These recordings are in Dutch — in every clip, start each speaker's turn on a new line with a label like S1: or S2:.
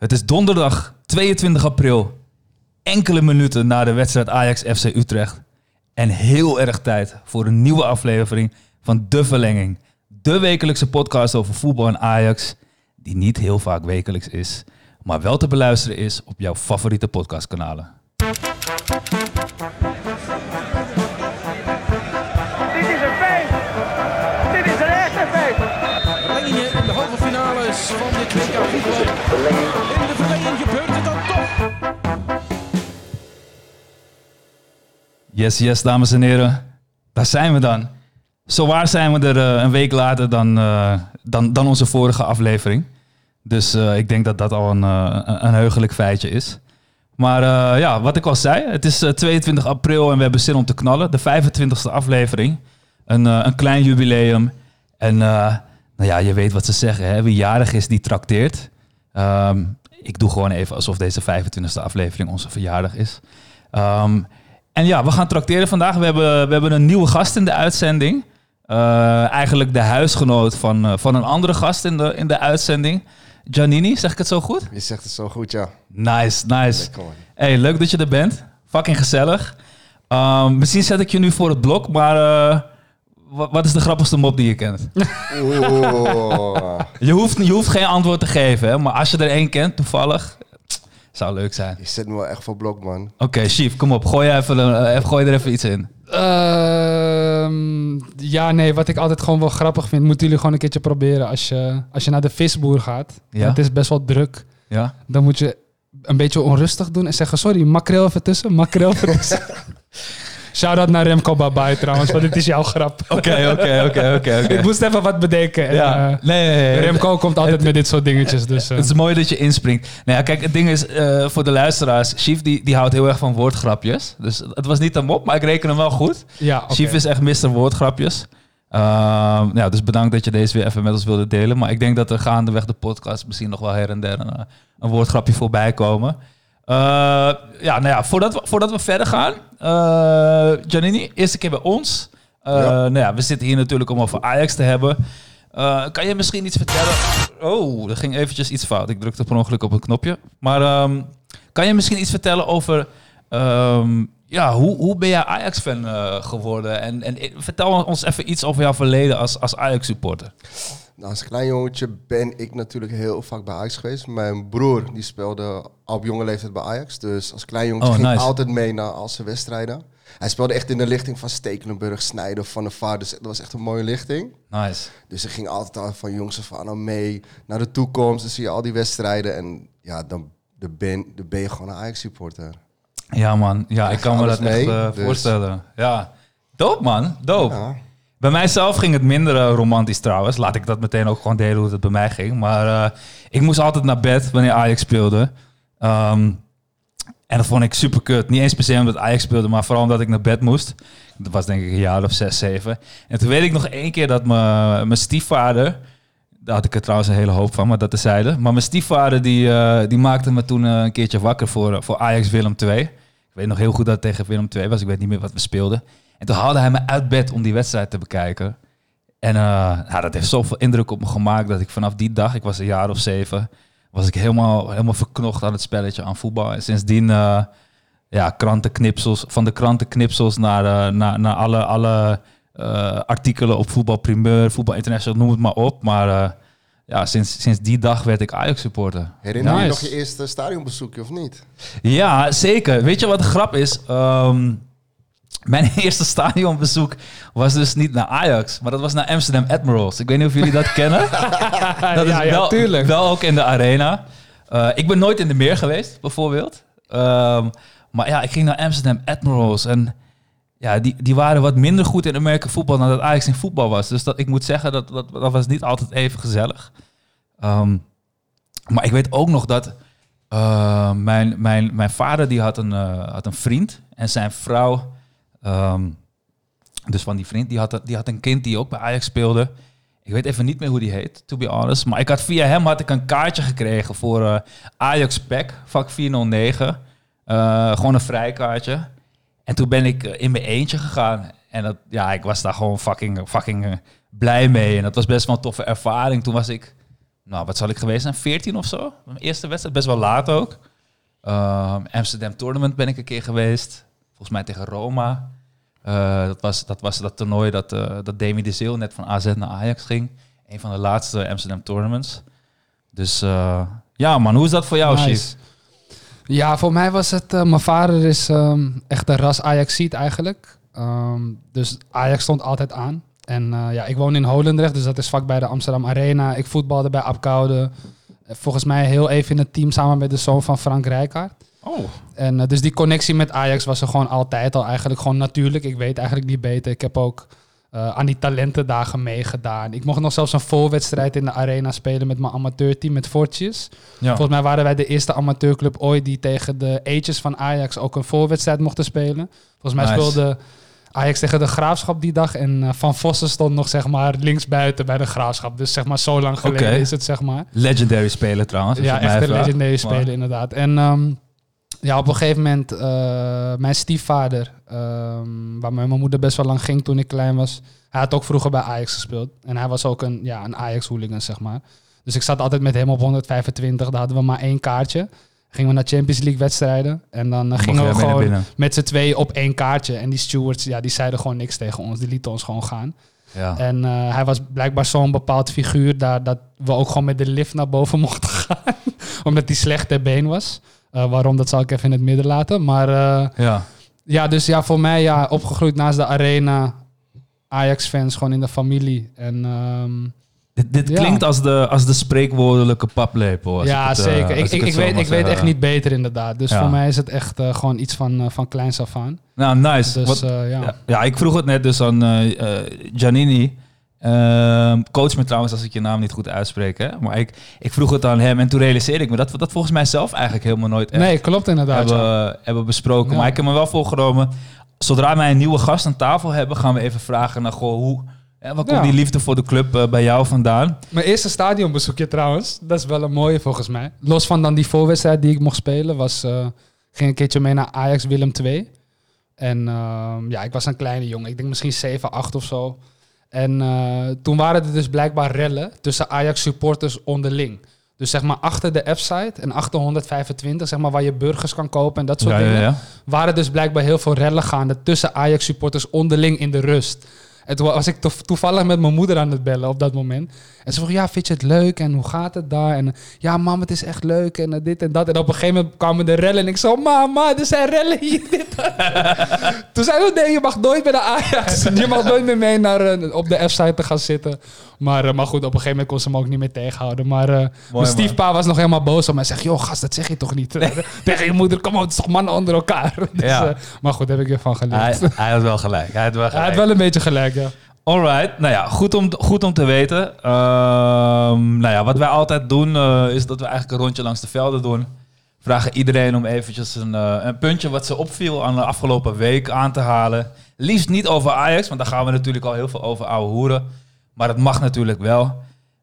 S1: Het is donderdag 22 april, enkele minuten na de wedstrijd Ajax-FC Utrecht. En heel erg tijd voor een nieuwe aflevering van De Verlenging. De wekelijkse podcast over voetbal en Ajax, die niet heel vaak wekelijks is, maar wel te beluisteren is op jouw favoriete podcastkanalen.
S2: Dit is een feest! Dit is een echte feest!
S3: Verlengingen in de halve finales van dit WK voetbal.
S1: Yes, yes, dames en heren. Daar zijn we dan. Zowaar zijn we er eh, een week later dan, eh, dan, dan onze vorige aflevering. Dus eh, ik denk dat dat al een, een, heugelijk feitje is. Maar ja, wat ik al zei, het is eh, 22 april en we hebben zin om te knallen. De 25e aflevering. Een, een klein jubileum. En nou ja, je weet wat ze zeggen, hè? wie jarig is, die trakteert. Ehm, ik doe gewoon even alsof deze 25e aflevering onze verjaardag is. Ehm, en ja, we gaan trakteren vandaag. We hebben, we hebben een nieuwe gast in de uitzending. Eh, eigenlijk de huisgenoot van, eh, van een andere gast in de, in de uitzending. Giannini, zeg ik het zo goed?
S4: Je zegt het zo goed, ja.
S1: Nice, nice. Hey, leuk dat je er bent. Fucking gezellig. Ehm, misschien zet ik je nu voor het blok, maar eh, wa- wat is de grappigste mop die je kent?
S4: Oeh.
S1: Je hoeft, je hoeft geen antwoord te geven, hè, maar als je er één kent, toevallig, zou leuk zijn.
S4: Je zet me wel echt voor blok, man.
S1: Oké, Chief, kom op. Gooi, even, een- eh, gooi er even iets in.
S5: Ehm, ja, nee, wat ik altijd gewoon wel grappig vind, moeten jullie gewoon een keertje proberen. Als je, als je naar de visboer gaat,
S1: Ja.
S5: het is best wel druk,
S1: Ja?
S5: dan moet je een beetje onrustig doen en zeggen, sorry, makreel even tussen, makreel even tussen. Shout-out naar Remco Babai trouwens, want dit is jouw grap.
S1: Oké, oké, oké, oké.
S5: Ik moest even wat bedenken. En, eh,
S1: nee, nee, nee.
S5: Remco komt altijd met dit soort dingetjes, dus... eh,
S1: Het is mooi dat je inspringt. Nou ja, kijk, het ding is, eh, voor de luisteraars, Chief die, die houdt heel erg van woordgrapjes. Dus het was niet een mop, maar ik reken hem wel goed.
S5: ja.
S1: Chief is echt mister woordgrapjes. Ehm, ja, dus bedankt dat je deze weer even met ons wilde delen. Maar ik denk dat er gaandeweg de podcast misschien nog wel her en der een, eh, een woordgrapje voorbij komen. Eh, ja, nou ja, voordat we, voordat we verder gaan. Giannini, eerste keer bij ons. Eh,
S4: Ja.
S1: Nou ja, we zitten hier natuurlijk om over Ajax te hebben. Kan je misschien iets vertellen? Oh, er ging eventjes iets fout. Ik drukte per ongeluk op een knopje. Maar ehm, kan je misschien iets vertellen over... ehm, ja, hoe, hoe ben jij Ajax-fan geworden? En, en vertel ons even iets over jouw verleden als, als Ajax-supporter.
S4: Nou, als klein jongetje ben ik natuurlijk heel vaak bij Ajax geweest. Mijn broer die speelde al op jonge leeftijd bij Ajax. Dus als klein jongetje
S1: Oh,
S4: ging ik
S1: nice.
S4: altijd mee naar al zijn wedstrijden. Hij speelde echt in de lichting van Stekelenburg, Snijden, Van der Vaart. Dus dat was echt een mooie lichting.
S1: Nice.
S4: Dus ik ging altijd al van jongs af aan mee naar de toekomst. Dan zie je al die wedstrijden. En ja, dan, dan, ben, dan ben je gewoon een Ajax-supporter.
S1: Ja, man. Ja, ik kan me dat echt
S4: mee,
S1: eh,
S4: dus-
S1: voorstellen. Ja. Doop, man. Doop.
S4: Ja.
S1: Bij mijzelf ging het minder eh, romantisch trouwens. Laat ik dat meteen ook gewoon delen hoe het bij mij ging. Maar eh, ik moest altijd naar bed wanneer Ajax speelde. Ehm, en dat vond ik super kut. Niet eens per se omdat Ajax speelde, maar vooral omdat ik naar bed moest. Dat was denk ik een jaar of zes, zeven. En toen weet ik nog één keer dat mijn stiefvader... Daar had ik er trouwens een hele hoop van, maar dat tezijde. Maar mijn stiefvader die, eh, die maakte me toen een keertje wakker voor, voor Ajax Willem II. Ik weet nog heel goed dat het tegen Willem II was. Ik weet niet meer wat we speelden. En toen haalde hij me uit bed om die wedstrijd te bekijken. En eh, ja, dat heeft zoveel indruk op me gemaakt dat ik vanaf die dag, ik was een jaar of zeven, was ik helemaal, helemaal verknocht aan het spelletje, aan voetbal. En sindsdien, eh, ja, krantenknipsels, van de krantenknipsels naar, eh, naar, naar alle, alle eh, artikelen op Voetbal Primeur, Voetbal International, noem het maar op. Maar eh, ja, sinds, sinds die dag werd ik Ajax supporter.
S4: Herinner je nog je eerste stadionbezoekje of niet?
S1: Ja, zeker. Weet je wat de grap is? Ehm, mijn eerste stadionbezoek was dus niet naar Ajax, maar dat was naar Amsterdam Admirals. Ik weet niet of jullie dat kennen. Dat is
S5: ja, ja,
S1: wel,
S5: tuurlijk.
S1: wel ook in de arena. Eh, ik ben nooit in de meer geweest, bijvoorbeeld. Ehm, maar ja, ik ging naar Amsterdam Admirals en ja, die, die waren wat minder goed in Amerika voetbal dan dat Ajax in voetbal was. Dus dat, ik moet zeggen, dat, dat, dat was niet altijd even gezellig. Ehm, maar ik weet ook nog dat eh, mijn, mijn, mijn vader die had, een, eh, had een vriend en zijn vrouw, ehm, dus van die vriend, die had, die had een kind die ook bij Ajax speelde. Ik weet even niet meer hoe die heet, to be honest. Maar ik had via hem had ik een kaartje gekregen voor eh, Ajax Pack, vak 409. Eh, gewoon een vrijkaartje. En toen ben ik eh, in mijn eentje gegaan. En dat, ja, ik was daar gewoon fucking, fucking blij mee. En dat was best wel een toffe ervaring. Toen was ik nou, wat zal ik geweest zijn? 14 of zo? Mijn eerste wedstrijd, best wel laat ook. Ehm, Amsterdam Tournament ben ik een keer geweest. Volgens mij tegen Roma. Eh, dat, was, dat was dat toernooi dat, eh dat Demi de Zeeuw net van AZ naar Ajax ging. Een van de laatste Amsterdam Tournaments. Dus eh, ja man, hoe is dat voor jou,
S5: Nice.
S1: Chief?
S5: Ja, voor mij was het... mijn vader is ehm, echt een ras Ajaxiet eigenlijk. Ehm, dus Ajax stond altijd aan. En ja, ik woon in Holendrecht, dus dat is vlak bij de Amsterdam Arena. Ik voetbalde bij Apkoude. Volgens mij heel even in het team samen met de zoon van Frank Rijkaard.
S1: Oh,
S5: En eh, dus die connectie met Ajax was er gewoon altijd al eigenlijk gewoon natuurlijk. Ik weet eigenlijk niet beter. Ik heb ook eh, aan die talentendagen meegedaan. Ik mocht nog zelfs een voorwedstrijd in de arena spelen met mijn amateurteam, met Fortjes.
S1: ja.
S5: Volgens mij waren wij de eerste amateurclub ooit die tegen de Ages van Ajax ook een voorwedstrijd mochten spelen. Volgens mij
S1: Nice.
S5: speelde Ajax tegen de Graafschap die dag. En eh, Van Vossen stond nog zeg maar linksbuiten bij de Graafschap. Dus zeg maar zo lang geleden is het zeg maar.
S1: Legendary speler trouwens.
S5: Ja, echt een legendary speler inderdaad. En ehm, ja, op een gegeven moment, eh, mijn stiefvader, ehm, waar mijn moeder best wel lang ging toen ik klein was, hij had ook vroeger bij Ajax gespeeld. En hij was ook een, ja, een Ajax-hooligan, zeg maar. Dus ik zat altijd met hem op 125, daar hadden we maar één kaartje. Gingen we naar Champions League wedstrijden. En dan eh, gingen we gewoon met z'n tweeën op één kaartje. En die stewards, ja, die zeiden gewoon niks tegen ons. Die lieten ons gewoon gaan.
S1: Ja.
S5: En eh, hij was blijkbaar zo'n bepaald figuur daar dat we ook gewoon met de lift naar boven mochten gaan. Omdat hij slecht ter been was. Eh, waarom, dat zal ik even in het midden laten. Maar eh,
S1: ja.
S5: ja, dus ja, voor mij ja, opgegroeid naast de arena. Ajax-fans gewoon in de familie. En ehm,
S1: Dit, dit
S5: Ja.
S1: klinkt als de, als de spreekwoordelijke paplepel.
S5: ja,
S1: het, eh,
S5: zeker. Ik, ik, weet, ik weet echt niet beter inderdaad. Dus
S1: Ja.
S5: voor mij is het echt gewoon iets van, van kleins af aan.
S1: Nou, nice.
S5: Dus
S1: Wat-
S5: ja.
S1: ja. ik vroeg het net dus aan eh, eh. Ehm, coach me trouwens als ik je naam niet goed uitspreek. Hè? Maar ik, ik vroeg het aan hem en toen realiseerde ik me dat we dat volgens mij zelf eigenlijk helemaal nooit echt
S5: Nee, klopt inderdaad.
S1: hebben,
S5: ja.
S1: hebben besproken.
S5: Ja.
S1: Maar ik heb me wel voorgenomen. Zodra wij een nieuwe gast aan tafel hebben, gaan we even vragen naar goh, hoe. Hè, waar komt
S5: Ja.
S1: die liefde voor de club eh, bij jou vandaan?
S5: Mijn eerste stadionbezoekje trouwens, dat is wel een mooie volgens mij. Los van dan die voorwedstrijd die ik mocht spelen, was, eh, ging een keertje mee naar Ajax Willem II. En ehm, ja, ik was een kleine jongen, ik denk misschien 7, 8 of zo. En eh, toen waren er dus blijkbaar rellen tussen Ajax supporters onderling. Dus zeg maar achter de F-site en achter 125, zeg maar waar je burgers kan kopen en dat soort
S1: Ja,
S5: dingen
S1: ja, ja.
S5: waren dus blijkbaar heel veel rellen gaande tussen Ajax-supporters onderling in de rust. En toen was ik to- toevallig met mijn moeder aan het bellen op dat moment. En ze vroeg, ja, vind je het leuk? En hoe gaat het daar? En ja, mam, het is echt leuk. En eh, dit en dat. En op een gegeven moment kwamen de rellen. En ik zo, mama, er zijn rellen hier. Dit, dat." toen zei ze, nee, je mag nooit bij de Ajax. Je mag nooit meer mee naar, eh, op de F-site te gaan zitten. Maar, eh, maar goed, op een gegeven moment kon ze me ook niet meer tegenhouden. Maar eh, mijn
S1: man.
S5: stiefpa was nog helemaal boos op mij. Hij zegt, joh, gast, dat zeg je toch niet? Tegen je moeder, kom op, het is toch mannen onder elkaar? Dus,
S1: Ja.
S5: eh, maar goed, daar heb ik weer van geleerd.
S1: Hij, hij had wel gelijk. Hij had wel
S5: Hij
S1: gelijk.
S5: had wel een beetje gelijk, ja.
S1: Alright, nou ja, goed om, goed om te weten. Ehm, nou ja, wat wij altijd doen, is dat we eigenlijk een rondje langs de velden doen. Vragen iedereen om eventjes een, een puntje wat ze opviel aan de afgelopen week aan te halen. Liefst niet over Ajax, want daar gaan we natuurlijk al heel veel over ouwe hoeren. Maar dat mag natuurlijk wel.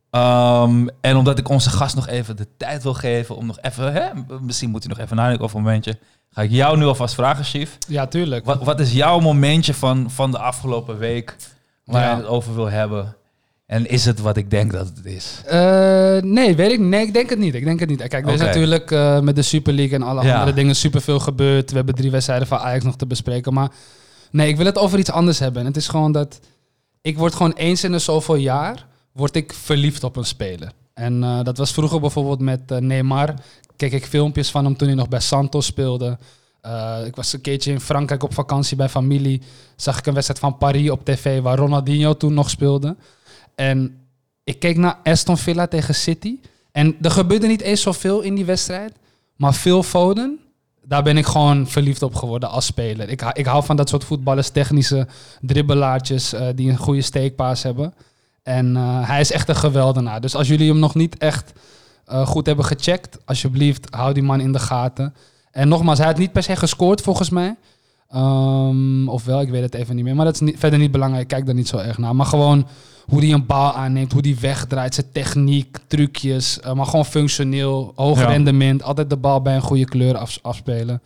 S1: Ehm, en omdat ik onze gast nog even de tijd wil geven om nog even, hè, misschien moet hij nog even nadenken over een momentje. Ga ik jou nu alvast vragen, Chief.
S5: Ja, tuurlijk.
S1: Wat, wat is jouw momentje van, van de afgelopen week waar
S5: Ja.
S1: je het over wil hebben? En is het wat ik denk dat het is?
S5: Eh, nee, weet ik. Nee, ik denk het niet. Ik denk het niet. Kijk, er is natuurlijk eh, met de Super League en alle
S1: Ja.
S5: andere dingen superveel gebeurd. We hebben drie wedstrijden van Ajax nog te bespreken. Maar nee, ik wil het over iets anders hebben. En het is gewoon dat ik word gewoon eens in de zoveel jaar word ik verliefd op een speler. En eh, dat was vroeger bijvoorbeeld met eh, Neymar. Keek ik filmpjes van hem toen hij nog bij Santos speelde. Eh, ik was een keertje in Frankrijk op vakantie bij familie. Zag ik een wedstrijd van Paris op tv waar Ronaldinho toen nog speelde. En ik keek naar Aston Villa tegen City. En er gebeurde niet eens zoveel in die wedstrijd. Maar Phil Foden, daar ben ik gewoon verliefd op geworden als speler. Ik, ik hou van dat soort voetballers, technische dribbelaartjes eh, die een goede steekpaas hebben. En eh, hij is echt een geweldenaar. Dus als jullie hem nog niet echt eh, goed hebben gecheckt, alsjeblieft, hou die man in de gaten. En nogmaals, hij had niet per se gescoord volgens mij. Ehm, of wel, ik weet het even niet meer. Maar dat is niet, verder niet belangrijk. Ik kijk daar niet zo erg naar. Maar gewoon hoe hij een bal aanneemt, hoe hij wegdraait, zijn techniek, trucjes. eh, maar gewoon functioneel, hoog
S1: Ja.
S5: rendement. Altijd de bal bij een goede kleur af, afspelen.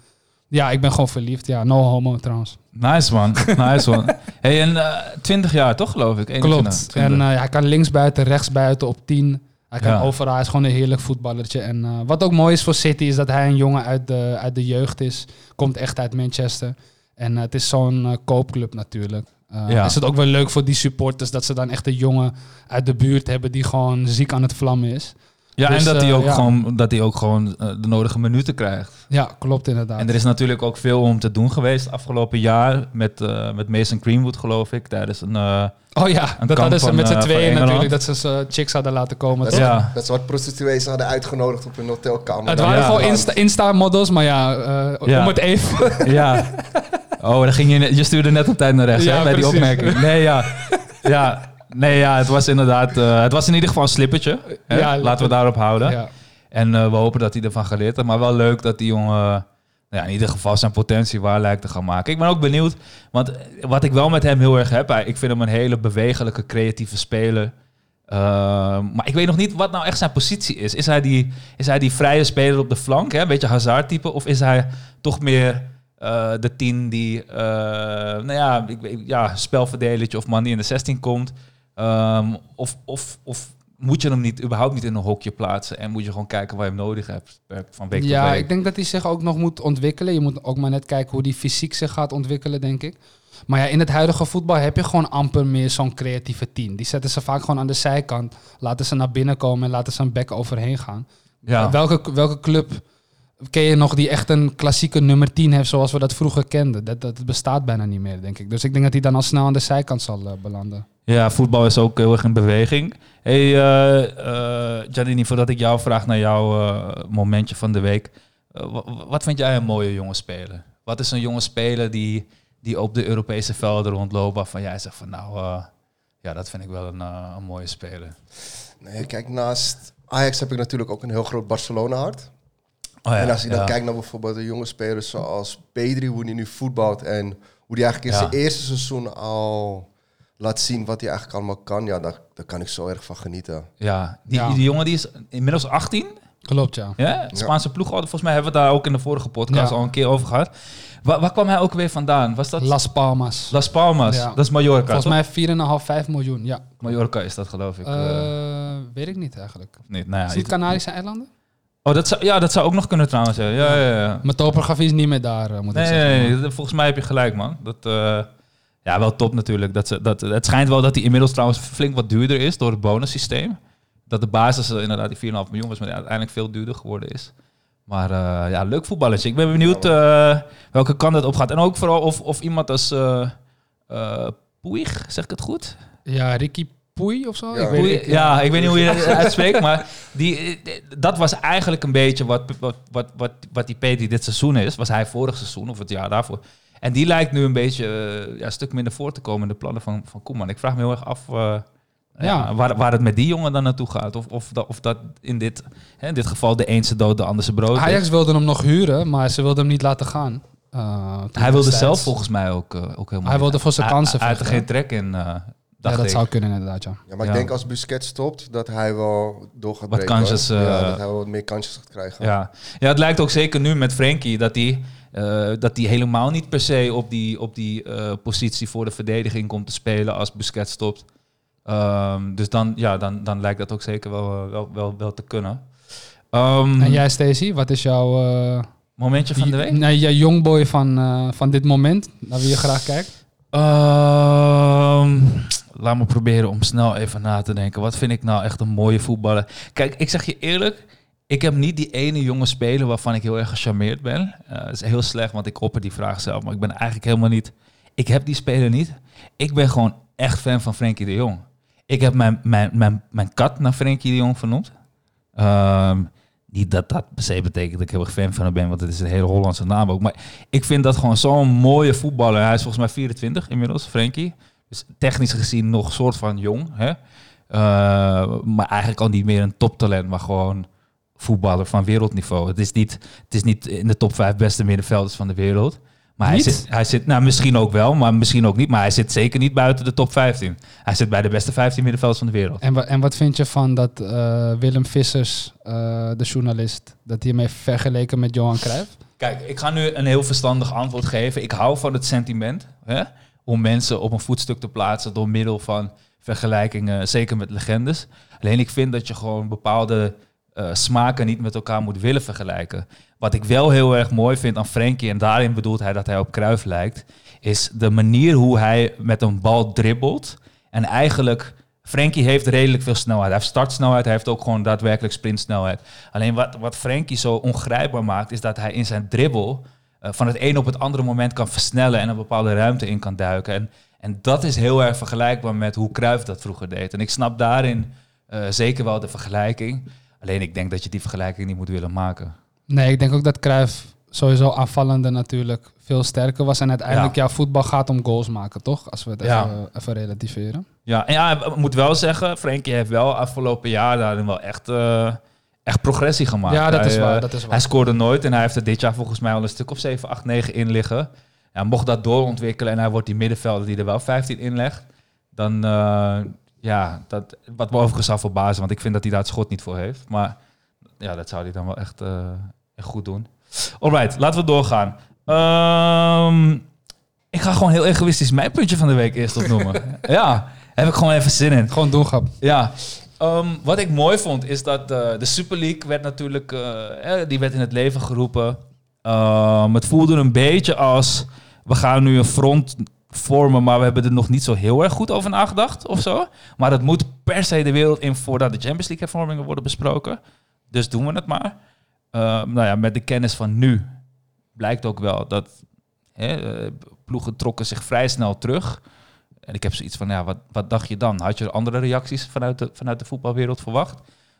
S5: Ja, ik ben gewoon verliefd. Ja, no homo trouwens.
S1: Nice man, nice man. Hey, en eh 20 jaar toch geloof ik? 21,
S5: Klopt.
S1: 20.
S5: En eh, hij kan linksbuiten, rechtsbuiten op 10. Hij kan
S1: Ja.
S5: overal, hij is gewoon een heerlijk voetballertje. En eh, wat ook mooi is voor City is dat hij een jongen uit de, uit de jeugd is. Komt echt uit Manchester. En eh, het is zo'n eh, koopclub natuurlijk. Eh,
S1: Ja.
S5: Is het ook wel leuk voor die supporters dat ze dan echt een jongen uit de buurt hebben die gewoon ziek aan het vlammen is.
S1: Ja,
S5: Dus,
S1: en dat hij
S5: eh,
S1: ook
S5: ja.
S1: gewoon, dat hij ook gewoon de nodige minuten krijgt.
S5: Ja, klopt inderdaad.
S1: En er is natuurlijk ook veel om te doen geweest afgelopen jaar. Met, eh, met Mason Greenwood, geloof ik. Tijdens een. eh,
S5: oh ja,
S1: een
S5: dat hadden ze
S1: van,
S5: met z'n tweeën natuurlijk. Dat ze ze chicks hadden laten komen.
S4: Dat
S5: toch?
S1: ja.
S4: Dat soort prostituees hadden uitgenodigd op een hotelkamer.
S5: Het waren
S1: Ja.
S5: gewoon Insta- Insta-models, maar ja, eh,
S1: Ja.
S5: om het even...
S1: ja. Oh, dan ging je, net- je stuurde net op tijd naar rechts
S5: Ja,
S1: hè, bij die opmerking. Nee, ja. ja. Nee, ja, het was inderdaad... eh, het was in ieder geval een slippertje. Hè?
S5: Ja,
S1: Laten we daarop houden.
S5: Ja.
S1: En eh, we hopen dat hij ervan geleerd heeft. Maar wel leuk dat die jongen nou ja, in ieder geval zijn potentie waar lijkt te gaan maken. Ik ben ook benieuwd. Want wat ik wel met hem heel erg heb... Ik vind hem een hele bewegelijke, creatieve speler. Uh, maar ik weet nog niet wat nou echt zijn positie is. Is hij die, is hij die vrije speler op de flank? Hè? Een beetje Hazard-type? Of is hij toch meer uh, de tien die... Uh, nou ja, ik, weet- ja, spelverdelertje of man die in de 16 komt? Um, of, of, of moet je hem niet, überhaupt niet in een hokje plaatsen en moet je gewoon kijken waar je hem nodig hebt per- van week
S5: Ja,
S1: tot week.
S5: ik denk dat hij zich ook nog moet ontwikkelen. Je moet ook maar net kijken hoe die fysiek zich gaat ontwikkelen, denk ik. Maar ja, in het huidige voetbal heb je gewoon amper meer zo'n creatieve team. Die zetten ze vaak gewoon aan de zijkant, laten ze naar binnen komen en laten ze een back overheen gaan.
S1: ja.
S5: Welke, welke club ken je nog die echt een klassieke nummer 10 heeft zoals we dat vroeger kenden? Dat, dat bestaat bijna niet meer, denk ik. Dus ik denk dat hij dan al snel aan de zijkant zal eh, belanden.
S1: ja, voetbal is ook heel erg in beweging. Hey, eh eh, Giannini, voordat ik jou vraag naar jouw momentje van de week. wa- wa- wat vind jij een mooie jonge speler? Wat is een jonge speler die, die op de Europese velden rondloopt waarvan jij zegt van nou, eh, ja, dat vind ik wel een, een mooie speler.
S4: Nee, kijk, naast Ajax heb ik natuurlijk ook een heel groot Barcelona-hart.
S1: Oh, ja,
S4: en als ik dan
S1: ja.
S4: kijk naar bijvoorbeeld de jonge spelers zoals Pedri, hoe hij nu voetbalt en hoe hij eigenlijk in
S1: Ja.
S4: zijn eerste seizoen al laat zien wat hij eigenlijk allemaal kan, ja, daar, daar kan ik zo erg van genieten.
S1: Ja, die,
S5: Ja.
S1: die jongen die is inmiddels 18.
S5: Klopt, ja.
S1: Ja, Spaanse ploeg. Volgens mij hebben we het daar ook in de vorige podcast
S5: Ja.
S1: al een keer over gehad. Waar, waar kwam hij ook weer vandaan? Was dat
S5: Las Palmas.
S1: Las Palmas?
S5: Ja.
S1: Dat is Mallorca,
S5: Volgens mij 4,5, 5 miljoen. Ja.
S1: Mallorca is dat, geloof ik. eh,
S5: Eh, weet ik niet eigenlijk.
S1: niet? Nou ja,
S5: Is het
S1: ik-
S5: Canarische eilanden?
S1: Oh, dat zou, ja, dat zou ook nog kunnen trouwens. Ja, ja, ja. ja.
S5: Mijn topografie is niet meer daar, eh, moet
S1: Nee,
S5: ik
S1: nee,
S5: zeggen.
S1: nee, dat- volgens mij heb je gelijk, man. Dat, eh, ja, wel top natuurlijk. Dat ze, dat, het schijnt wel dat hij inmiddels trouwens flink wat duurder is door het bonussysteem. Dat de basis inderdaad die 4,5 miljoen was, maar die uiteindelijk veel duurder geworden is. Maar eh, ja, leuk voetballetje. Ik ben benieuwd eh, welke kant het op gaat. En ook vooral of, of iemand als eh eh Puig, zeg ik het goed?
S5: Ja, Ricky Poei of zo?
S4: Ja.
S5: Ik weet
S1: ja, ik weet niet hoe je het uitspreekt, maar die, dat was eigenlijk een beetje wat, wat, wat, wat, wat die Petri dit seizoen is. Was hij vorig seizoen of het jaar daarvoor. En die lijkt nu een beetje eh, ja, een stuk minder voor te komen in de plannen van, van Koeman. Ik vraag me heel erg af eh, ja. Waar, waar het met die jongen dan naartoe gaat. Of, of, dat, of dat in dit, hè, in dit geval de eense dood, de andere brood.
S5: Ajax wilde hem nog huren, maar ze wilden hem niet laten gaan. Eh,
S1: Hij wilde zelf volgens mij ook, ook helemaal
S5: Hij wilde voor zijn kansen
S1: Hij had er geen trek in,
S5: Ja, dat
S1: ik.
S5: zou kunnen inderdaad, ja.
S4: Ja, maar ik denk als Busquets stopt, dat hij wel door gaat
S1: Wat
S4: breken.
S1: kansjes, eh,
S4: ja, dat hij wel wat meer kansjes gaat krijgen.
S1: Ja. ja, het lijkt ook zeker nu met Frenkie dat hij eh, dat hij helemaal niet per se op die, op die eh, positie voor de verdediging komt te spelen als Busquets stopt. Ehm, dus dan, ja, dan, dan lijkt dat ook zeker wel, wel, wel, wel te kunnen. Ehm,
S5: En jij, Stacey, wat is jouw... eh,
S1: momentje van de week?
S5: Nee, jouw jongboy van, eh, van dit moment, naar wie je graag kijkt?
S1: Ehm, laat me proberen om snel even na te denken. Wat vind ik nou echt een mooie voetballer? Kijk, ik zeg je eerlijk. Ik heb niet die ene jonge speler waarvan ik heel erg gecharmeerd ben. Eh, dat is heel slecht, want ik opper die vraag zelf. Maar ik ben eigenlijk helemaal niet... Ik heb die speler niet. Ik ben gewoon echt fan van Frenkie de Jong. Ik heb mijn, mijn, mijn, mijn kat naar Frenkie de Jong vernoemd. Ehm, niet dat dat per se betekent dat ik heel erg fan van hem ben, want het is een hele Hollandse naam ook. Maar ik vind dat gewoon zo'n mooie voetballer. Hij is volgens mij 24 inmiddels, Frenkie. Dus technisch gezien nog soort van jong. Hè? Eh, maar eigenlijk al niet meer een toptalent, maar gewoon voetballer van wereldniveau. Het is niet, het is niet in de top 5 beste middenvelders van de wereld. Maar hij zit, hij zit, nou misschien ook wel, maar misschien ook niet. Maar hij zit zeker niet buiten de top 15. Hij zit bij de beste 15 middenvelders van de wereld.
S5: En, wa- en wat vind je van dat eh, Willem Vissers, eh, de journalist, dat hij hem heeft vergeleken met Johan Cruijff?
S1: Kijk, ik ga nu een heel verstandig antwoord geven. Ik hou van het sentiment hè, om mensen op een voetstuk te plaatsen door middel van vergelijkingen, zeker met legendes. Alleen ik vind dat je gewoon bepaalde eh, smaken niet met elkaar moet willen vergelijken. Wat ik wel heel erg mooi vind aan Frenkie, en daarin bedoelt hij dat hij op Kruif lijkt, is de manier hoe hij met een bal dribbelt. En eigenlijk, Frenkie heeft redelijk veel snelheid. Hij heeft startsnelheid, hij heeft ook gewoon daadwerkelijk sprintsnelheid. Alleen wat, wat Frenkie zo ongrijpbaar maakt, is dat hij in zijn dribbel eh, van het een op het andere moment kan versnellen en een bepaalde ruimte in kan duiken. En, en dat is heel erg vergelijkbaar met hoe Cruijff dat vroeger deed. En ik snap daarin eh, zeker wel de vergelijking. Alleen ik denk dat je die vergelijking niet moet willen maken.
S5: Nee, ik denk ook dat Cruijff sowieso aanvallende natuurlijk veel sterker was. En uiteindelijk, ja, voetbal gaat om goals maken, toch? Als we het
S1: Ja.
S5: even, even relativeren.
S1: Ja, en ja, ik moet wel zeggen, Frenkie heeft wel afgelopen jaar daarin wel echt, eh, echt progressie gemaakt.
S5: Ja, dat
S1: Hij,
S5: is waar,
S1: eh,
S5: dat is waar.
S1: Hij scoorde nooit en hij heeft er dit jaar volgens mij al een stuk of 7, 8, 9 in liggen. Ja, mocht dat doorontwikkelen en hij wordt die middenvelder die er wel 15 in legt, dan eh, ja, dat, wat me overigens zou verbazen, want ik vind dat hij daar het schot niet voor heeft. Maar ja, dat zou hij dan wel echt, eh, echt goed doen. Alright, laten we doorgaan. Ehm, ik ga gewoon heel egoïstisch mijn puntje van de week eerst opnoemen. ja, heb ik gewoon even zin in.
S5: Gewoon doen, grap.
S1: Ja, ehm, wat ik mooi vond is dat eh, de Super League werd natuurlijk, eh, die werd in het leven geroepen. Ehm, het voelde een beetje als, we gaan nu een front vormen, maar we hebben er nog niet zo heel erg goed over nagedacht of zo. Maar dat moet per se de wereld in voordat de Champions League hervormingen worden besproken. Dus doen we het maar. Ehm, nou ja, met de kennis van nu blijkt ook wel dat eh, ploegen trokken zich vrij snel terug. En ik heb zoiets van, ja, wat, wat dacht je dan? Had je andere reacties vanuit de, vanuit de voetbalwereld verwacht?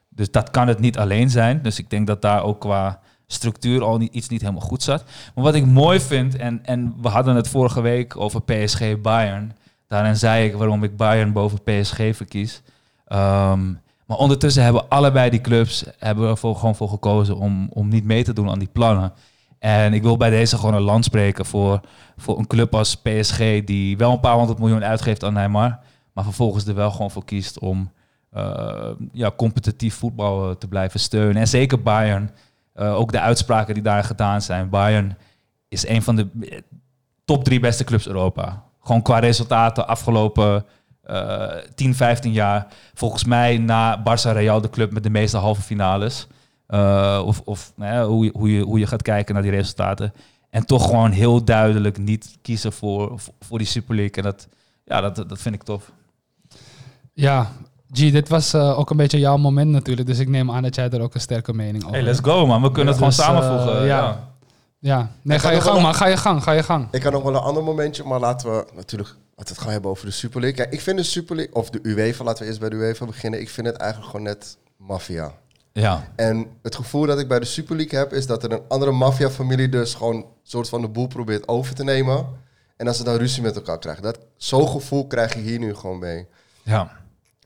S1: Dus dat kan het niet alleen zijn. Dus ik denk dat daar ook qua structuur al iets niet helemaal goed zat. Maar wat ik mooi vind, en, en we hadden het vorige week over PSG Bayern. Daarin zei ik waarom ik Bayern boven PSG verkies. Ehm, maar ondertussen hebben allebei die clubs hebben er voor, gewoon voor gekozen om, om niet mee te doen aan die plannen. En ik wil bij deze gewoon een land spreken voor, voor een club als PSG, die wel een paar honderd miljoen uitgeeft aan Neymar, maar vervolgens er wel gewoon voor kiest om eh, ja, competitief voetbal eh, te blijven steunen. En zeker Bayern, eh, ook de uitspraken die daar gedaan zijn. Bayern is een van de top drie beste clubs Europa. Gewoon qua resultaten afgelopen eh 10, 15 jaar. Volgens mij na Barça Real de club met de meeste halve finales. Eh, of of nou ja, hoe, je, hoe, je, hoe je gaat kijken naar die resultaten. En toch gewoon heel duidelijk niet kiezen voor, voor die Super League. En dat, ja, dat, dat vind ik tof.
S5: Ja, G, dit was eh, ook een beetje jouw moment natuurlijk. Dus ik neem aan dat jij er ook een sterke mening over
S1: Hey, let's
S5: hebt.
S1: go man. We kunnen
S5: Ja,
S1: het gewoon
S5: dus,
S1: samenvoegen.
S5: eh,
S1: ja.
S5: ja. Ja, nee,
S4: Ik
S5: ga
S4: had
S5: je gang
S4: een-
S5: man. Ga je gang, ga je gang.
S4: Ik kan nog wel een ander momentje, maar laten we natuurlijk laten we het gaan hebben over de Super League. Kijk, ik vind de Super League, of de UEFA, laten we eerst bij de UEFA beginnen. Ik vind het eigenlijk gewoon net maffia.
S1: Ja.
S4: En het gevoel dat ik bij de Super League heb, is dat er een andere maffia-familie dus gewoon een soort van de boel probeert over te nemen. En dat ze dan ruzie met elkaar krijgen. Dat, zo'n gevoel krijg je hier nu gewoon mee.
S1: ja.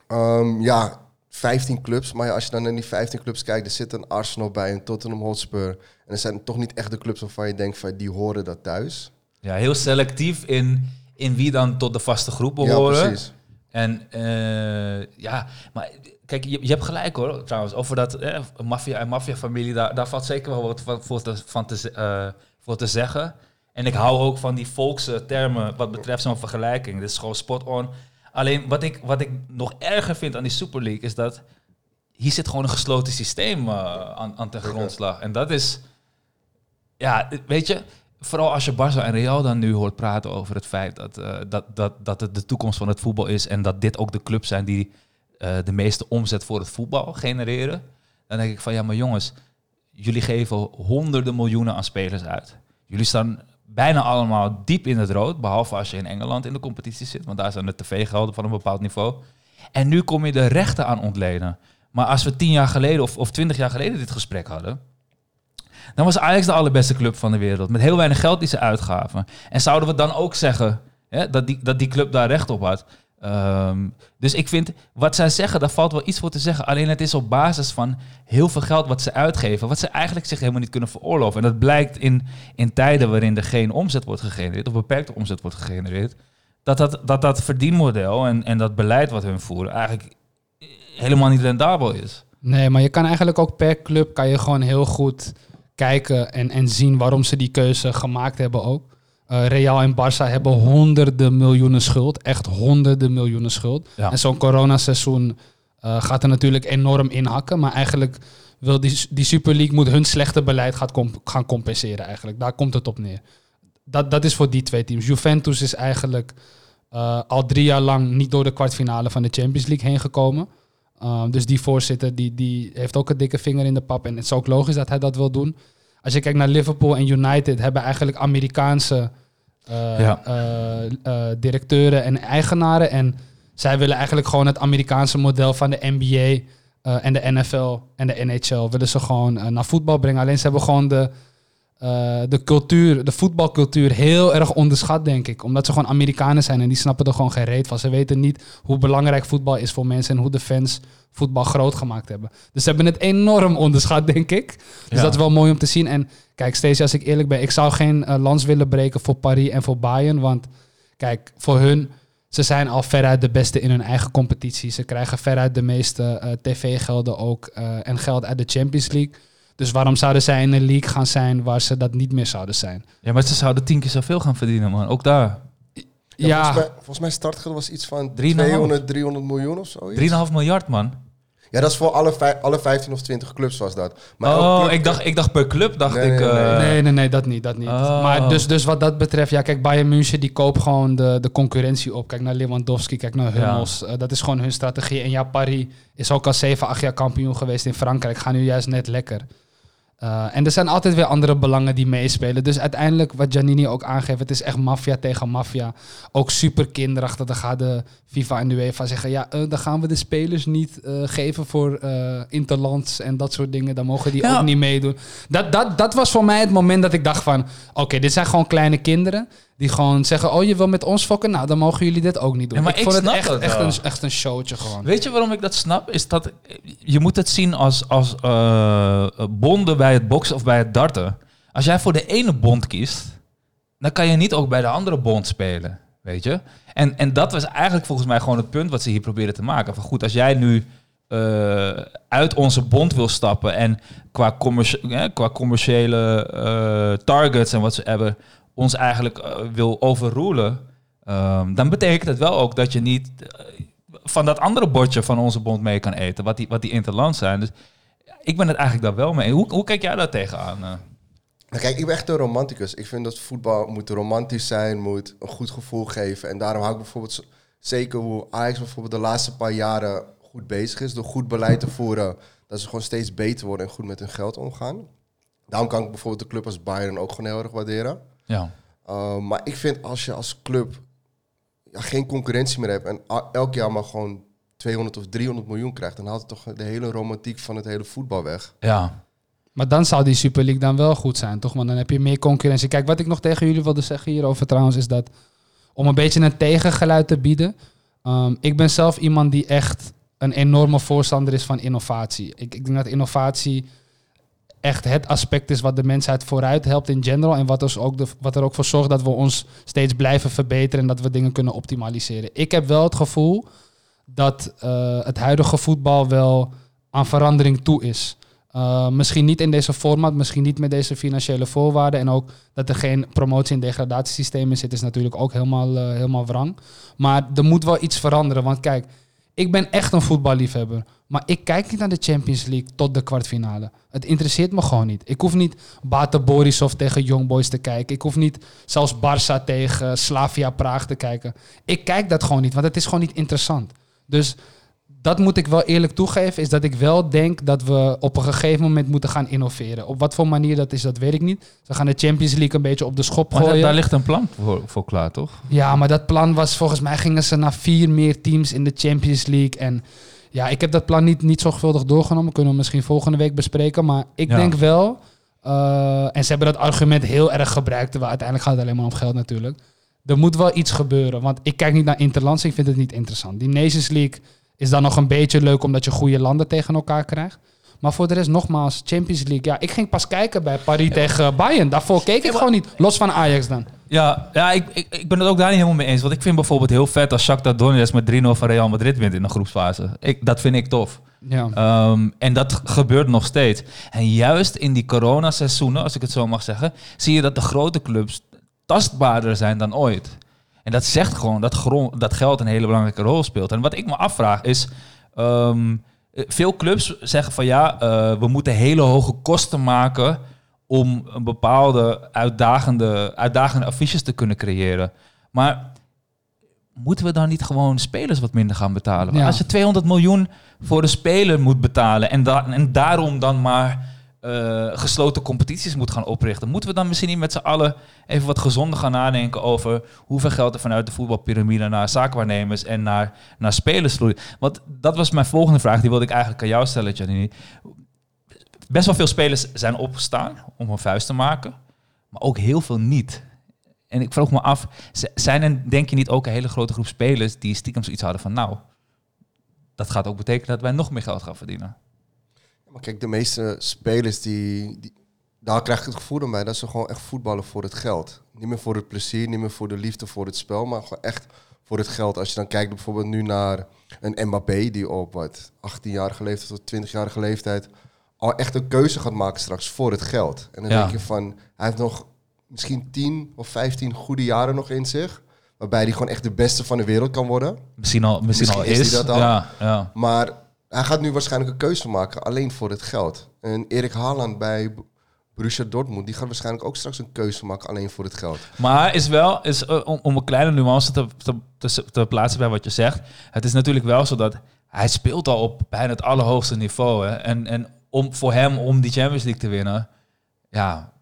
S4: Ehm, ja, 15 clubs. Maar ja, als je dan naar die 15 clubs kijkt, er zit een Arsenal bij, een Tottenham Hotspur. En er zijn toch niet echt de clubs waarvan je denkt van die horen dat thuis.
S1: Ja, heel selectief in, in wie dan tot de vaste groep
S4: Ja,
S1: behoren.
S4: precies.
S1: En eh, ja, maar kijk, je, je hebt gelijk hoor, trouwens, over dat eh, maffia en maffiafamilie, daar, daar valt zeker wel wat van, voor, te, van te, eh, voor te zeggen. En ik hou ook van die volkse termen wat betreft zo'n vergelijking. Dit is gewoon spot on. Alleen wat ik, wat ik nog erger vind aan die Super League is dat hier zit gewoon een gesloten systeem eh, aan, aan ten grondslag. En dat is, ja, weet je, vooral als je Barça en Real dan nu hoort praten over het feit dat, eh, dat, dat, dat het de toekomst van het voetbal is en dat dit ook de clubs zijn die eh, de meeste omzet voor het voetbal genereren. Dan denk ik van ja, maar jongens, jullie geven honderden miljoenen aan spelers uit. Jullie staan bijna allemaal diep in het rood, behalve als je in Engeland in de competitie zit, want daar zijn de tv-gelden van een bepaald niveau. En nu kom je de rechten aan ontlenen. Maar als we tien jaar geleden of, of twintig jaar geleden dit gesprek hadden, dan was Ajax de allerbeste club van de wereld. Met heel weinig geld die ze uitgaven. En zouden we dan ook zeggen hè, dat, die, dat die club daar recht op had? Ehm, dus ik vind, wat zij zeggen, daar valt wel iets voor te zeggen. Alleen het is op basis van heel veel geld wat ze uitgeven. Wat ze eigenlijk zich helemaal niet kunnen veroorloven. En dat blijkt in, in tijden waarin er geen omzet wordt gegenereerd. Of beperkte omzet wordt gegenereerd. Dat dat, dat, dat verdienmodel en, en dat beleid wat hun voeren eigenlijk helemaal niet rendabel is.
S5: Nee, maar je kan eigenlijk ook per club kan je gewoon heel goed kijken en, en zien waarom ze die keuze gemaakt hebben ook. Eh, Real en Barça hebben honderden miljoenen schuld. Echt honderden miljoenen schuld.
S1: Ja.
S5: En zo'n coronaseizoen eh, gaat er natuurlijk enorm inhakken. Maar eigenlijk wil die, die Super League moet hun slechte beleid gaat comp- gaan compenseren eigenlijk. Daar komt het op neer. Dat, dat is voor die twee teams. Juventus is eigenlijk eh, al drie jaar lang niet door de kwartfinale van de Champions League heen gekomen. Dus die voorzitter die, die heeft ook een dikke vinger in de pap. En het is ook logisch dat hij dat wil doen. Als je kijkt naar Liverpool en United, hebben eigenlijk Amerikaanse eh,
S1: Ja.
S5: eh, eh, directeuren en eigenaren. En zij willen eigenlijk gewoon het Amerikaanse model van de NBA en de NFL en de NHL willen ze gewoon naar voetbal brengen. Alleen ze hebben gewoon de, eh, de cultuur, de voetbalcultuur heel erg onderschat, denk ik. Omdat ze gewoon Amerikanen zijn en die snappen er gewoon geen reet van. Ze weten niet hoe belangrijk voetbal is voor mensen en hoe de fans voetbal groot gemaakt hebben. Dus ze hebben het enorm onderschat, denk ik. Dus
S1: Ja.
S5: dat is wel mooi om te zien. En kijk, steeds als ik eerlijk ben, ik zou geen eh, lans willen breken voor Paris en voor Bayern. Want kijk, voor hun, ze zijn al veruit de beste in hun eigen competitie. Ze krijgen veruit de meeste eh, tv-gelden ook en geld uit de Champions League. Dus waarom zouden zij in een league gaan zijn waar ze dat niet meer zouden zijn?
S1: Ja, maar ze zouden tien keer zoveel gaan verdienen, man. Ook daar.
S4: Ja,
S5: Ja,
S4: Volgens, mij, volgens mij startgeld was iets van
S1: 3,5.
S4: 200, 300 miljoen of zo.
S1: 3,5 miljard, man.
S4: Ja, dat is voor alle, vij- alle 15 of 20 clubs was dat. Maar
S1: oh,
S4: club-
S1: ik dacht, ik dacht per club, dacht
S4: Nee,
S1: ik...
S4: nee, nee.
S1: eh,
S5: nee, nee, nee, dat niet, dat niet.
S1: Oh.
S5: Maar dus, dus wat dat betreft, ja, kijk, Bayern München die koopt gewoon de, de concurrentie op. Kijk naar Lewandowski, kijk naar Hummels. Eh, dat is gewoon hun strategie. En ja, Paris is ook al 7, 8 jaar kampioen geweest in Frankrijk. Gaan nu juist net lekker. Eh, en er zijn altijd weer andere belangen die meespelen. Dus uiteindelijk, wat Giannini ook aangeeft, het is echt maffia tegen maffia. Ook super kinderachtig. Dan gaat de FIFA en de UEFA zeggen, ja, eh, dan gaan we de spelers niet eh, geven voor interlands en dat soort dingen. Dan mogen die
S1: Ja.
S5: ook niet meedoen. Dat, dat, dat was voor mij het moment dat ik dacht van, oké, dit zijn gewoon kleine kinderen. Die gewoon zeggen, oh, je wil met ons fokken? Nou, dan mogen jullie dit ook niet doen.
S1: Ja, maar
S5: ik
S1: ik
S5: vond het echt, echt, een, echt een showtje gewoon.
S1: Weet je waarom ik dat snap? Is dat je moet het zien als, als eh, bonden bij het boksen of bij het darten. Als jij voor de ene bond kiest, dan kan je niet ook bij de andere bond spelen. Weet je? En, en dat was eigenlijk volgens mij gewoon het punt wat ze hier proberen te maken. Van goed, als jij nu eh, uit onze bond wil stappen en qua, commerci- eh, qua commerciële targets en wat ze hebben, ons eigenlijk eh, wil overrulen, ehm, dan betekent het wel ook dat je niet eh, van dat andere bordje van onze bond mee kan eten, wat die, wat die interland zijn. Dus ik ben het eigenlijk daar wel mee. Hoe, hoe kijk jij daar tegenaan? eh?
S4: Nou, kijk, ik ben echt een romanticus. Ik vind dat voetbal moet romantisch zijn, moet een goed gevoel geven. En daarom hou ik bijvoorbeeld zeker hoe Ajax bijvoorbeeld de laatste paar jaren goed bezig is. Door goed beleid te voeren, dat ze gewoon steeds beter worden en goed met hun geld omgaan. Daarom kan ik bijvoorbeeld de club als Bayern ook gewoon heel erg waarderen.
S1: Ja.
S4: Uh, maar ik vind als je als club ja, geen concurrentie meer hebt en elk jaar maar gewoon 200 of 300 miljoen krijgt, dan haalt het toch de hele romantiek van het hele voetbal weg.
S1: ja.
S5: Maar dan zou die Super League dan wel goed zijn, toch? Want dan heb je meer concurrentie. Kijk, wat ik nog tegen jullie wilde zeggen hierover trouwens, is dat om een beetje een tegengeluid te bieden. um, ik ben zelf iemand die echt een enorme voorstander is van innovatie. Ik, ik denk dat innovatie echt het aspect is wat de mensheid vooruit helpt in general. En wat, dus ook wat er ook voor zorgt dat we ons steeds blijven verbeteren en dat we dingen kunnen optimaliseren. Ik heb wel het gevoel dat eh, het huidige voetbal wel aan verandering toe is. Uh, misschien niet in deze format, misschien niet met deze financiële voorwaarden. En ook dat er geen promotie- en degradatiesysteem in zit, is natuurlijk ook helemaal, uh, helemaal wrang. Maar er moet wel iets veranderen. Want kijk, ik ben echt een voetballiefhebber. Maar ik kijk niet naar de Champions League tot de kwartfinale. Het interesseert me gewoon niet. Ik hoef niet Bate Borisov tegen Young Boys te kijken. Ik hoef niet zelfs Barça tegen Slavia Praag te kijken. Ik kijk dat gewoon niet, want het is gewoon niet interessant. Dus dat moet ik wel eerlijk toegeven, is dat ik wel denk dat we op een gegeven moment moeten gaan innoveren. Op wat voor manier dat is, dat weet ik niet. Ze gaan de Champions League een beetje op de schop
S1: Maar
S5: gooien.
S1: daar ligt een plan voor, voor klaar, toch?
S5: Ja, maar dat plan was volgens mij gingen ze naar vier meer teams in de Champions League. En ja, ik heb dat plan niet, niet zorgvuldig doorgenomen. Kunnen we misschien volgende week bespreken. Maar ik
S1: Ja.
S5: denk wel, uh, en ze hebben dat argument heel erg gebruikt. Terwijl uiteindelijk gaat het alleen maar om geld natuurlijk. Er moet wel iets gebeuren. Want ik kijk niet naar Interlands, ik vind het niet interessant. Die Nations League is dan nog een beetje leuk omdat je goede landen tegen elkaar krijgt. Maar voor de rest, nogmaals, Champions League. Ja, ik ging pas kijken bij Paris tegen Bayern. Daarvoor keek ik gewoon niet. Los van Ajax dan.
S1: Ja, ja ik, ik, ik ben het ook daar niet helemaal mee eens. Want ik vind bijvoorbeeld heel vet als Shakhtar Donetsk met 3-0 van Real Madrid wint in de groepsfase. Ik, dat vind ik tof.
S5: Ja.
S1: Um, en dat gebeurt nog steeds. En juist in die coronaseizoenen, als ik het zo mag zeggen, zie je dat de grote clubs tastbaarder zijn dan ooit. En dat zegt gewoon dat, grond, dat geld een hele belangrijke rol speelt. En wat ik me afvraag is... ehm, eh, veel clubs zeggen van ja, eh, we moeten hele hoge kosten maken om een bepaalde uitdagende, uitdagende affiches te kunnen creëren. Maar moeten we dan niet gewoon spelers wat minder gaan betalen?
S5: Ja.
S1: Als je 200 miljoen voor een speler moet betalen en, da en daarom dan maar eh, gesloten competities moet gaan oprichten, moeten we dan misschien niet met z'n allen even wat gezonder gaan nadenken over hoeveel geld er vanuit de voetbalpyramide naar zaakwaarnemers en naar, naar spelers vloeit? Want dat was mijn volgende vraag, die wilde ik eigenlijk aan jou stellen, Janine. Best wel veel spelers zijn opgestaan om een vuist te maken, maar ook heel veel niet. En ik vroeg me af, zijn er denk je niet ook een hele grote groep spelers die stiekem zoiets hadden van nou, dat gaat ook betekenen dat wij nog meer geld gaan verdienen.
S4: Maar kijk, de meeste spelers die, die... Daar krijg ik het gevoel bij dat ze gewoon echt voetballen voor het geld. Niet meer voor het plezier, niet meer voor de liefde voor het spel, maar gewoon echt voor het geld. Als je dan kijkt bijvoorbeeld nu naar een Mbappé die op wat 18-jarige leeftijd tot 20-jarige leeftijd al echt een keuze gaat maken straks voor het geld. En dan
S1: Ja.
S4: denk je van, hij heeft nog misschien 10 of 15 goede jaren nog in zich, waarbij hij gewoon echt de beste van de wereld kan worden.
S1: Misschien al, misschien al
S4: is
S1: is.
S4: die dat al.
S1: Ja, ja.
S4: Maar hij gaat nu waarschijnlijk een keuze maken alleen voor het geld. En Erik Haaland bij Borussia Dortmund, die gaat waarschijnlijk ook straks een keuze maken alleen voor het geld.
S1: Maar is wel, is, eh, om, een kleine nuance te, te, te, plaatsen bij wat je zegt. Het is natuurlijk wel zo dat hij speelt al op bijna het allerhoogste niveau. Hè? En, en om, voor hem om die Champions League te winnen, ja,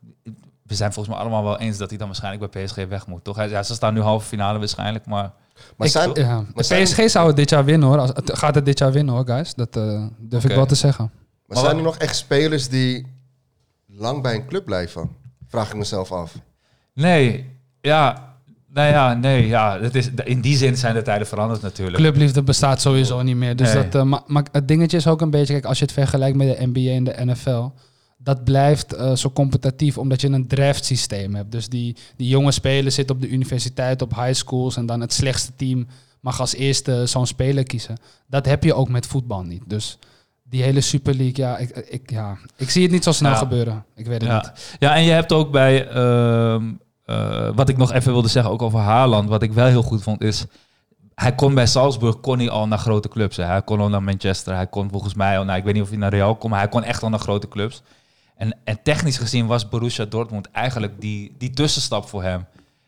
S1: we zijn volgens mij allemaal wel eens dat hij dan waarschijnlijk bij PSG weg moet. Toch? Ja, ze staan nu halve finale waarschijnlijk, maar
S4: Maar
S5: Ik-
S4: zijn,
S5: ja.
S4: maar
S5: De
S4: zijn-
S5: PSG zou het dit jaar winnen hoor. Als, het gaat het dit jaar winnen hoor, guys. Dat eh, durf ik wel te zeggen.
S4: maar zijn er nog echt spelers die lang bij een club blijven? Vraag ik mezelf af.
S1: nee, ja, nou ja, nee, ja, het is, in die zin zijn de tijden veranderd natuurlijk.
S5: Clubliefde bestaat sowieso niet meer. Dus
S1: Nee.
S5: dat, eh, maar, maar het dingetje is ook een beetje, kijk, als je het vergelijkt met de NBA en de NFL, dat blijft eh, zo competitief omdat je een draft systeem hebt. Dus die, die jonge spelers zitten op de universiteit, op high schools en dan het slechtste team mag als eerste zo'n speler kiezen. Dat heb je ook met voetbal niet. Dus die hele Super League, ja, ik, ik, ja, ik zie het niet zo snel
S1: Ja.
S5: gebeuren. Ik weet het
S1: Ja.
S5: niet.
S1: ja, en je hebt ook bij, ehm, eh, wat ik nog even wilde zeggen, ook over Haaland, wat ik wel heel goed vond, is, hij kon bij Salzburg kon hij al naar grote clubs. Hè. Hij kon al naar Manchester, hij kon volgens mij al, nou, ik weet niet of hij naar Real kon, maar hij kon echt al naar grote clubs. En, en technisch gezien was Borussia Dortmund eigenlijk die, die tussenstap voor hem.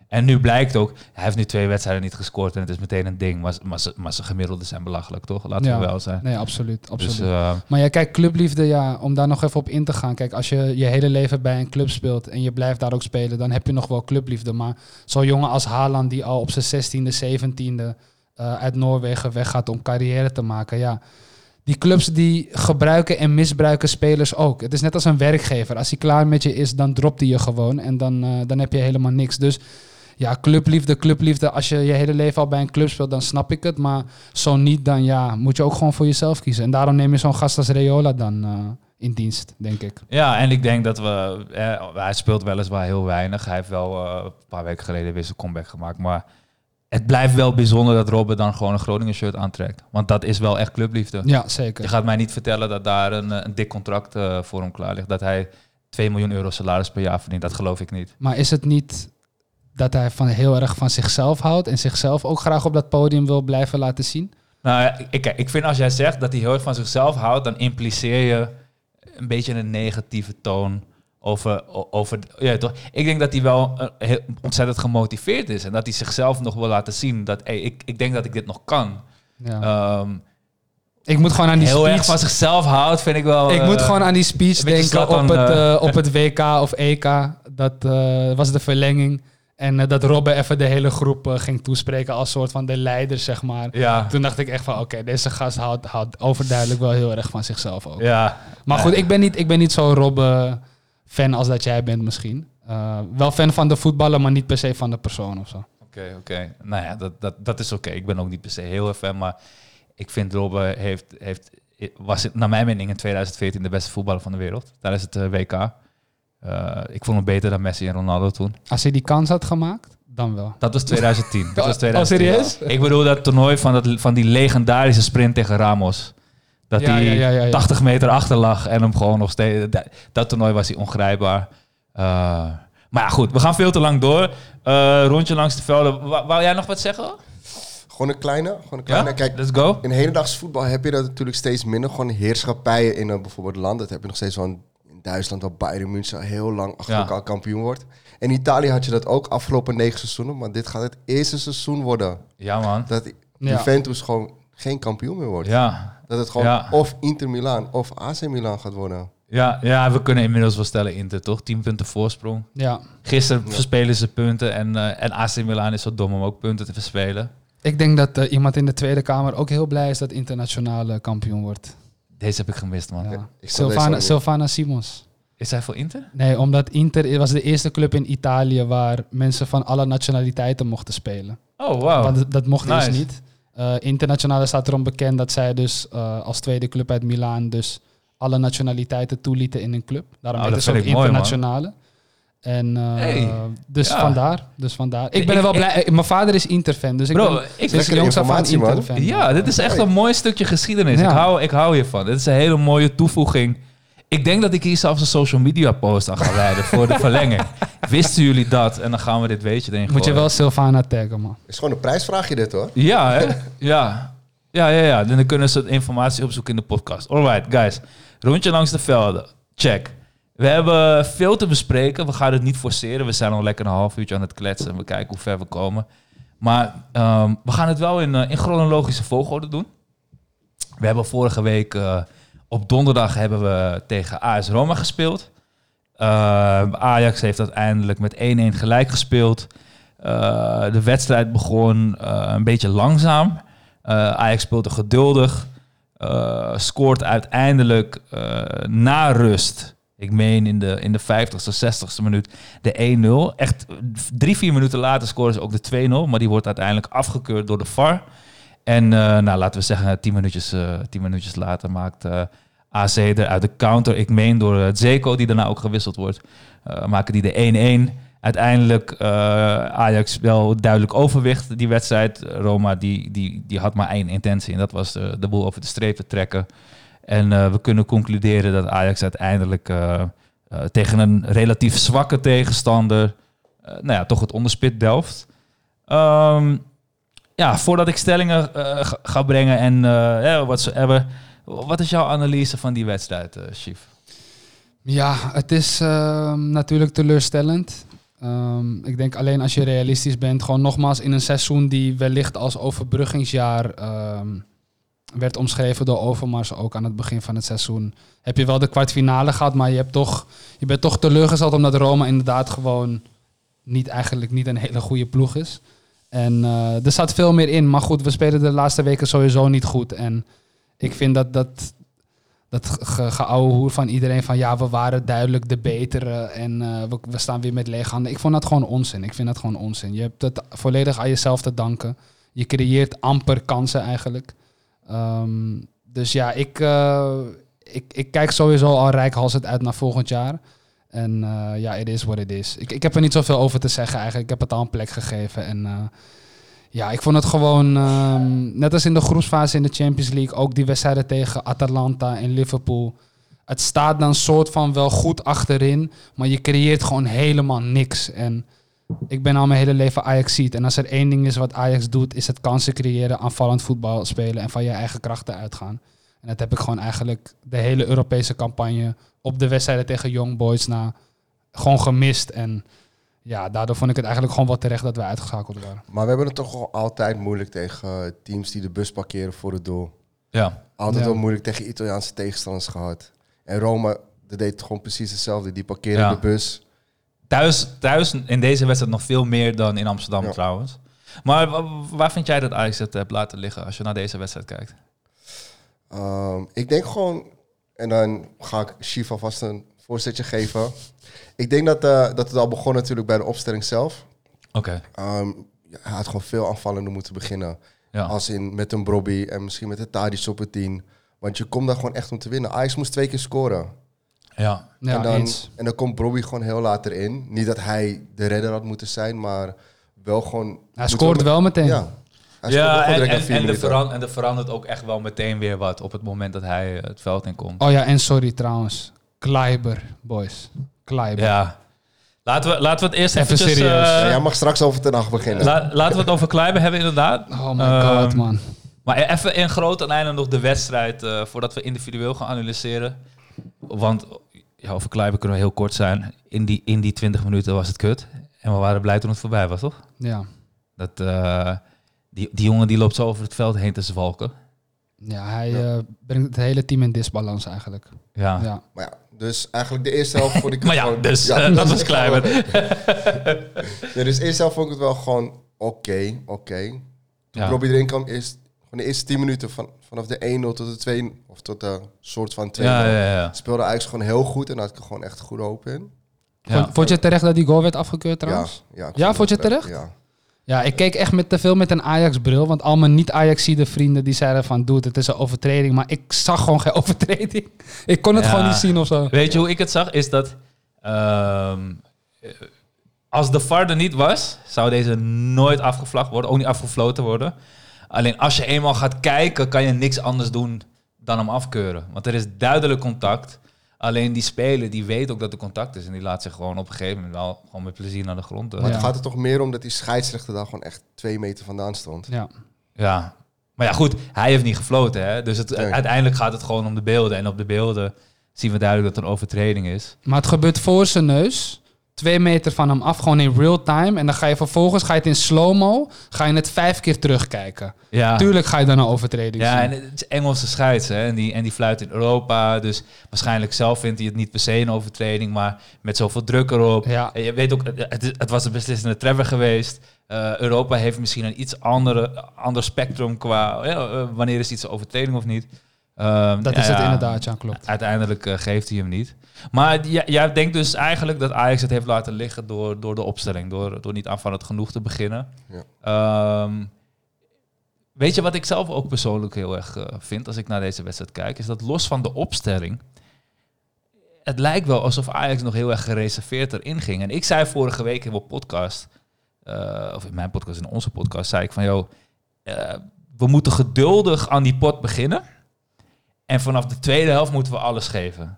S1: En nu blijkt ook, hij heeft nu twee wedstrijden niet gescoord en het is meteen een ding. Maar, maar, ze- maar zijn gemiddelden zijn belachelijk, toch? Laten
S5: Ja.
S1: we wel zijn.
S5: Nee, absoluut. absoluut.
S1: Dus
S5: Maar ja, kijk, clubliefde, ja, om daar nog even op in te gaan. Kijk, als je je hele leven bij een club speelt en je blijft daar ook spelen, dan heb je nog wel clubliefde. Maar zo'n jongen als Haaland, die al op zijn 16e, 17e eh, uit Noorwegen weggaat om carrière te maken, ja. Die clubs die gebruiken en misbruiken spelers ook. Het is net als een werkgever. Als hij klaar met je is, dan dropt hij je gewoon en dan, eh, dan heb je helemaal niks. Dus ja, clubliefde, clubliefde. Als je je hele leven al bij een club speelt, dan snap ik het. Maar zo niet, dan ja, moet je ook gewoon voor jezelf kiezen. En daarom neem je zo'n gast als Reola dan eh, in dienst, denk ik.
S1: Ja, en ik denk dat we... Eh, hij speelt weliswaar heel weinig. Hij heeft wel een paar weken geleden weer zijn comeback gemaakt. Maar het blijft wel bijzonder dat Robben dan gewoon een Groningen shirt aantrekt. Want dat is wel echt clubliefde.
S5: Ja,
S1: Je
S5: zeker.
S1: gaat mij niet vertellen dat daar een, eh, een dik contract eh, voor hem klaar ligt. Dat hij 2 miljoen euro salaris per jaar verdient. Dat geloof ik niet.
S5: Maar is het niet dat hij van heel erg van zichzelf houdt en zichzelf ook graag op dat podium wil blijven laten zien?
S1: Nou, ik, ik vind als jij zegt dat hij heel erg van zichzelf houdt, dan impliceer je een beetje een negatieve toon over, over ja, toch? Ik denk dat hij wel eh, heel, ontzettend gemotiveerd is en dat hij zichzelf nog wil laten zien dat hey, ik, ik denk dat ik dit nog kan.
S5: Ja.
S1: Ehm,
S5: ik moet gewoon aan die
S1: heel
S5: speech...
S1: erg van zichzelf houdt, vind ik wel.
S5: Ik
S1: eh,
S5: moet gewoon aan die speech denken op het,
S1: eh.
S5: eh, op het WK of EK. Dat eh, was de verlenging. En eh, dat Robben even de hele groep eh, ging toespreken als soort van de leider, zeg maar.
S1: Ja,
S5: Toen dacht ik echt van, oké, deze gast houdt, houdt overduidelijk wel heel erg van zichzelf ook.
S1: ja.
S5: Maar goed, ik ben niet, ik ben niet zo'n Robben-fan als dat jij bent misschien. Eh, wel fan van de voetballer, maar niet per se van de persoon of zo.
S1: Oké, oké. Nou ja, dat, dat, dat is oké. Ik ben ook niet per se heel erg fan, maar ik vind Robben heeft, heeft, was het, naar mijn mening in 2014 de beste voetballer van de wereld tijdens het eh, WK. Eh, ik vond hem beter dan Messi en Ronaldo toen.
S5: Als hij die kans had gemaakt, dan wel.
S1: Dat was 2010. Dat was
S5: Oh,
S1: 2010.
S5: serieus?
S1: Ik bedoel dat toernooi van, dat, van die legendarische sprint tegen Ramos. Dat
S5: Ja,
S1: hij
S5: ja, ja, ja, ja.
S1: 80 meter achter lag en hem gewoon nog steeds... Dat, dat toernooi was hij ongrijpbaar. Eh, Maar ja, goed, we gaan veel te lang door. Eh, rondje langs de velden. Wou jij nog wat zeggen?
S4: Gewoon een kleine. Gewoon een
S1: Ja,
S4: kleine. Kijk,
S1: let's go.
S4: in hedendaags voetbal heb je dat natuurlijk steeds minder. Gewoon heerschappijen in een bijvoorbeeld land. Dat heb je nog steeds wel in Duitsland, waar Bayern München heel lang achter
S1: Ja.
S4: elkaar kampioen wordt. In Italië had je dat ook afgelopen negen seizoenen. Maar dit gaat het eerste seizoen worden
S1: Ja, man.
S4: dat
S5: Ja.
S4: Juventus gewoon geen kampioen meer wordt.
S1: Ja.
S4: Dat het gewoon
S1: Ja.
S4: of Inter Milan of AC Milan gaat worden.
S1: Ja, ja, we kunnen inmiddels wel stellen Inter, toch? 10 punten voorsprong.
S5: Ja.
S1: Gisteren verspelen ze punten en, eh, en AC Milan is zo dom om ook punten te verspelen.
S5: Ik denk dat eh, iemand in de Tweede Kamer ook heel blij is dat internationale kampioen wordt.
S1: Deze heb ik gemist, man.
S5: Ja.
S4: Ik.
S5: Sylvana Simons.
S1: Is hij voor Inter?
S5: Nee, omdat Inter was de eerste club in Italië waar mensen van alle nationaliteiten mochten spelen.
S1: Oh, wow.
S5: Want dat- dat mocht
S1: Nice.
S5: dus niet. Eh, internationale staat erom bekend dat zij dus eh, als tweede club uit Milaan dus alle nationaliteiten toelieten in een club. Daarom
S1: Oh,
S5: heet het ook
S1: mooi,
S5: internationale. En eh,
S1: Hey.
S5: dus
S1: Ja.
S5: vandaar. Dus vandaar. Ik ben
S1: Ik-
S5: er wel blij. Mijn vader is Inter-fan, dus ik
S1: Bro,
S5: ben
S1: ik-
S5: sinds
S4: lekkere
S5: jongs af. Inter-fan.
S1: Ja, dit is echt een mooi stukje geschiedenis.
S5: Ja.
S1: Ik, hou, ik hou hiervan. Dit is een hele mooie toevoeging. Ik denk dat ik hier zelfs een social media post aan ga wijden voor de verlenging. Wisten jullie dat? En dan gaan we dit weetje erin
S5: Moet je wel Sylvana taggen, man.
S4: is gewoon een prijsvraagje dit hoor.
S1: Ja, hè? Ja. Ja, ja, ja. Dan kunnen ze informatie opzoeken in de podcast. Alright, guys. Rondje langs de velden. Check. We hebben veel te bespreken. We gaan het niet forceren. We zijn al lekker een half uurtje aan het kletsen. En we kijken hoe ver we komen. Maar ehm, we gaan het wel in, eh, in chronologische volgorde doen. We hebben vorige week... eh, op donderdag hebben we tegen AS Roma gespeeld. Eh, Ajax heeft uiteindelijk met 1-1 gelijk gespeeld. Eh, de wedstrijd begon eh, een beetje langzaam. Ajax speelde geduldig. scoort uiteindelijk na rust. Ik meen in de, in de 50ste, 60ste minuut de 1-0. Echt drie, vier minuten later scoren ze ook de 2-0. Maar die wordt uiteindelijk afgekeurd door de VAR. En eh, nou, laten we zeggen, tien minuutjes, eh, tien minuutjes later maakt eh AC er uit de counter. Ik meen door uh, Zeko, die daarna ook gewisseld wordt, maken die de 1-1. Uiteindelijk eh, Ajax wel duidelijk overwicht die wedstrijd. Roma die, die, die had maar één intentie en dat was de, boel over de streep te trekken. En we kunnen concluderen dat Ajax uiteindelijk tegen een relatief zwakke tegenstander nou ja, toch het onderspit delft. Ehm, ja, voordat ik stellingen eh, ga, brengen en eh ja, whatsoever. Wat is jouw analyse van die wedstrijd, eh Chief?
S5: Ja, het is ehm, natuurlijk teleurstellend. Ehm, ik denk alleen als je realistisch bent, gewoon nogmaals in een seizoen die wellicht als overbruggingsjaar ehm, werd omschreven door Overmars ook aan het begin van het seizoen. Heb je wel de kwartfinale gehad, maar je, hebt toch, je bent toch teleurgesteld omdat Roma inderdaad gewoon niet, eigenlijk niet een hele goede ploeg is. En eh, er zat veel meer in, maar goed, we spelen de laatste weken sowieso niet goed. En ik vind dat dat, dat hoer van iedereen van ja, we waren duidelijk de betere en eh, we, we staan weer met lege handen. Ik vond dat gewoon onzin. Ik vind dat gewoon onzin. Je hebt het volledig aan jezelf te danken. Je creëert amper kansen eigenlijk. Ehm, dus ja, ik, eh, ik, ik kijk sowieso al rijkhalsend uit naar volgend jaar. En eh, ja, it is what it is. Ik, ik heb er niet zoveel over te zeggen eigenlijk. Ik heb het al een plek gegeven. En eh, ja, ik vond het gewoon, ehm, net als in de groepsfase in de Champions League, ook die wedstrijden tegen Atalanta en Liverpool. Het staat dan soort van wel goed achterin, maar je creëert gewoon helemaal niks. En ik ben al mijn hele leven ajax En als er één ding is wat Ajax doet, is het kansen creëren, aanvallend voetbal spelen en van je eigen krachten uitgaan. En dat heb ik gewoon eigenlijk de hele Europese campagne op de wedstrijden tegen Young Boys na gewoon gemist. En ja, daardoor vond ik het eigenlijk gewoon wat terecht dat we uitgeschakeld waren.
S4: Maar we hebben het toch altijd moeilijk tegen eh, teams die de bus parkeren voor het doel.
S1: Ja,
S4: Altijd
S5: Ja.
S4: wel moeilijk tegen Italiaanse tegenstanders gehad. En Roma, dat deed gewoon precies hetzelfde. Die parkeren
S1: Ja.
S4: de bus.
S1: thuis, thuis in deze wedstrijd nog veel meer dan in Amsterdam
S4: Ja.
S1: trouwens. Maar wa- waar vind jij dat Ajax het hebt laten liggen als je naar deze wedstrijd kijkt?
S4: Ehm, ik denk gewoon, en dan ga ik Chief alvast een voorzetje geven. Ik denk dat, eh, dat het al begon natuurlijk bij de opstelling zelf.
S1: Oké,
S4: Ehm, ja, hij had gewoon veel aanvallender moeten beginnen.
S1: ja.
S4: Als in met een Brobby en misschien met een Tadic op het 10. Want je komt daar gewoon echt om te winnen. Ajax moest twee keer scoren.
S1: ja.
S5: Ja,
S4: en, dan,
S5: eens.
S4: en dan komt Brobby gewoon heel later in. Niet dat hij de redder had moeten zijn, maar wel gewoon...
S5: Hij scoort wel meteen.
S4: Ja, hij
S1: Ja, en, en, en, er
S4: minuten.
S1: veran- en er verandert ook echt wel meteen weer wat op het moment dat hij eh, het veld in komt.
S5: Oh ja, en sorry trouwens. Kleiber, boys. Kleiber.
S1: Ja, Laten we, laten we het eerst
S5: Even
S1: eventjes,
S5: serieus.
S1: eh,
S4: Ja, jij mag straks over ten nacht beginnen.
S1: la- laten we het over Kleiber hebben, inderdaad.
S5: Oh my
S1: Ehm,
S5: god, man.
S1: Maar even in grote lijnen nog de wedstrijd, eh, voordat we individueel gaan analyseren. Want ja, over Kleiber kunnen we heel kort zijn. In die, in die 20 minuten was het kut. En we waren blij toen het voorbij was, toch?
S5: Ja.
S1: Dat, eh, die, die jongen die loopt zo over het veld heen te zwalken.
S5: Ja, hij eh, brengt het hele team in disbalans eigenlijk.
S1: Ja.
S5: Ja.
S4: Maar ja, dus eigenlijk de eerste helft vond ik het
S1: Maar ja,
S4: gewoon...
S1: dus
S4: Ja,
S1: eh, dat was Kleiber.
S4: gewoon- Ja, dus de eerste helft vond ik het wel gewoon oké, oké. Toen
S1: Ja.
S4: Robbie erin kwam, is gewoon de eerste 10 minuten van, vanaf de 1-0 tot de 2 of tot de soort van 2
S1: Ja, ja, ja.
S4: Speelde eigenlijk gewoon heel goed en daar had ik gewoon echt goed hoop in.
S1: Ja.
S5: Vond, vond je terecht dat die goal werd afgekeurd trouwens?
S4: Ja, Ja,
S5: vond je
S4: het
S5: terecht?
S4: Ja.
S5: Ja, ik keek echt met te veel met een Ajax-bril. Want al mijn niet-Ajax-ziede vrienden die zeiden van... Doe het is een overtreding. Maar ik zag gewoon geen overtreding. Ik kon het
S1: Ja.
S5: gewoon niet zien of zo.
S1: Weet je hoe ik het zag? Is dat ehm, eh, als de VAR er niet was, zou deze nooit afgevlagd worden, ook niet afgefloten worden. Alleen als je eenmaal gaat kijken, kan je niks anders doen dan hem afkeuren. Want er is duidelijk contact. Alleen die speler die weet ook dat er contact is en die laat zich gewoon op een gegeven moment wel gewoon met plezier naar de grond. eh.
S4: Maar
S5: Ja.
S4: het gaat er toch meer om dat die scheidsrechter daar gewoon echt twee meter vandaan stond.
S5: Ja.
S1: Ja. Maar ja, goed, hij heeft niet gefloten, hè? Dus het,
S4: Nee.
S1: uiteindelijk gaat het gewoon om de beelden. En op de beelden zien we duidelijk dat er een overtreding is.
S5: Maar het gebeurt voor zijn neus. Twee meter van hem af, gewoon in real time. En dan ga je vervolgens, ga je het in slow-mo, ga je het vijf keer terugkijken.
S1: Ja.
S5: Tuurlijk ga je dan een overtreding
S1: Ja,
S5: zien.
S1: en het is Engelse scheids, hè? En die, en die fluit in Europa. Dus waarschijnlijk zelf vindt hij het niet per se een overtreding, maar met zoveel druk erop.
S5: Ja.
S1: En je weet ook, het, het, was een beslissende treffer geweest. Eh, Europa heeft misschien een iets andere, ander spectrum qua ja, eh, wanneer is iets een overtreding of niet. Ehm,
S5: Dat
S1: ja,
S5: is het
S1: ja,
S5: inderdaad, ja, klopt.
S1: Uiteindelijk eh, geeft hij hem niet. Maar jij denkt dus eigenlijk dat Ajax het heeft laten liggen door, door de opstelling, door, door niet aanvallend genoeg te beginnen.
S4: Ja.
S1: Ehm, weet je wat ik zelf ook persoonlijk heel erg eh, vind als ik naar deze wedstrijd kijk, is dat los van de opstelling, het lijkt wel alsof Ajax nog heel erg gereserveerd erin ging. En ik zei vorige week in mijn podcast, eh, of in mijn podcast, in onze podcast, zei ik van, joh, eh, we moeten geduldig aan die pot beginnen. En vanaf de tweede helft moeten we alles geven.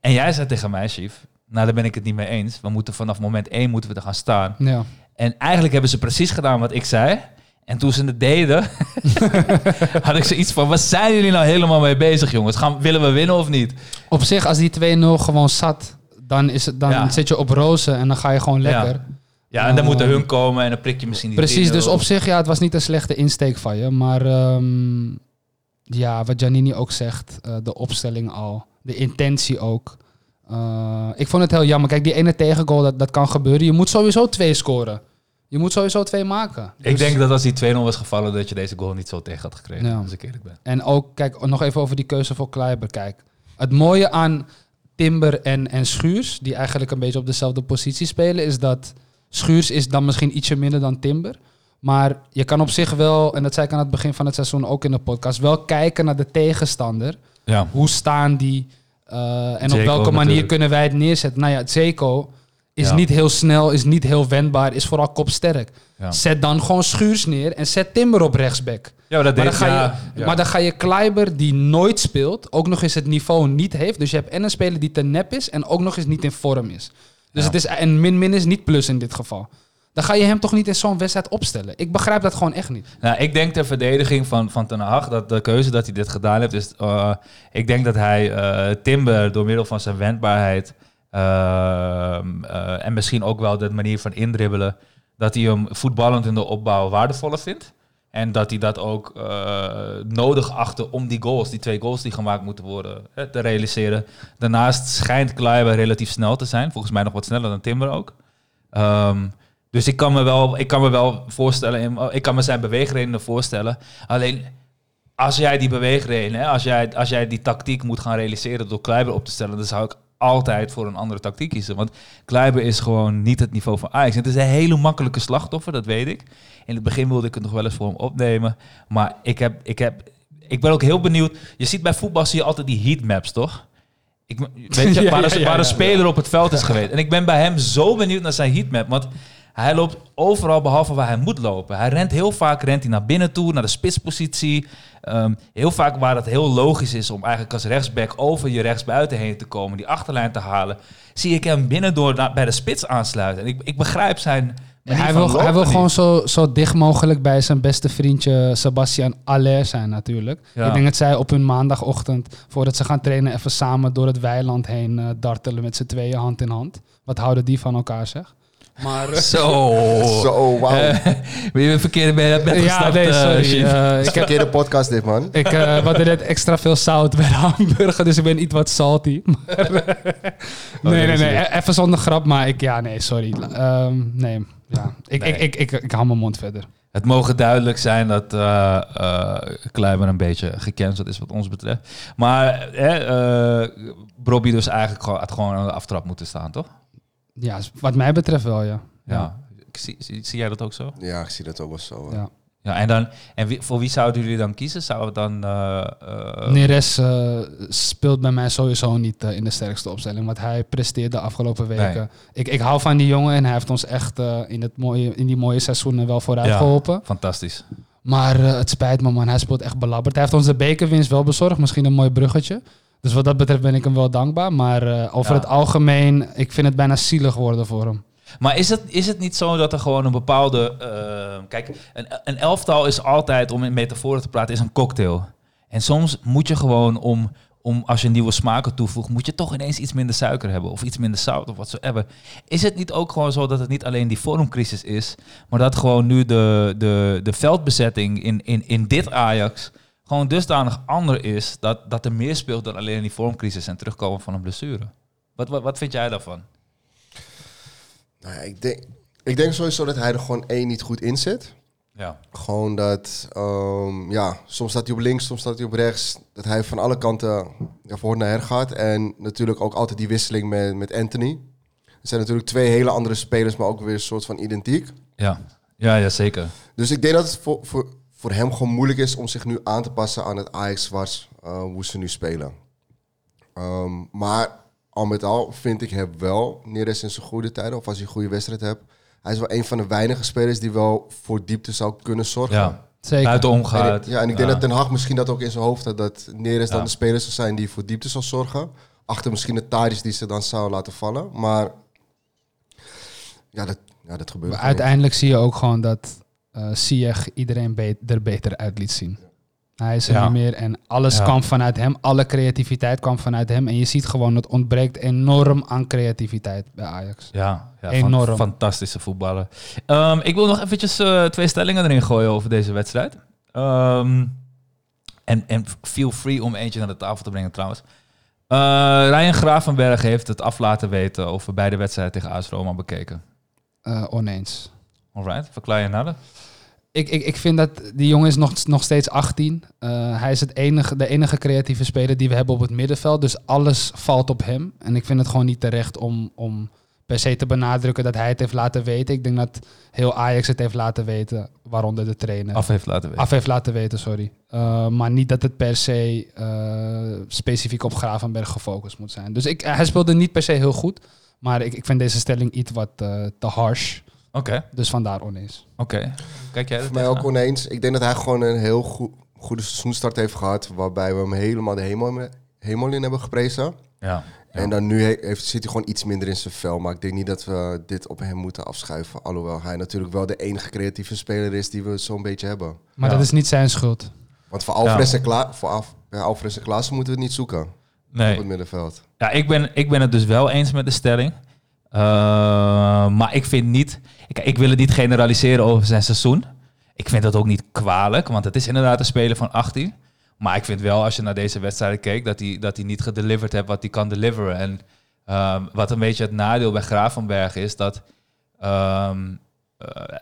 S1: En jij zei tegen mij, Chief, nou daar ben ik het niet mee eens. We moeten vanaf moment één moeten we er gaan staan.
S5: Ja.
S1: En eigenlijk hebben ze precies gedaan wat ik zei. En toen ze het deden, had ik zoiets van, waar zijn jullie nou helemaal mee bezig, jongens? Gaan, willen we winnen of niet?
S5: Op zich, als die 2-0 gewoon zat, dan, is het, dan
S1: Ja.
S5: zit je op rozen en dan ga je gewoon lekker.
S1: Ja. Ja, en dan
S5: Oh.
S1: moeten hun komen en dan prik je misschien die
S5: Precies,
S1: 3-0.
S5: dus op zich, ja, het was niet een slechte insteek van je. Maar ehm, ja, wat Janini ook zegt, eh, de opstelling al, de intentie ook. Eh, ik vond het heel jammer. Kijk, die ene tegengoal, dat, dat kan gebeuren. Je moet sowieso twee scoren. Je moet sowieso twee maken.
S1: Ik
S5: Dus-
S1: denk dat als die 2-0 was gevallen, dat je deze goal niet zo tegen had gekregen,
S5: Ja.
S1: als ik eerlijk ben.
S5: En ook, kijk, nog even over die keuze voor Kleiber. Kijk, het mooie aan Timber en, en Schuurs, die eigenlijk een beetje op dezelfde positie spelen, is dat Schuurs is dan misschien ietsje minder dan Timber. Maar je kan op zich wel, en dat zei ik aan het begin van het seizoen ook in de podcast, wel kijken naar de tegenstander.
S1: Ja.
S5: Hoe staan die? eh, en op welke manier
S1: natuurlijk.
S5: kunnen wij het neerzetten? Nou ja, Zeko is
S1: Ja.
S5: niet heel snel, is niet heel wendbaar, is vooral kopsterk.
S1: Ja.
S5: Zet dan gewoon Schuurs neer en zet Timber op rechtsback.
S1: Ja, dat
S5: Maar dan, ga je,
S1: ja,
S5: maar dan ga je Kleiber, die nooit speelt, ook nog eens het niveau niet heeft. Dus je hebt en een speler die te nep is en ook nog eens niet in vorm is. Dus het is en min-min is niet plus in dit geval. Dan ga je hem toch niet in zo'n wedstrijd opstellen. Ik begrijp dat gewoon echt niet.
S1: Nou, ik denk ter verdediging van, van Ten Hag, dat de keuze dat hij dit gedaan heeft, is... eh, ik denk dat hij eh, Timber door middel van zijn wendbaarheid ehm, eh, en misschien ook wel de manier van indribbelen, dat hij hem voetballend in de opbouw waardevoller vindt. En dat hij dat ook nodig achtte om die goals, die twee goals die gemaakt moeten worden, te realiseren. Daarnaast schijnt Kleiber relatief snel te zijn. Volgens mij nog wat sneller dan Timber ook. Ehm, dus ik kan me wel, ik kan me wel voorstellen, ik kan me zijn beweegredenen voorstellen. Alleen als jij die beweegredenen, als, jij, als jij die tactiek moet gaan realiseren door Kleiber op te stellen, dan zou ik altijd voor een andere tactiek kiezen. Want Kleiber is gewoon niet het niveau van Ajax. Het is een hele makkelijke slachtoffer, dat weet ik. In het begin wilde ik het nog wel eens voor hem opnemen. Maar ik, heb, ik, heb, ik ben ook heel benieuwd. Je ziet bij voetbal zie je altijd die heatmaps, toch? Ik, weet je, waar, een, waar een speler op het veld is geweest. En ik ben bij hem zo benieuwd naar zijn heatmap. Want Hij loopt overal behalve waar hij moet lopen. Hij rent heel vaak rent hij naar binnen toe, naar de spitspositie. Ehm, heel vaak waar het heel logisch is om eigenlijk als rechtsback over je rechtsbuiten heen te komen, die achterlijn te halen, zie ik hem binnendoor naar- bij de spits aansluiten. En ik, ik begrijp zijn.
S5: hij wil, hij wil gewoon zo, zo dicht mogelijk bij zijn beste vriendje Sebastian Aller zijn natuurlijk.
S1: Ja.
S5: Ik denk dat zij op hun maandagochtend, voordat ze gaan trainen, even samen door het weiland heen eh, dartelen met z'n tweeën hand in hand. Wat houden die van elkaar zeg? Maar, eh,
S1: Zo.
S4: Zo, wauw.
S1: Eh, ben je verkeerde bij het bed
S5: ja, nee,
S1: eh,
S5: sorry.
S4: Ik
S5: heb
S4: verkeerde podcast dit, man.
S5: Ik eh we hadden net extra veel zout bij de hamburger, dus ik ben iets wat salty. Maar, eh, nee, nee,
S1: dat
S5: nee, e- even zonder grap, maar ik, ja, nee, sorry. Ehm, nee, ja, ik,
S1: Nee.
S5: Ik, ik, ik, ik, hou mijn mond verder.
S1: Het mogen duidelijk zijn dat eh eh, Kleiber een beetje gecanceld is wat ons betreft. Maar eh, eh, dus eigenlijk gewoon, had gewoon aan de aftrap moeten staan, toch?
S5: Ja, wat mij betreft wel, ja.
S1: Ja. Ik Zie, zie, zie jij dat ook zo?
S4: Ja, ik zie dat ook wel zo.
S5: ja.
S1: Ja, en, dan, en wie, voor wie zouden jullie dan kiezen? Zou het dan... eh, eh,
S5: Neres eh, speelt bij mij sowieso niet in de sterkste opstelling, want hij presteert de afgelopen weken.
S1: Nee.
S5: Ik, ik hou van die jongen en hij heeft ons echt eh, in, het mooie, in die mooie seizoenen wel vooruit
S1: Ja.
S5: geholpen.
S1: Fantastisch.
S5: Maar eh, het spijt me man, hij speelt echt belabberd. Hij heeft ons de bekerwinst wel bezorgd, misschien een mooi bruggetje. Dus wat dat betreft ben ik hem wel dankbaar. Maar eh, over
S1: Ja.
S5: het algemeen, ik vind het bijna zielig worden voor hem.
S1: Maar is het, is het niet zo dat er gewoon een bepaalde... eh, kijk, een, een elftal is altijd, om in metaforen te praten, is een cocktail. En soms moet je gewoon, om, om als je nieuwe smaken toevoegt, moet je toch ineens iets minder suiker hebben. Of iets minder zout of wat zo hebben. Is het niet ook gewoon zo dat het niet alleen die vormcrisis is, maar dat gewoon nu de, de, de veldbezetting in, in, in dit Ajax gewoon dusdanig ander is, dat, dat er meer speelt dan alleen die vormcrisis en terugkomen van een blessure? Wat, wat, wat vind jij daarvan?
S4: Nou ja, ik, denk, ik denk sowieso dat hij er gewoon één niet goed in zit.
S1: Ja.
S4: Gewoon dat, ehm, ja, soms staat hij op links, soms staat hij op rechts. Dat hij van alle kanten voor naar her gaat. En natuurlijk ook altijd die wisseling met, met Anthony. Het zijn natuurlijk twee hele andere spelers, maar ook weer een soort van identiek.
S1: Ja, ja, ja zeker.
S4: Dus ik denk dat het voor, voor, voor hem gewoon moeilijk is om zich nu aan te passen aan het Ajax was, eh, hoe ze nu spelen. Ehm, maar al met al vind ik hem wel, Neres in zijn goede tijden, of als hij een goede wedstrijd hebt, hij is wel een van de weinige spelers die wel voor diepte zou kunnen zorgen.
S1: Ja.
S5: Zeker.
S1: Buitenom
S4: En
S1: gaat.
S4: ik, ja, en ik denk
S1: Ja.
S4: dat Ten Hag misschien dat ook in zijn hoofd had, dat Neres dan de speler zou zijn die voor diepte zal zorgen. Achter misschien de Tadic die ze dan zou laten vallen. Maar ja, dat, ja, dat gebeurt.
S5: Maar uiteindelijk zie je ook gewoon dat eh Ziyech iedereen be- er beter uit liet zien. Hij is er
S1: Ja.
S5: niet meer en alles
S1: Ja.
S5: kwam vanuit hem. Alle creativiteit kwam vanuit hem. En je ziet gewoon, het ontbreekt enorm aan creativiteit bij Ajax.
S1: Ja, ja
S5: Enorm.
S1: fan- fantastische voetballer. Ehm, ik wil nog eventjes eh, twee stellingen erin gooien over deze wedstrijd. Ehm, en, en feel free om eentje naar de tafel te brengen trouwens. Eh Ryan Gravenberg heeft het af laten weten over beide wedstrijden tegen AS Roma bekeken.
S5: Eh, oneens.
S1: Alright, verklaar je nader?
S5: Ik, ik, ik vind dat die jongen is nog, nog steeds 18. Eh, hij is het enige, de enige creatieve speler die we hebben op het middenveld. Dus alles valt op hem. En ik vind het gewoon niet terecht om, om per se te benadrukken dat hij het heeft laten weten. Ik denk dat heel Ajax het heeft laten weten, waaronder de trainer.
S1: Af heeft laten weten.
S5: Af heeft laten weten, sorry. Uh, maar niet dat het per se uh, specifiek op Gravenberg gefocust moet zijn. Dus ik, hij speelde niet per se heel goed. Maar ik, ik vind deze stelling iets wat uh, te harsh.
S1: Oké. Okay.
S5: Dus vandaar oneens.
S1: Oké. Okay. Kijk jij
S4: Voor mij ook oneens. Ik denk dat hij gewoon een heel goed, goede seizoenstart heeft gehad. Waarbij we hem helemaal de hemel, hemel in hebben geprezen.
S1: Ja.
S4: En dan nu heeft, zit hij gewoon iets minder in zijn vel. Maar ik denk niet dat we dit op hem moeten afschuiven. Alhoewel hij natuurlijk wel de enige creatieve speler is die we zo'n beetje hebben.
S5: Maar ja. dat is niet zijn schuld.
S4: Want voor Alfred ja. en, Kla voor ja, en Klaassen moeten we het niet zoeken.
S1: Nee.
S4: Op het middenveld.
S1: Ja, ik ben, ik ben het dus wel eens met de stelling. Uh, maar ik vind niet... Ik, ik wil het niet generaliseren over zijn seizoen. Ik vind dat ook niet kwalijk, want het is inderdaad een speler van 18. Maar ik vind wel, als je naar deze wedstrijden keek, dat hij, dat hij niet gedeliverd heeft wat hij kan deliveren. En um, wat een beetje het nadeel bij Gravenberg is, dat... Um, uh,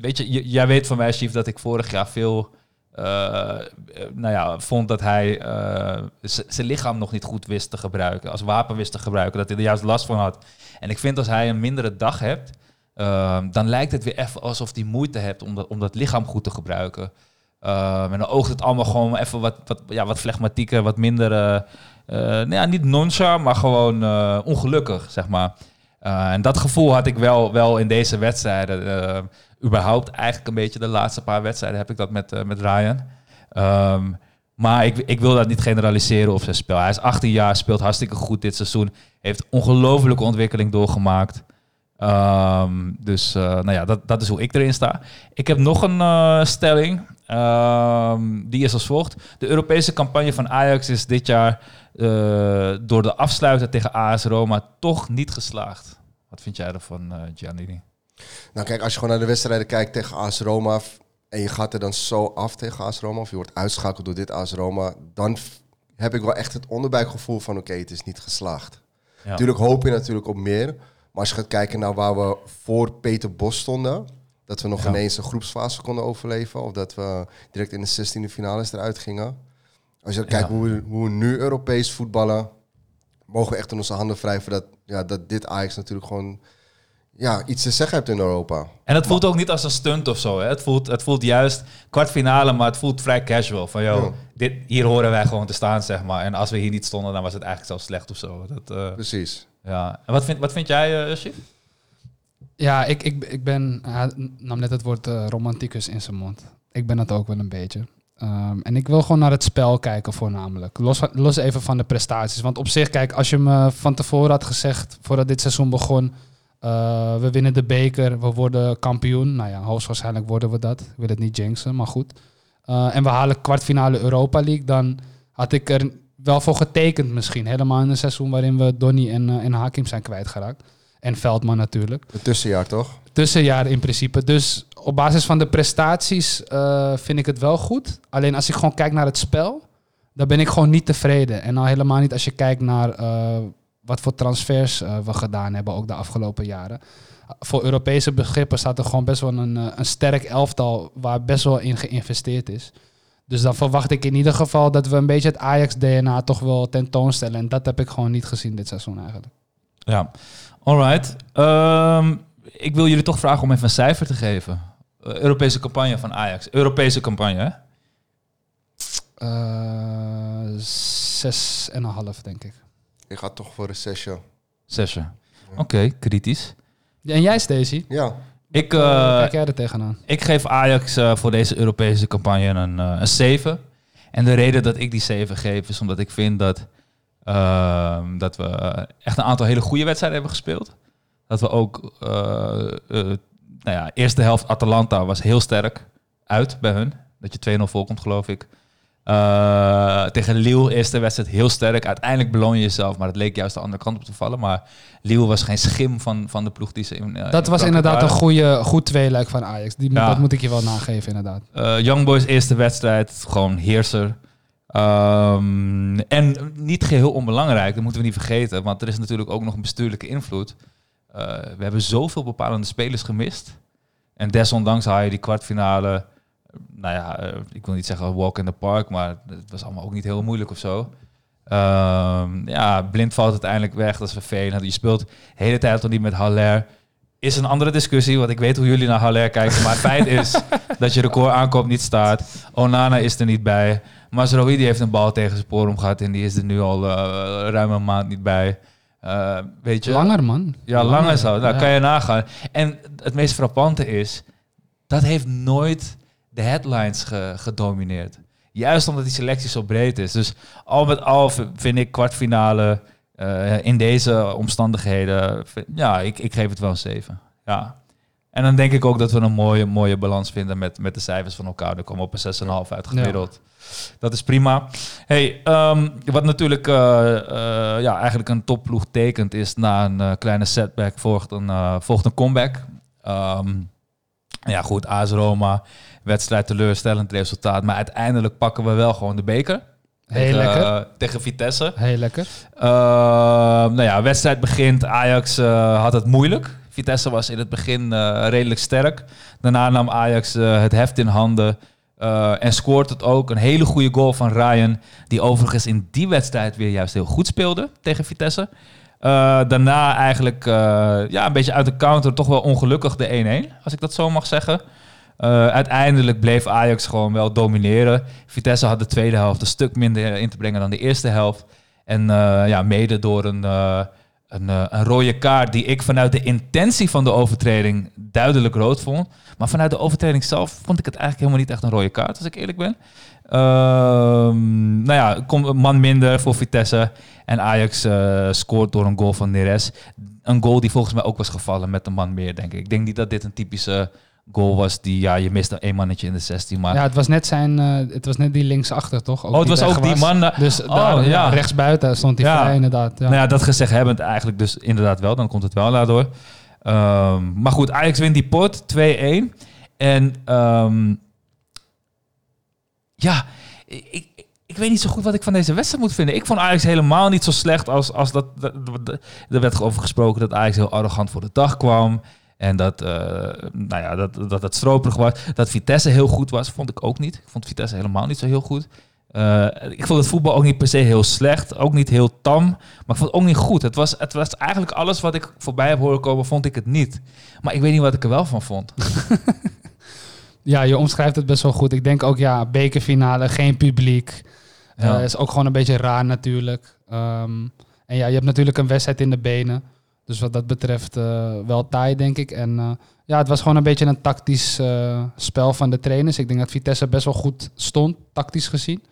S1: weet je, jij weet van mij, Chief, dat ik vorig jaar veel... Uh, nou ja, vond dat hij zijn lichaam nog niet goed wist te gebruiken. Als wapen wist te gebruiken. Dat hij er juist last van had. En ik vind als hij een mindere dag hebt... Uh, dan lijkt het weer even alsof hij moeite hebt om dat, lichaam goed te gebruiken. Uh, en dan oogt het allemaal gewoon even wat, wat, ja, wat flegmatieker, wat minder... Uh, nou ja, niet nonchalant, maar gewoon ongelukkig, zeg maar. Eh, en dat gevoel had ik wel, wel in deze wedstrijden. Eh, überhaupt eigenlijk een beetje de laatste paar wedstrijden heb ik dat met, eh, met Ryan. Ehm, maar ik, ik wil dat niet generaliseren op zijn spel. Hij is 18 jaar, speelt hartstikke goed dit seizoen. Heeft ongelofelijke ontwikkeling doorgemaakt. Ehm, dus eh, nou ja, dat, dat is hoe ik erin sta. Ik heb nog een eh, stelling. Ehm, die is als volgt. De Europese campagne van Ajax is dit jaar eh, door de afsluiter tegen AS Roma toch niet geslaagd. Wat vind jij ervan, Giannini?
S4: Nou kijk, als je gewoon naar de wedstrijden kijkt tegen AS Roma... en je gaat er dan zo af tegen AS Roma... of je wordt uitschakeld door dit AS Roma... dan heb ik wel echt het onderbuikgevoel van... oké, het is niet geslaagd.
S1: Ja.
S4: Natuurlijk hoop je natuurlijk op meer. Maar als je gaat kijken naar waar we voor Peter Bos stonden... dat we nog
S1: Ja.
S4: ineens een groepsfase konden overleven... of dat we direct in de 16e finales eruit gingen. Als je kijkt hoe, we, hoe we nu Europees voetballen... mogen we echt in onze handen wrijven... dat, ja, dat dit Ajax natuurlijk gewoon ja, iets te zeggen hebt in Europa.
S1: En het voelt ook niet als een stunt of zo. Hè? Het, voelt, het voelt juist kwartfinale, maar het voelt vrij casual. Van, joh,
S4: Ja.
S1: dit, hier horen wij gewoon te staan, zeg maar. En als we hier niet stonden, dan was het eigenlijk zelfs slecht of zo. Dat, eh,
S4: Precies.
S1: Ja. En wat vind, wat vind jij, uh?
S5: Ja, ik, ik, ik ben... Hij nam net het woord eh, romanticus in zijn mond. Ik ben dat ook wel een beetje. Ehm, en ik wil gewoon naar het spel kijken voornamelijk. Los, los even van de prestaties. Want op zich, kijk, als je me van tevoren had gezegd... voordat dit seizoen begon... eh, we winnen de beker, we worden kampioen. Nou ja, hoogstwaarschijnlijk worden we dat. Ik wil het niet jinxen, maar goed. En we halen kwartfinale Europa League. Dan had ik er wel voor getekend misschien. Helemaal in een seizoen waarin we Donny en, eh, en Hakim zijn kwijtgeraakt. En Veldman natuurlijk
S4: Een tussenjaar, toch?
S5: tussenjaar in principe. Dus op basis van de prestaties eh, vind ik het wel goed. Alleen als ik gewoon kijk naar het spel, dan ben ik gewoon niet tevreden. En al helemaal niet als je kijkt naar eh, wat voor transfers we gedaan hebben, ook de afgelopen jaren. Voor Europese begrippen staat er gewoon best wel een, een sterk elftal waar best wel in geïnvesteerd is. Dus dan verwacht ik in ieder geval dat we een beetje het Ajax-DNA toch wel tentoonstellen. En dat heb ik gewoon niet gezien dit seizoen eigenlijk.
S1: Ja, alright. Ehm, ik wil jullie toch vragen om even een cijfer te geven. Eh, Europese campagne van Ajax. Europese campagne, hè?
S5: Eh, zes en een half, denk ik.
S4: Ik ga toch voor een zesje.
S1: Zesje. Oké, kritisch.
S5: En jij, Stacey?
S4: Ja,
S1: Ik, eh,
S5: kijk jij er tegenaan?
S1: ik geef Ajax eh, voor deze Europese campagne een, eh, een 7. En de reden dat ik die 7 geef is omdat ik vind dat, ehm, dat we echt een aantal hele goede wedstrijden hebben gespeeld. Dat we ook, nou ja, eerste helft Atalanta was heel sterk uit bij hun. Dat je 2-0 voorkomt, geloof ik. Eh, tegen Lille, eerste wedstrijd, heel sterk. Uiteindelijk beloon je jezelf, maar het leek juist de andere kant op te vallen. Maar Lille was geen schim van, van de ploeg die ze in
S5: dat
S1: eh, in
S5: was inderdaad een goede, goed tweeluik van Ajax. Die,
S1: Ja.
S5: Dat moet ik je wel nageven, inderdaad.
S1: Eh, Young Boys eerste wedstrijd, gewoon heerser. Ehm, en niet geheel onbelangrijk, dat moeten we niet vergeten. Want er is natuurlijk ook nog een bestuurlijke invloed. We hebben zoveel bepalende spelers gemist. En desondanks haal je die kwartfinale... Nou ja, eh, ik wil niet zeggen walk in the park, maar het was allemaal ook niet heel moeilijk of zo. Ehm, ja, blind valt uiteindelijk weg, dat is vervelend. Je speelt de hele tijd al niet met Haller. Is een andere discussie, want ik weet hoe jullie naar Haller kijken. Maar het feit is dat je record aankoop niet staat. Onana is er niet bij. Mazraoui die heeft een bal tegen zijn spoor gehad en die is er nu al eh, ruim een maand niet bij. Eh, weet je?
S5: Langer, man.
S1: Ja, langer zo. Nou,
S5: Ja.
S1: kan je nagaan. En het meest frappante is, dat heeft nooit de headlines ge- gedomineerd. Juist omdat die selectie zo breed is. Dus al met al vind ik kwartfinale eh, in deze omstandigheden, vind- ja, ik, ik geef het wel een 7. Ja. En dan denk ik ook dat we een mooie, mooie balans vinden met, met de cijfers van elkaar. Er komen op een 6,5 uit gemiddeld. Dat is prima. Hey, ehm, wat natuurlijk eh, eh, ja, eigenlijk een topploeg tekent, is na een kleine setback volgt een, volgt een comeback. Ehm, ja, goed, AS Roma, wedstrijd teleurstellend resultaat. Maar uiteindelijk pakken we wel gewoon de beker.
S5: Heel
S1: tegen,
S5: lekker.
S1: eh, tegen Vitesse.
S5: Heel lekker.
S1: Ehm, nou ja, wedstrijd begint. Ajax eh, had het moeilijk. Vitesse was in het begin redelijk sterk. Daarna nam Ajax het heft in handen. en scoort het ook. Een hele goede goal van Ryan. Die overigens in die wedstrijd weer juist heel goed speelde tegen Vitesse. Daarna eigenlijk ja, een beetje uit de counter toch wel ongelukkig de 1-1. Als ik dat zo mag zeggen. Eh, uiteindelijk bleef Ajax gewoon wel domineren. Vitesse had de tweede helft een stuk minder in te brengen dan de eerste helft. En eh, ja, mede door een, eh, een, een rode kaart die ik vanuit de intentie van de overtreding duidelijk rood vond. Maar vanuit de overtreding zelf vond ik het eigenlijk helemaal niet echt een rode kaart, als ik eerlijk ben. Ehm, nou ja, man minder voor Vitesse. En Ajax scoort door een goal van Neres. Een goal die volgens mij ook was gevallen met een man meer, denk ik. Ik denk niet dat dit een typische goal was die, ja, je miste een mannetje in de 16. Maar
S5: Ja, het was net zijn, eh, het was net die linksachter, toch?
S1: Oh, het was ook die man, eh,
S5: Dus
S1: oh,
S5: daar,
S1: ja.
S5: rechtsbuiten stond hij
S1: Ja.
S5: vrij, inderdaad. Ja.
S1: Nou ja, dat gezegd hebbend eigenlijk dus inderdaad wel. Dan komt het wel daardoor. Ehm, maar goed, Ajax wint die pot 2-1. En ehm, ja, ik, ik, ik weet niet zo goed wat ik van deze wedstrijd moet vinden. Ik vond Ajax helemaal niet zo slecht als, als dat, dat, dat- Er werd over gesproken dat Ajax heel arrogant voor de dag kwam. En dat, eh, nou ja, dat, dat het stroperig was. Dat Vitesse heel goed was, vond ik ook niet. Ik vond Vitesse helemaal niet zo heel goed. Eh, ik vond het voetbal ook niet per se heel slecht. Ook niet heel tam. Maar ik vond het ook niet goed. Het was, het was eigenlijk alles wat ik voorbij heb horen komen, vond ik het niet. Maar ik weet niet wat ik er wel van vond.
S5: Ja, je omschrijft het best wel goed. Ik denk ook, ja, bekerfinale, geen publiek.
S1: Ja.
S5: Eh, is ook gewoon een beetje raar natuurlijk. Ehm, en ja, je hebt natuurlijk een wedstrijd in de benen. Dus wat dat betreft eh, wel taai, denk ik. En eh, ja, het was gewoon een beetje een tactisch eh, spel van de trainers. Ik denk dat Vitesse best wel goed stond, tactisch gezien.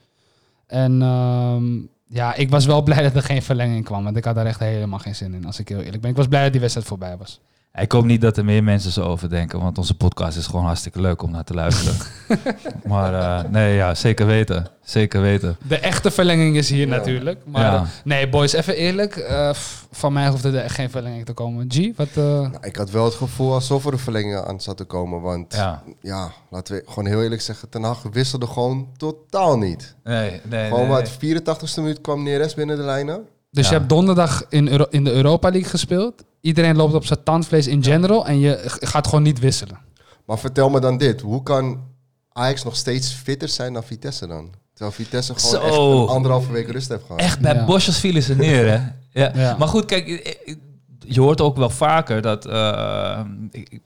S5: En ehm, ja, ik was wel blij dat er geen verlenging kwam. Want ik had daar echt helemaal geen zin in, als ik heel eerlijk ben. Ik was blij dat die wedstrijd voorbij was.
S1: Ik hoop niet dat er meer mensen zo over denken, want onze podcast is gewoon hartstikke leuk om naar te luisteren. maar eh, nee, ja, zeker weten. Zeker weten.
S5: De echte verlenging is hier
S4: Ja.
S5: natuurlijk. Maar
S1: Ja.
S5: nee, boys, even eerlijk. eh, van mij hoeft er echt geen verlenging te komen. G, wat... eh,
S4: Nou, ik had wel het gevoel alsof er een verlenging aan zat te komen. Want ja,
S1: Ja.
S4: laten we gewoon heel eerlijk zeggen, Ten Hag wisselde gewoon totaal niet.
S1: Nee, nee,
S4: gewoon
S1: nee,
S4: wat, 84ste minuut kwam Neres binnen de lijnen.
S5: dus
S1: Ja.
S5: je hebt donderdag in, Euro- in de Europa League gespeeld. Iedereen loopt op zijn tandvlees in general. En je gaat gewoon niet wisselen.
S4: Maar vertel me dan dit, hoe kan Ajax nog steeds fitter zijn dan Vitesse dan? Terwijl Vitesse gewoon
S1: Zo.
S4: echt een anderhalve week rust heeft gehad.
S1: Echt, bij
S5: Ja.
S1: Bosjes vielen ze neer, hè? Ja.
S5: Ja.
S1: Maar goed, kijk, eh, eh, je hoort ook wel vaker dat... ik- ik-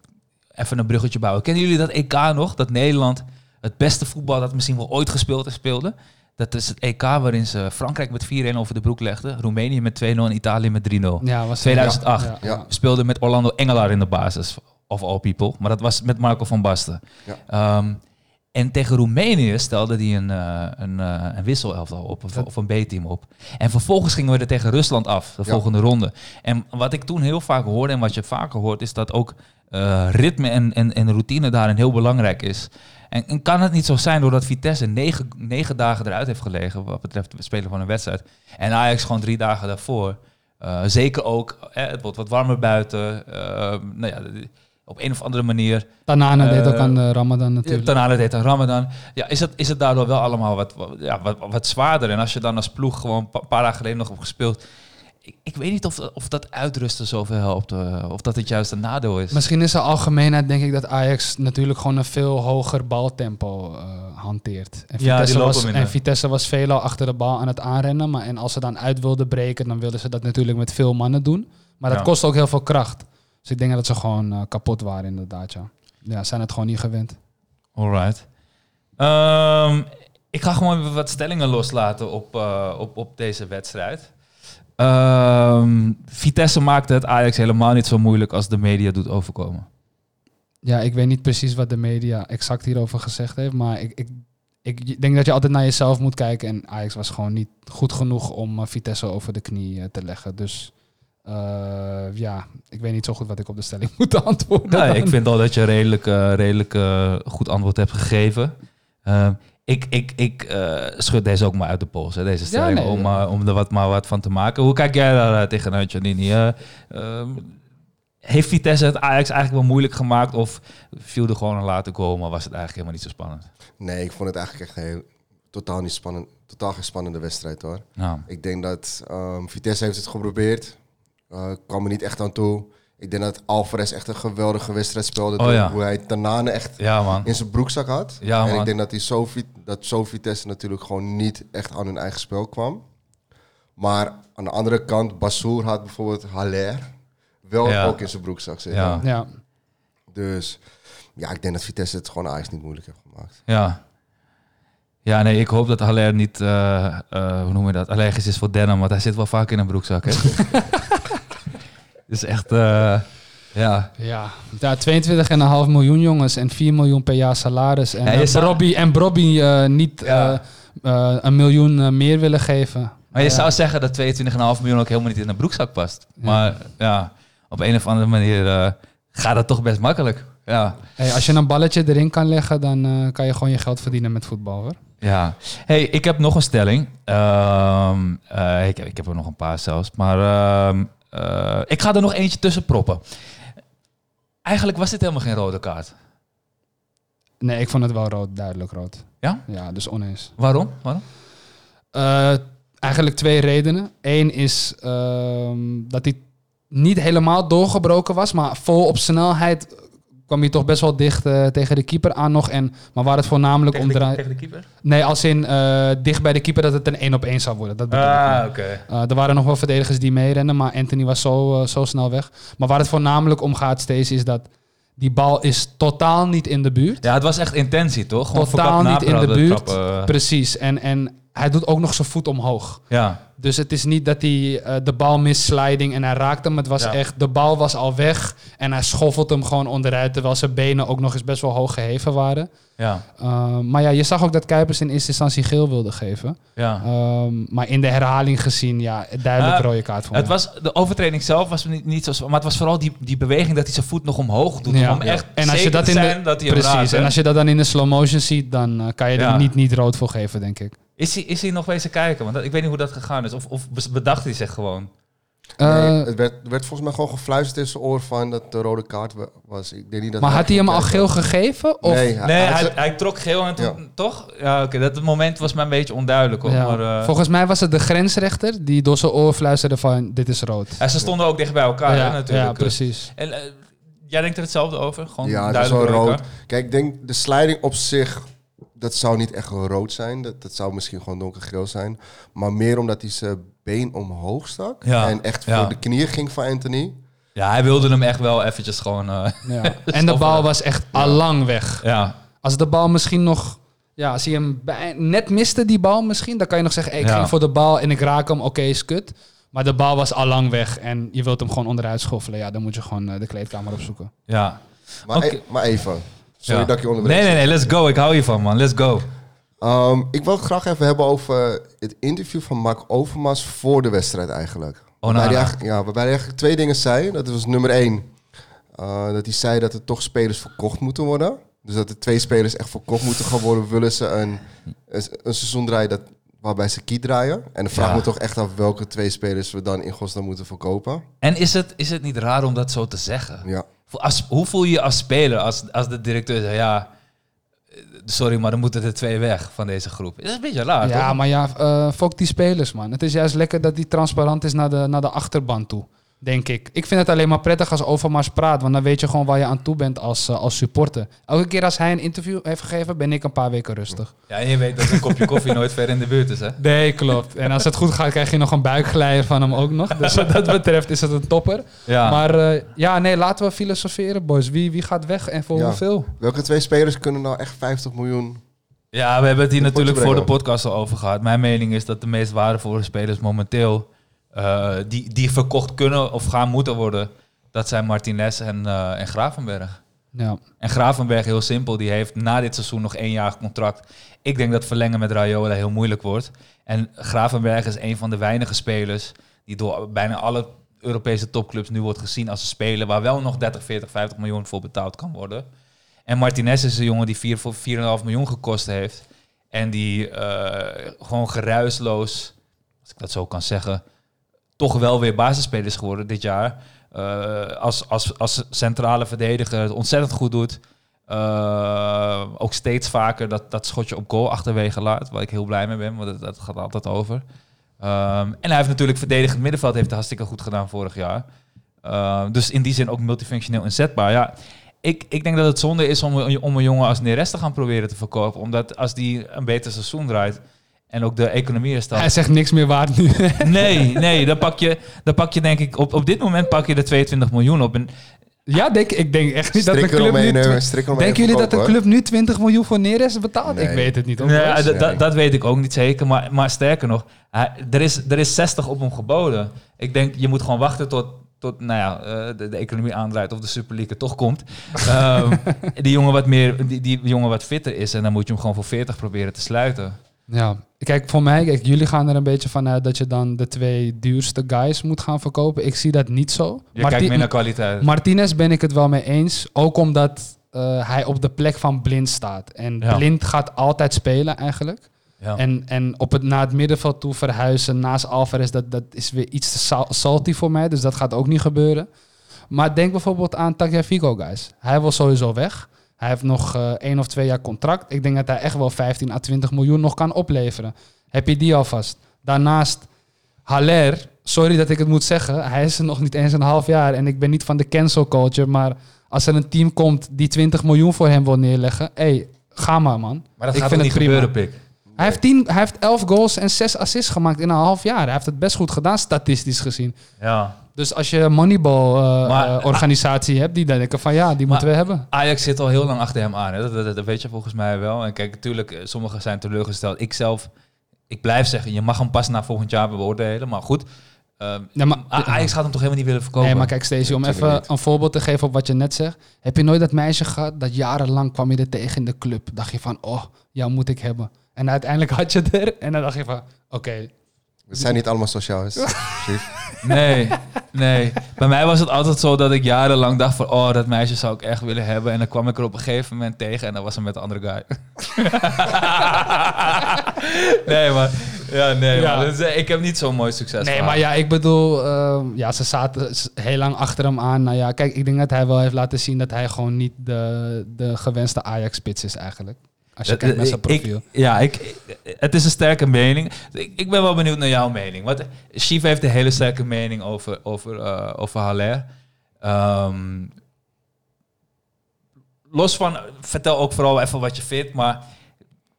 S1: even een bruggetje bouwen. Kennen jullie dat EK nog? Dat Nederland het beste voetbal dat misschien wel ooit gespeeld is, speelde? Dat is het EK waarin ze Frankrijk met 4-1 over de broek legden. Roemenië met 2-0 en Italië met 3-0.
S5: Ja, was
S1: 2008.
S5: Ja,
S4: Ja.
S1: We speelden met Orlando Engelaar in de basis. Of all people. Maar dat was met Marco van Basten.
S4: Ja.
S1: Ehm, en tegen Roemenië stelde hij een, eh een, eh een wisselelftal op. Of, of een B-team op. En vervolgens gingen we er tegen Rusland af. De
S4: Ja.
S1: volgende ronde. En wat ik toen heel vaak hoorde. En wat je vaker hoort. Is dat ook eh, ritme en, en, en routine daarin heel belangrijk is. En, en kan het niet zo zijn doordat Vitesse negen, negen dagen eruit heeft gelegen. Wat betreft het spelen van een wedstrijd. En Ajax gewoon drie dagen daarvoor. Eh, zeker ook, eh, het wordt wat warmer buiten. Nou ja, op een of andere manier.
S5: Tanane deed ook aan de Ramadan natuurlijk.
S1: Tanale deed aan Ramadan. Ja, is het, is het daardoor wel allemaal wat, wat, ja, wat, wat zwaarder? En als je dan als ploeg gewoon een pa- paar dagen geleden nog hebt gespeeld. Ik, ik weet niet of, of dat uitrusten zoveel helpt. eh, of dat het juist een nadeel is.
S5: Misschien is de algemeenheid denk ik dat Ajax natuurlijk gewoon een veel hoger baltempo eh, hanteert. En
S1: Ja,
S5: Vitesse,
S1: lopen
S5: was, en Vitesse was veelal achter de bal aan het aanrennen. Maar en als ze dan uit wilden breken, dan wilden ze dat natuurlijk met veel mannen doen. Maar dat
S1: Ja.
S5: kost ook heel veel kracht. Dus ik denk dat ze gewoon eh, kapot waren inderdaad, ja. Ja, zijn het gewoon niet gewend.
S1: Alright. Ehm, ik ga gewoon even wat stellingen loslaten op, eh, op, op deze wedstrijd. Ehm, Vitesse maakte het Ajax helemaal niet zo moeilijk als de media doet overkomen.
S5: Ja, ik weet niet precies wat de media exact hierover gezegd heeft. Maar ik, ik, ik denk dat je altijd naar jezelf moet kijken. En Ajax was gewoon niet goed genoeg om eh, Vitesse over de knie eh, te leggen. Dus eh, ja, ik weet niet zo goed wat ik op de stelling moet antwoorden.
S1: Nee, ik vind al dat je redelijk, redelijk goed antwoord hebt gegeven. Ik ik, ik eh, schud deze ook maar uit de pols, hè, deze stelling,
S5: nee.
S1: om, eh, om er wat, maar wat van te maken. Hoe kijk jij daar uh, tegenuit, Janini? Eh, ehm, heeft Vitesse het Ajax eigenlijk wel moeilijk gemaakt of viel er gewoon een late goal, maar was het eigenlijk helemaal niet zo spannend?
S4: Nee, ik vond het eigenlijk echt heel, totaal niet spannend. Totaal geen spannende wedstrijd hoor.
S1: Nou,
S4: Ik denk dat ehm, Vitesse heeft het geprobeerd. Eh kwam er niet echt aan toe. Ik denk dat Alvarez echt een geweldige wedstrijd speelde.
S1: Oh, ja.
S4: Hoe hij Tanane echt
S1: ja man.
S4: in zijn broekzak had.
S1: Ja,
S4: en
S1: man.
S4: ik denk dat, zo, Vi- dat natuurlijk gewoon niet echt aan hun eigen spel kwam. Maar aan de andere kant, Bassour had bijvoorbeeld Haller wel
S1: Ja.
S4: ook in zijn broekzak zitten.
S1: Ja.
S5: Ja,
S4: Dus ja, ik denk dat Vitesse het gewoon Ajax niet moeilijk heeft gemaakt.
S1: Ja. Ja, nee, ik hoop dat Haller niet, eh, eh, hoe noem je dat, allergisch is voor denim, want hij zit wel vaak in een broekzak, hè? Dus echt, eh, ja.
S5: Ja, ja 22,5 miljoen jongens en 4 miljoen per jaar salaris. En
S1: Ja,
S5: eh,
S1: zou-
S5: Robbie, en Robbie eh, niet
S1: Ja.
S5: een miljoen meer willen geven.
S1: Maar je zou zeggen dat 22,5 miljoen ook helemaal niet in een broekzak past. Maar ja, op een of andere manier gaat dat toch best makkelijk. Ja.
S5: Hey, als je een balletje erin kan leggen, dan kan je gewoon je geld verdienen met voetbal hoor.
S1: Ja. Hey, ik heb nog een stelling. Ehm, eh, ik, heb, ik heb er nog een paar zelfs. Maar ehm, eh, ik ga er nog eentje tussen proppen. Eigenlijk was dit helemaal geen rode kaart.
S5: Nee, ik vond het wel rood, duidelijk rood.
S1: Ja?
S5: Ja, dus oneens.
S1: Waarom? Waarom?
S5: Eh, eigenlijk twee redenen. Eén is ehm, dat hij niet helemaal doorgebroken was, maar vol op snelheid kwam hij toch best wel dicht eh, tegen de keeper aan nog. En, maar waar het voornamelijk om draait...
S1: de keeper?
S5: Nee, als in eh, dicht bij de keeper dat het een één op één zou worden. Dat.
S1: Ah, oké.
S5: Eh, er waren nog wel verdedigers die meerennen, maar Anthony was zo, zo snel weg. Maar waar het voornamelijk om gaat steeds is dat die bal is totaal niet in de buurt.
S1: Ja, het was echt intentie, toch? Gewoon
S5: Totaal niet in de buurt.
S1: trappen.
S5: Precies. En, en hij doet ook nog zijn voet omhoog.
S1: Ja,
S5: Dus het is niet dat hij eh, de bal mist sliding en hij raakt hem. Het was
S1: Ja.
S5: echt, de bal was al weg en hij schoffelt hem gewoon onderuit. Terwijl zijn benen ook nog eens best wel hoog geheven waren.
S1: ja,
S5: Uh, maar ja, je zag ook dat Kuipers in eerste instantie geel wilde geven.
S1: ja.
S5: Um, maar in de herhaling gezien, ja, duidelijk
S1: Ah,
S5: rode kaart voor
S1: Het
S5: mij.
S1: was, de overtreding zelf was niet, niet zo... Maar het was vooral die, die beweging dat hij zijn voet nog omhoog doet.
S5: Ja.
S1: Om echt
S5: En als je dat in de,
S1: dat hij
S5: precies,
S1: raakt,
S5: en als je dat dan in de slow motion ziet, dan eh, kan je er niet, niet rood voor geven, denk ik.
S1: Is hij, is hij nog wezen kijken? Want dat- ik weet niet hoe dat gegaan is. Of, of bedacht hij zich gewoon?
S4: Nee,
S5: Uh,
S4: het werd, er werd volgens mij gewoon gefluisterd in zijn oor van dat de rode kaart wa- was. Ik denk niet dat
S5: maar had hij hem al geel gegeven? Of?
S4: Nee, hij-
S1: Nee,
S4: hij-
S1: hij, hij trok geel en toen...
S4: Ja.
S1: Toch? Ja, oké. dat moment was mij een beetje onduidelijk. Hoor.
S5: Ja.
S1: Maar, eh,
S5: Volgens mij was het de grensrechter die door zijn oor fluisterde van dit is rood.
S1: en ze stonden ook dicht bij elkaar, hè,
S5: ja,
S1: natuurlijk.
S5: ja, precies.
S1: En, eh, jij denkt er hetzelfde over? Gewoon
S4: Ja, het is
S1: duidelijk
S4: wel
S1: rode
S4: rood. Kijk, ik denk de sliding op zich, dat zou niet echt rood zijn. Dat, dat zou misschien gewoon donkergeel zijn. Maar meer omdat hij zijn been omhoog stak.
S1: Ja,
S4: En echt
S1: ja.
S4: voor de knieën ging van Anthony.
S1: Ja, hij wilde hem echt wel eventjes gewoon... eh,
S5: Ja. En de bal was echt allang weg.
S1: ja,
S5: Als de bal misschien nog... Ja, als hij hem bij- net miste, die bal misschien... dan kan je nog zeggen, hey, ik
S1: Ja.
S5: ging voor de bal en ik raak hem, oké, is kut. Maar de bal was allang weg en je wilt hem gewoon onderuit schoffelen. Ja, dan moet je gewoon eh, de kleedkamer opzoeken.
S1: ja.
S4: Maar, e- maar even. Sorry
S1: Ja.
S4: dat ik je onderbreek.
S1: Nee, nee, nee, let's go. Ik hou hiervan, man. Let's go.
S4: Ehm, ik wil het graag even hebben over het interview van Mark Overmars voor de wedstrijd eigenlijk.
S1: Oh,
S4: waarbij,
S1: nou,
S4: hij
S1: nou.
S4: eigenlijk, ja, waarbij hij eigenlijk twee dingen zei. Dat was nummer één. eh, dat hij zei dat er toch spelers verkocht moeten worden. Dus dat er twee spelers echt verkocht moeten gaan worden. Willen ze een, een, een seizoen draaien dat, waarbij ze kiet draaien. En dan vraag
S1: Ja.
S4: me toch echt af welke twee spelers we dan in godsnaam moeten verkopen.
S1: En is het, is het niet raar om dat zo te zeggen?
S4: Ja.
S1: Als, hoe voel je je als speler als, als de directeur zegt... Ja, sorry, maar dan moeten er twee weg van deze groep. Dat is een beetje raar,
S5: ja, maar ja, eh fuck die spelers, man. Het is juist lekker dat die transparant is naar de, naar de achterban toe. Denk ik. Ik vind het alleen maar prettig als Overmars praat. Want dan weet je gewoon waar je aan toe bent als, eh, als supporter. Elke keer als hij een interview heeft gegeven, ben ik een paar weken rustig.
S1: Ja, en je weet dat een kopje koffie nooit ver in de buurt is, hè?
S5: Nee, klopt. En als het goed gaat, krijg je nog een buikglijder van hem ook nog. Dus wat dat betreft is het een topper.
S1: Ja.
S5: Maar eh, ja, nee, laten we filosoferen, boys. Wie, wie gaat weg en voor
S4: Ja.
S5: hoeveel?
S4: Welke twee spelers kunnen nou echt 50 miljoen...
S1: Ja, we hebben het hier natuurlijk voor de podcast al over gehad. Mijn mening is dat de meest waardevolle spelers momenteel... eh, die, die verkocht kunnen of gaan moeten worden... dat zijn Martinez en, eh, en Gravenberg.
S5: Ja.
S1: En Gravenberg, heel simpel, die heeft na dit seizoen nog één jaar contract. Ik denk dat verlengen met Rayola heel moeilijk wordt. En Gravenberg is een van de weinige spelers... die door bijna alle Europese topclubs nu wordt gezien als een speler... waar wel nog 30, 40, 50 miljoen voor betaald kan worden... En Martinez is een jongen die 4 voor 4,5 miljoen gekost heeft. En die eh, gewoon geruisloos, als ik dat zo kan zeggen, toch wel weer basisspeler is geworden dit jaar. Eh, als, als, als centrale verdediger het ontzettend goed doet. Eh, ook steeds vaker dat, dat schotje op goal achterwege laat. Waar ik heel blij mee ben, want dat, dat gaat altijd over. Ehm, en hij heeft natuurlijk verdedigend middenveld heeft het hartstikke goed gedaan vorig jaar. Ehm, dus in die zin ook multifunctioneel inzetbaar. Ja, ik, ik denk dat het zonde is om, om een jongen als Neres te gaan proberen te verkopen. Omdat als die een beter seizoen draait en ook de economie is dan...
S5: Hij zegt niks meer waard nu.
S1: Nee, nee, dan pak je, dan pak je denk ik... Op, op dit moment pak je de 22 miljoen op. En,
S5: ja, denk, ik denk echt niet dat
S4: Strik
S5: club nu...
S4: eh,
S5: Denken jullie dat een
S4: verkopen,
S5: club nu 20 miljoen voor Neres betaalt?
S4: Nee.
S5: Ik weet het niet.
S1: ja, dat- dat-
S4: Nee.
S1: dat weet ik ook niet zeker. Maar, maar sterker nog, hij, er, is, er is 60 op hem geboden. Ik denk, je moet gewoon wachten tot, tot nou ja, eh, de, de economie aandraait of de Super League er toch komt. Ehm, die jongen wat meer, die, die jongen wat fitter is. En dan moet je hem gewoon voor 40 proberen te sluiten.
S5: Ja, kijk, voor mij, kijk, jullie gaan er een beetje vanuit dat je dan de twee duurste guys moet gaan verkopen. Ik zie dat niet zo.
S1: Je
S5: Marti-
S1: kijkt meer naar kwaliteit.
S5: Martinez ben ik het wel mee eens. Ook omdat eh, hij op de plek van Blind staat. En
S1: Ja.
S5: Blind gaat altijd spelen eigenlijk.
S1: ja.
S5: En, en op het, naar het middenveld toe verhuizen naast Alvarez, dat, dat is weer iets te sal- salty voor mij. Dus dat gaat ook niet gebeuren. Maar denk bijvoorbeeld aan Tagliafico, guys. Hij wil sowieso weg. Hij heeft nog eh één of twee jaar contract. Ik denk dat hij echt wel 15 à 20 miljoen nog kan opleveren. Heb je die alvast? Daarnaast, Haller, sorry dat ik het moet zeggen, hij is er nog niet eens een half jaar. En ik ben niet van de cancel culture, maar als er een team komt die 20 miljoen voor hem wil neerleggen, hé, hey, ga maar man.
S1: maar dat
S5: ik
S1: gaat
S5: vind
S1: niet
S5: het prima.
S1: gebeuren, Pik?
S5: Hij heeft, 10, hij heeft 11 goals en 6 assists gemaakt in een half jaar. Hij heeft het best goed gedaan, statistisch gezien.
S1: Ja.
S5: Dus als je een Moneyball-organisatie
S1: Maar-
S5: organisatie hebt, die denken van ja, die moeten we hebben.
S1: Ajax zit al heel lang achter hem aan. Hè? Dat, dat, dat weet je volgens mij wel. En kijk, natuurlijk, eh, sommigen zijn teleurgesteld. Ik zelf, ik blijf zeggen, je mag hem pas na volgend jaar beoordelen. Maar goed, ehm,
S5: Ja, maar-
S1: Ajax gaat hem toch helemaal niet willen verkopen?
S5: Nee, maar kijk Stacey, om even
S4: niet.
S5: een voorbeeld te geven op wat je net zegt. Heb je nooit dat meisje gehad dat jarenlang kwam je er tegen in de club? Dacht je van, oh, jou moet ik hebben. En uiteindelijk had je het er en dan dacht je van, oké.
S4: We zijn niet allemaal sociaal. is- Chief.
S1: Nee, nee. Bij mij was het altijd zo dat ik jarenlang dacht van... oh, dat meisje zou ik echt willen hebben. En dan kwam ik er op een gegeven moment tegen... en dan was ze met de andere guy. nee, maar... Ja, nee,
S5: Ja.
S1: maar is- ik heb niet zo'n mooi succes
S5: Nee,
S1: gehad.
S5: maar ja, ik bedoel, eh, ja, ze zaten heel lang achter hem aan. Nou ja, kijk, ik denk dat hij wel heeft laten zien dat hij gewoon niet de, de gewenste Ajax-spits is eigenlijk. Als je
S1: Dat-
S5: kijkt naar zijn
S1: ik-
S5: profiel.
S1: ja, ik, het is een sterke mening. Ik, ik ben wel benieuwd naar jouw mening. Want Chief heeft een hele sterke mening over, over, eh, over Haller. Ehm, los van, vertel ook vooral even wat je vindt. Maar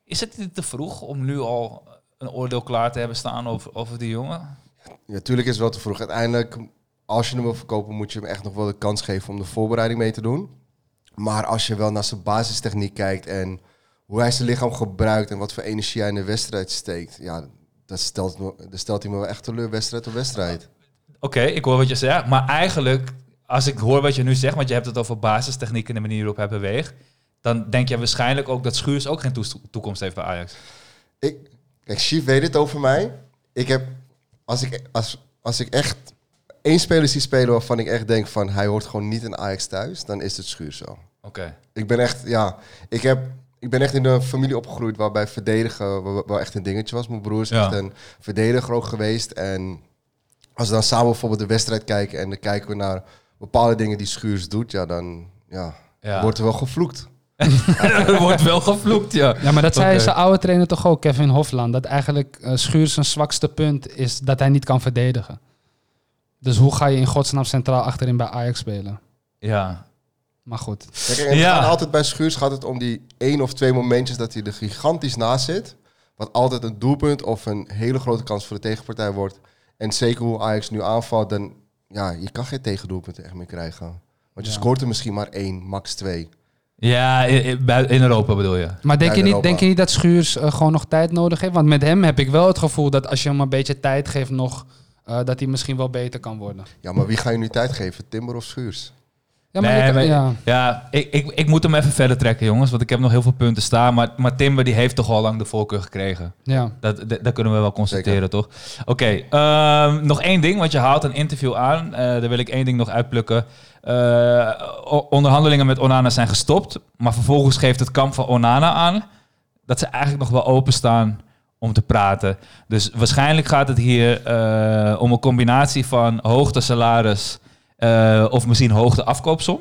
S1: is het niet te vroeg om nu al een oordeel klaar te hebben staan over, over die jongen?
S4: Ja, tuurlijk is het wel te vroeg. Uiteindelijk, als je hem wil verkopen, moet je hem echt nog wel de kans geven om de voorbereiding mee te doen. Maar als je wel naar zijn basistechniek kijkt en hoe hij zijn lichaam gebruikt en wat voor energie hij in de wedstrijd steekt, ja, dat stelt, dat stelt hij me wel echt teleur, wedstrijd op wedstrijd.
S1: Oké, ik hoor wat je zegt. Maar eigenlijk, als ik hoor wat je nu zegt, want je hebt het over basistechniek en de manier waarop hij beweegt, dan denk je waarschijnlijk ook dat Schuurs ook geen toekomst heeft bij Ajax.
S4: Ik, kijk, Chief weet het over mij. Ik heb, als ik, als, als ik echt één speler zie spelen waarvan ik echt denk van hij hoort gewoon niet in Ajax thuis, dan is het Schuurs zo.
S1: Oké.
S4: Ik ben echt, ja, ik heb, ik ben echt in een familie opgegroeid waarbij verdedigen wel, echt een dingetje was. Mijn broer is
S1: Ja.
S4: echt een verdediger ook geweest. En als we dan samen bijvoorbeeld de wedstrijd kijken en dan kijken we naar bepaalde dingen die Schuurs doet, ja, dan ja,
S1: Ja.
S4: wordt er wel gevloekt.
S1: er wordt wel gevloekt, ja.
S5: Ja, maar dat zei
S1: Oké.
S5: zijn oude trainer toch ook, Kevin Hofland. Dat eigenlijk eh Schuurs zijn zwakste punt is dat hij niet kan verdedigen. Dus hoe ga je in godsnaam centraal achterin bij Ajax spelen?
S1: Ja.
S5: Maar goed.
S4: Kijk, en
S1: Ja.
S4: altijd bij Schuurs gaat het om die één of twee momentjes dat hij er gigantisch naast zit. Wat altijd een doelpunt of een hele grote kans voor de tegenpartij wordt. En zeker hoe Ajax nu aanvalt, dan ja, je kan geen tegendoelpunten echt meer krijgen. Want je
S5: Ja.
S4: scoort er misschien maar één, max twee.
S1: Ja, in Europa bedoel je.
S5: Maar denk,
S4: Ja,
S5: je, niet,
S4: Europa.
S5: denk je niet dat Schuurs eh, gewoon nog tijd nodig heeft? Want met hem heb ik wel het gevoel dat als je hem een beetje tijd geeft nog... eh, dat hij misschien wel beter kan worden.
S4: Ja, maar wie ga je nu tijd geven? Timber of Schuurs?
S5: Ja, maar
S1: nee,
S5: je kan-
S1: maar-
S5: ja.
S1: ja, ik, ik, ik moet hem even verder trekken, jongens. Want ik heb nog heel veel punten staan. Maar, maar Timber die heeft toch al lang de voorkeur gekregen.
S5: ja.
S1: Dat, dat, dat kunnen we wel constateren, toch? Oké, ehm, nog één ding. Want je haalt een interview aan. Eh, daar wil ik één ding nog uitplukken. Eh, o- onderhandelingen met Onana zijn gestopt. Maar vervolgens geeft het kamp van Onana aan... dat ze eigenlijk nog wel openstaan om te praten. Dus waarschijnlijk gaat het hier eh, om een combinatie van hoogte salaris... eh, of misschien hoogte afkoopsom.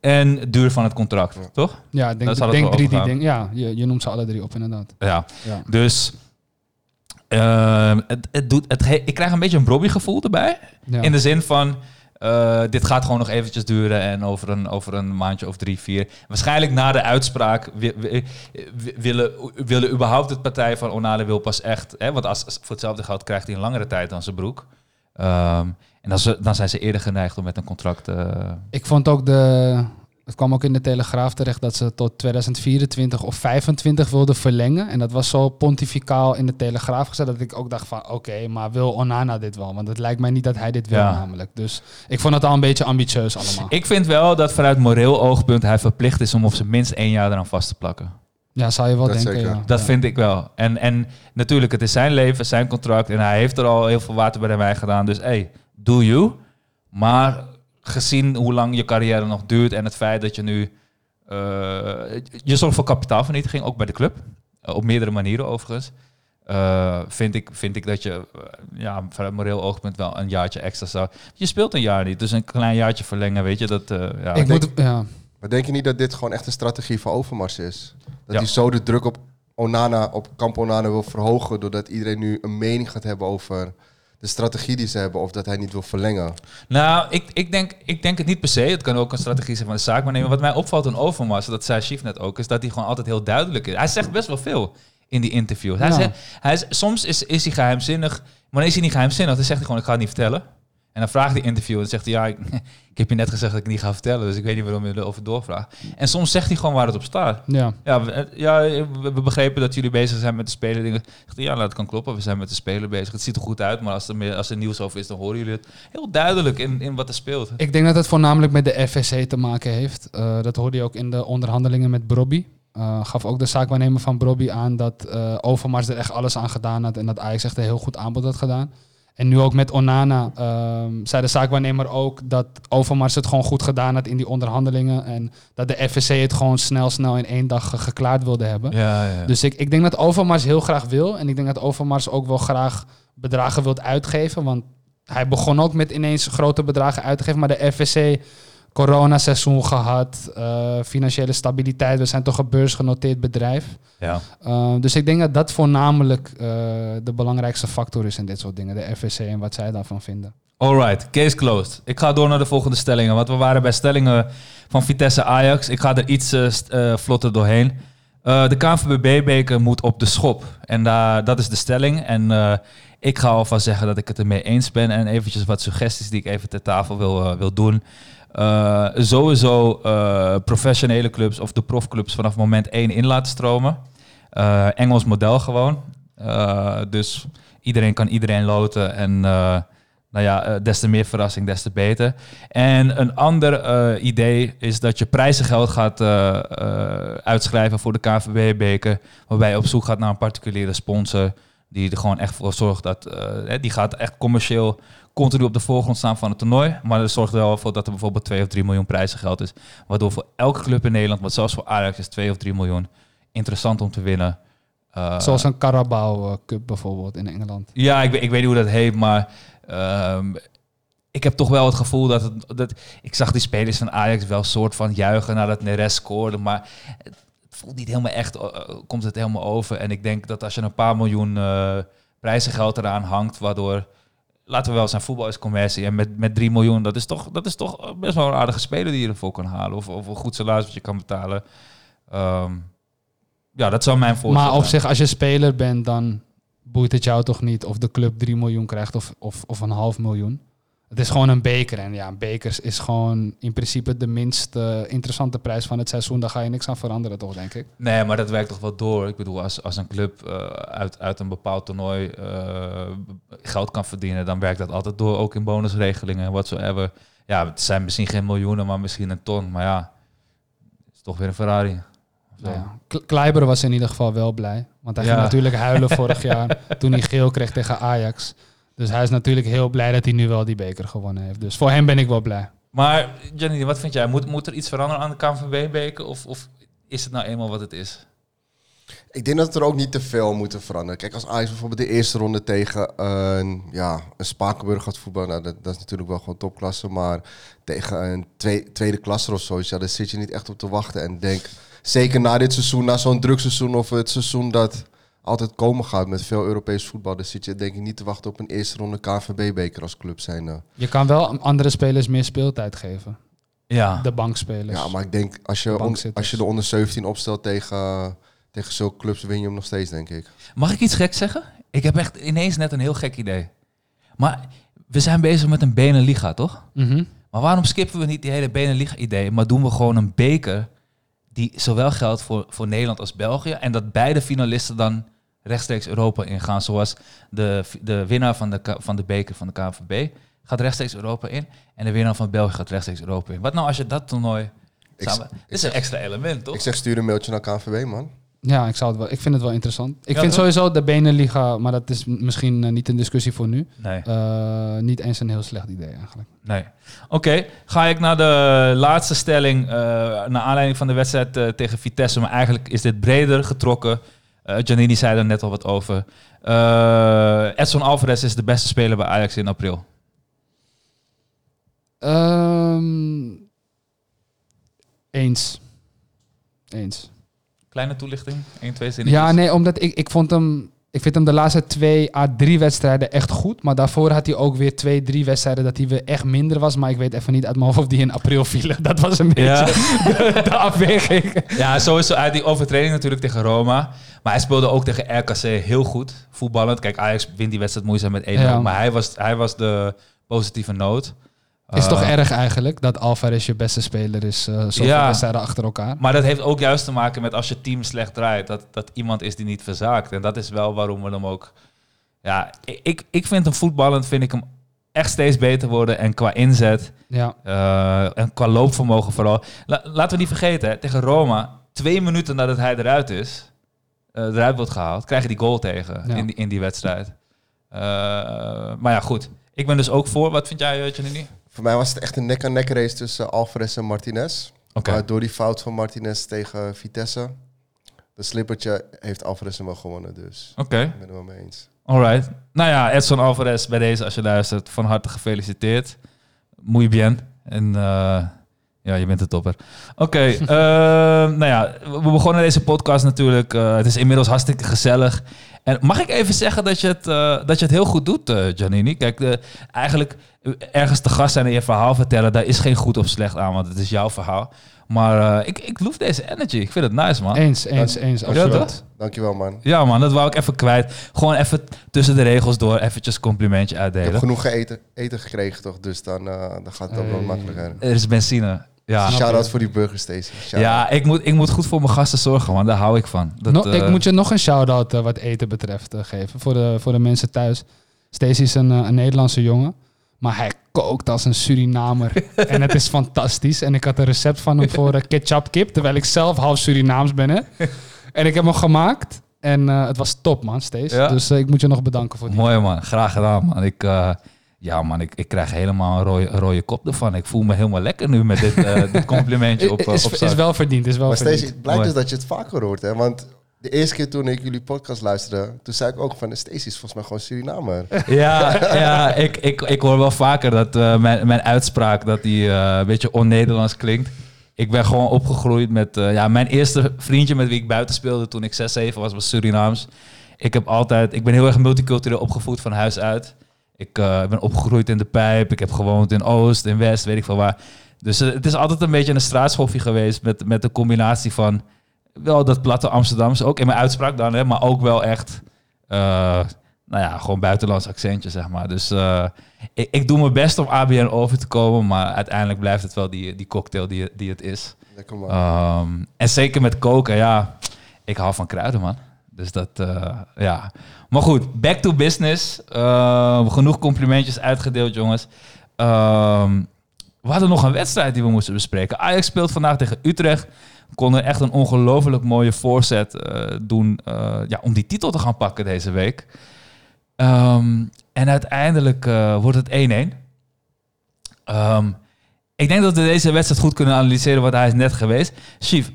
S1: En duur van het contract,
S4: Ja.
S1: toch?
S5: Ja, ik denk,
S1: het
S5: denk drie die dingen. Ja, je, je noemt ze alle drie op inderdaad.
S1: Ja.
S5: Ja.
S1: Dus ehm, het, het doet, het, he- ik krijg een beetje een Bobby gevoel erbij.
S5: Ja.
S1: In de zin van, eh, dit gaat gewoon nog eventjes duren en over een, over een maandje of drie, vier. Waarschijnlijk na de uitspraak wi- wi- wi- willen, willen überhaupt het partij van Onale wil pas echt... Hè, want als, voor hetzelfde geld krijgt hij een langere tijd dan zijn broek. Ehm, en dan, ze- dan zijn ze eerder geneigd om met een contract... eh,
S5: Ik vond ook de Het kwam ook in de Telegraaf terecht dat ze tot 2024 of 25 wilden verlengen. En dat was zo pontificaal in de Telegraaf gezet dat ik ook dacht van... Oké, maar wil Onana dit wel? Want het lijkt mij niet dat hij dit wil
S1: Ja.
S5: namelijk. Dus ik vond het al een beetje ambitieus allemaal.
S1: Ik vind wel dat vanuit moreel oogpunt hij verplicht is om op zijn minst één jaar eraan vast te plakken.
S5: ja, zou je wel
S4: Dat
S5: denken, ja.
S1: Dat
S5: Ja.
S1: vind ik wel. En, en natuurlijk, het is zijn leven, zijn contract. En hij heeft er al heel veel water bij wijn gedaan. Dus hey, do you. Maar gezien hoe lang je carrière nog duurt en het feit dat je nu... eh, je zorgt voor kapitaalvernietiging, ook bij de club. Eh, op meerdere manieren overigens. Eh, vind, ik, vind ik dat je ja, vanuit moreel oogpunt wel een jaartje extra zou... Je speelt een jaar niet, dus een klein jaartje verlengen, weet je. Dat, eh, ja.
S5: Ik moet, ja.
S4: Maar denk je niet dat dit gewoon echt een strategie van Overmars is? Dat
S1: Ja.
S4: hij zo de druk op Onana, op kamp Onana wil verhogen... doordat iedereen nu een mening gaat hebben over de strategie die ze hebben... of dat hij niet wil verlengen.
S1: Nou, ik, ik, denk, ik denk het niet per se. Het kan ook een strategie zijn van de zaak. Maar nee, wat mij opvalt aan Overmars, dat zei Chief net ook, is dat hij gewoon altijd heel duidelijk is. Hij zegt best wel veel in die interviews. Hij
S5: Ja.
S1: zegt, hij is, soms is, is hij geheimzinnig, maar dan is hij niet geheimzinnig. Dan zegt hij gewoon, ik ga het niet vertellen. En dan vraagt die interview en zegt hij, ja, ik, ik heb je net gezegd dat ik niet ga vertellen, dus ik weet niet waarom je erover doorvraagt. En soms zegt hij gewoon waar het op staat.
S5: Ja.
S1: Ja, we, eh, ja, we, begrepen dat jullie bezig zijn met de spelen dingen. Zegt hij, Ja, nou, dat kan kloppen. We zijn met de spelen bezig. Het ziet er goed uit, maar als er, meer, als er nieuws over is, dan horen jullie het heel duidelijk in, in wat er speelt.
S5: Ik denk dat het voornamelijk met de FSC te maken heeft. Eh, dat hoorde je ook in de onderhandelingen met Brobby. Eh, gaf ook de zaakwaarnemer van Brobby aan dat eh, Overmars er echt alles aan gedaan had. En dat Ajax echt een heel goed aanbod had gedaan. En nu ook met Onana ehm, zei de zaakwaarnemer ook dat Overmars het gewoon goed gedaan had in die onderhandelingen. En dat de FSC het gewoon snel, snel in één dag ge- geklaard wilde hebben.
S1: Ja, ja.
S5: Dus ik, ik denk dat Overmars heel graag wil. En ik denk dat Overmars ook wel graag bedragen wilt uitgeven. Want hij begon ook met ineens grote bedragen uit te geven. Maar de FSC, coronaseizoen gehad, eh, financiële stabiliteit. We zijn toch een beursgenoteerd bedrijf.
S1: ja.
S5: Uh, dus ik denk dat dat voornamelijk eh, de belangrijkste factor is in dit soort dingen. De FSC en wat zij daarvan vinden.
S1: Alright, case closed. Ik ga door naar de volgende stellingen. Want we waren bij stellingen van Vitesse Ajax. Ik ga er iets eh, vlotter doorheen. De KNVB-beker moet op de schop. En daar dat is de stelling. En ik ga alvast zeggen dat ik het ermee eens ben. En eventjes wat suggesties die ik even ter tafel wil, wil doen. Eh, sowieso eh, professionele clubs of de profclubs vanaf moment 1 in laten stromen. Eh, Engels model gewoon. Dus iedereen kan iedereen loten. En nou ja, des te meer verrassing, des te beter. En een ander idee is dat je prijzengeld gaat uitschrijven voor de KVB-beker. Waarbij je op zoek gaat naar een particuliere sponsor. Die er gewoon echt voor zorgt dat... die gaat echt commercieel continu op de voorgrond staan van het toernooi. Maar er zorgt er wel voor dat er bijvoorbeeld 2 of 3 miljoen prijzengeld is. Waardoor voor elke club in Nederland, want zelfs voor Ajax is 2 of 3 miljoen interessant om te winnen. Eh,
S5: Zoals een Carabao eh, Cup bijvoorbeeld in Engeland.
S1: ja, ik, weet- ik weet niet hoe dat heet, maar ehm, ik heb toch wel het gevoel dat, het, dat... Ik zag die spelers van Ajax wel soort van juichen nadat Neres scoorde, maar het voelt niet helemaal echt, eh, komt het helemaal over. En ik denk dat als je een paar miljoen eh prijzengeld eraan hangt, waardoor... Laten we wel zijn, voetbal is commercie. En met, met 3 miljoen, dat is, toch, dat is toch best wel een aardige speler die je ervoor kan halen. Of, of een goed salaris wat je kan betalen. Ehm, ja, dat zou mijn voorstel
S5: Maar op
S1: zijn.
S5: zich, als je speler bent, dan boeit het jou toch niet of de club 3 miljoen krijgt of, of, of een half miljoen. Het is gewoon een beker. En ja, een beker is gewoon in principe de minst eh, interessante prijs van het seizoen. Daar ga je niks aan veranderen, toch, denk ik.
S1: Nee, maar dat werkt toch wel door. Ik bedoel, als, als een club eh, uit, uit een bepaald toernooi eh, geld kan verdienen, dan werkt dat altijd door, ook in bonusregelingen en whatsoever. Ja, het zijn misschien geen miljoenen, maar misschien een ton. Maar ja, het is toch weer een Ferrari.
S5: Nou ja, Kleiber was in ieder geval wel blij. Want hij
S1: Ja.
S5: ging natuurlijk huilen vorig jaar toen hij geel kreeg tegen Ajax. Dus hij is natuurlijk heel blij dat hij nu wel die beker gewonnen heeft. Dus voor hem ben ik wel blij.
S1: Maar Jenny, wat vind jij? Moet, moet er iets veranderen aan de KNVB-beker? Of, of is het nou eenmaal wat het is?
S4: Ik denk dat er ook niet te veel moeten veranderen. Kijk, als Ajax bijvoorbeeld de eerste ronde tegen een, ja, een Spakenburg gaat voetballen, nou, dat, dat is natuurlijk wel gewoon topklasse. Maar tegen een twee, tweede klasse of zo, ja, daar zit je niet echt op te wachten. En denk, zeker na dit seizoen, na zo'n drugseizoen of het seizoen dat altijd komen gaat met veel Europees voetbal, dan zit je denk ik niet te wachten op een eerste ronde KNVB-beker als club zijn.
S5: Je kan wel andere spelers meer speeltijd geven.
S1: Ja.
S5: De bankspelers.
S4: Ja, maar ik denk, als je, on- als je de onder 17 opstelt tegen, tegen zulke clubs, win je hem nog steeds, denk ik.
S1: Mag ik iets geks zeggen? Ik heb echt ineens net een heel gek idee. Maar we zijn bezig met een Beneliga, toch?
S5: Mhm.
S1: Maar waarom skippen we niet die hele Beneliga-idee, maar doen we gewoon een beker die zowel geldt voor, voor Nederland als België en dat beide finalisten dan rechtstreeks Europa ingaan, zoals de, de winnaar van de, van de beker van de KNVB gaat rechtstreeks Europa in en de winnaar van België gaat rechtstreeks Europa in. Wat nou als je dat toernooi
S4: Ik
S1: samen... Dit is een extra element, toch?
S4: Ik zeg stuur een mailtje naar KNVB, man.
S5: Ja, ik, zou het wel, ik vind het wel interessant. Ik
S1: Ja,
S5: vind
S1: toch?
S5: sowieso de Beneliga, maar dat is misschien eh, niet een discussie voor nu,
S1: Nee.
S5: eh, niet eens een heel slecht idee eigenlijk.
S1: Nee. Oké, ga ik naar de laatste stelling. eh naar aanleiding van de wedstrijd tegen Vitesse. Maar eigenlijk is dit breder getrokken. Eh Giannini zei er net al wat over. Eh, Edson Alvarez is de beste speler bij Ajax in april.
S5: Ehm, eens. Eens.
S1: Kleine toelichting? 1, 2 zinnetjes.
S5: Ja, nee, omdat ik, ik vond hem... Ik vind hem de laatste twee à drie wedstrijden echt goed. Maar daarvoor had hij ook weer twee, drie wedstrijden dat hij weer echt minder was. Maar ik weet even niet uit mijn hoofd of die in april vielen. Dat was een beetje
S1: Ja.
S5: de, de afweging.
S1: ja, sowieso uit die overtreding natuurlijk tegen Roma. Maar hij speelde ook tegen RKC heel goed. Voetballend. Kijk, Ajax wint die wedstrijd moeizaam met 1-0.
S5: Ja.
S1: Maar hij was, hij was de positieve noot.
S5: Is toch
S1: Eh,
S5: erg eigenlijk dat Alvarez je beste speler is. eh zoveel
S1: Ja.
S5: wedstrijden achter elkaar.
S1: Maar dat heeft ook juist te maken met als je team slecht draait, dat, dat iemand is die niet verzaakt. En dat is wel waarom we hem ook. Ja, ik, ik vind hem voetballend, vind ik hem echt steeds beter worden. En qua inzet
S5: Ja,
S1: eh, en qua loopvermogen vooral. La- laten we niet vergeten, hè, tegen Roma, twee minuten nadat hij eruit is, eruit wordt gehaald, krijg je die goal tegen
S5: Ja.
S1: in, die, in die wedstrijd. Maar ja, goed. Ik ben dus ook voor. Wat vind jij, Giannini?
S4: Voor mij was het echt een nek-aan-nek race tussen Alvarez en Martinez.
S1: Oké.
S4: Maar door die fout van Martinez tegen Vitesse, de slippertje, heeft Alvarez hem wel gewonnen. Dus
S1: Oké.
S4: ik ben het wel mee eens.
S1: Alright. Nou ja, Edson Alvarez bij deze, als je luistert, van harte gefeliciteerd. Muy bien. En eh, ja, je bent de topper. Oké, eh, nou ja, we begonnen deze podcast natuurlijk. eh, het is inmiddels hartstikke gezellig. En mag ik even zeggen dat je het, eh, dat je het heel goed doet, eh Giannini? Kijk, de, eigenlijk eh, ergens te gast zijn en je verhaal vertellen, daar is geen goed of slecht aan, want het is jouw verhaal. Maar eh, ik, ik loef deze energy. Ik vind het nice, man.
S5: eens, eens, eens.
S1: Ja,
S5: absoluut.
S1: toch?
S4: Dankjewel, man.
S1: Ja, man, dat wou ik even kwijt. Gewoon even tussen de regels door, eventjes complimentje
S4: Ik heb
S1: uitdelen.
S4: genoeg eten, eten gekregen, toch? Dus dan, eh, dan gaat het ook wel makkelijker.
S1: Er is benzine. Ja,
S4: Shout-out voor die burger Stacy. Shout-out.
S1: ja ik, moet, ik moet goed voor mijn gasten zorgen, man. Daar hou ik van. Dat,
S5: No-
S1: eh,
S5: ik moet je nog een shout-out eh, wat eten betreft eh, geven. Voor de, voor de mensen thuis. Stacey is een, een Nederlandse jongen. Maar hij kookt als een Surinamer. en het is fantastisch. En ik had een recept van hem voor uh, ketchup kip. Terwijl ik zelf half Surinaams ben. Hè? en ik heb hem gemaakt. En eh, het was top, man, Stees.
S1: Ja?
S5: Dus ik moet je nog bedanken voor die.
S1: Mooi, man. Graag gedaan, man. Ik, eh, ja, man, ik, ik krijg helemaal een rode, een rode kop ervan. Ik voel me helemaal lekker nu met dit, eh, dit complimentje op, eh,
S5: is,
S1: op
S5: is
S1: zak.
S5: wel verdiend, is wel
S4: Maar
S5: verdiend.
S4: Stacey, het blijkt
S1: Mooi.
S4: dus dat je het vaker hoort, hè? Want de eerste keer toen ik jullie podcast luisterde, toen zei ik ook van, Stacey is volgens mij gewoon Surinamer.
S1: Ja, ja ik, ik, ik hoor wel vaker dat eh, mijn, mijn uitspraak dat die eh, een beetje on-Nederlands klinkt. Ik ben gewoon opgegroeid met... eh, ja, mijn eerste vriendje met wie ik buiten speelde toen ik 6, 7 was, was Surinaams. Ik heb altijd... Ik ben heel erg multicultureel opgevoed van huis uit. Ik eh, ben opgegroeid in de Pijp. Ik heb gewoond in Oost, in West, weet ik veel waar. Dus eh, het is altijd een beetje een straatschoffie geweest met, met de combinatie van... Wel dat platte Amsterdamse, ook in mijn uitspraak dan, hè, maar ook wel echt... eh, nou ja, gewoon buitenlands accentje, zeg maar. Dus ik, ik doe mijn best om ABN over te komen, maar uiteindelijk blijft het wel die, die cocktail die, die het is. Ehm, en zeker met koken, ja, ik hou van kruiden, man. Dus dat, eh, ja. Maar goed, back to business. Eh, genoeg complimentjes uitgedeeld, jongens. Ehm, we hadden nog een wedstrijd die we moesten bespreken. Ajax speelt vandaag tegen Utrecht. Konden echt een ongelooflijk mooie voorzet eh, doen ja, om die titel te gaan pakken deze week. Ehm, en uiteindelijk wordt het 1-1. Ehm, ik denk dat we deze wedstrijd goed kunnen analyseren, want hij is net geweest. Chief,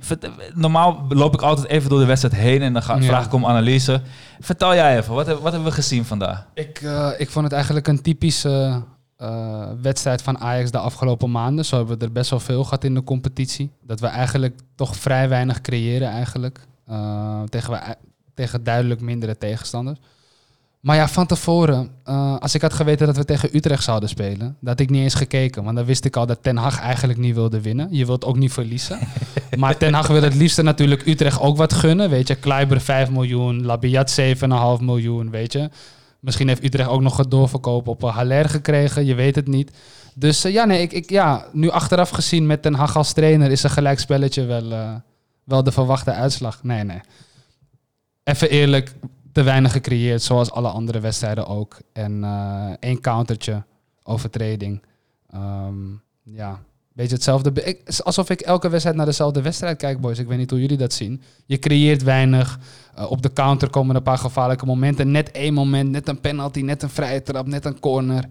S1: normaal loop ik altijd even door de wedstrijd heen en dan ga,
S5: Ja.
S1: vraag ik om analyse. Vertel jij even, wat, wat hebben we gezien vandaag?
S5: Ik, eh, ik vond het eigenlijk een typische eh, wedstrijd van Ajax de afgelopen maanden. Zo hebben we er best wel veel gehad in de competitie. Dat we eigenlijk toch vrij weinig creëren eigenlijk. eh, tegen, we, tegen duidelijk mindere tegenstanders. Maar ja, van tevoren, eh, als ik had geweten dat we tegen Utrecht zouden spelen, dat had ik niet eens gekeken. Want dan wist ik al dat Ten Hag eigenlijk niet wilde winnen. Je wilt ook niet verliezen. maar Ten Hag wil het liefste natuurlijk Utrecht ook wat gunnen. Weet je, Kleiber 5 miljoen, Labiat 7,5 miljoen, weet je. Misschien heeft Utrecht ook nog het doorverkoop op uh, Haller gekregen. Je weet het niet. Dus eh, ja, nee, ik, ik, ja, nu achteraf gezien met Den Haag als trainer is een gelijkspelletje wel, eh, wel de verwachte uitslag. Nee, nee. Even eerlijk, te weinig gecreëerd, zoals alle andere wedstrijden ook. En eh, één countertje, overtreding. Ehm, ja, beetje hetzelfde. alsof ik elke wedstrijd naar dezelfde wedstrijd kijk, boys. Ik weet niet hoe jullie dat zien. Je creëert weinig. Eh, op de counter komen een paar gevaarlijke momenten. Net één moment, net een penalty, net een vrije trap, net een corner.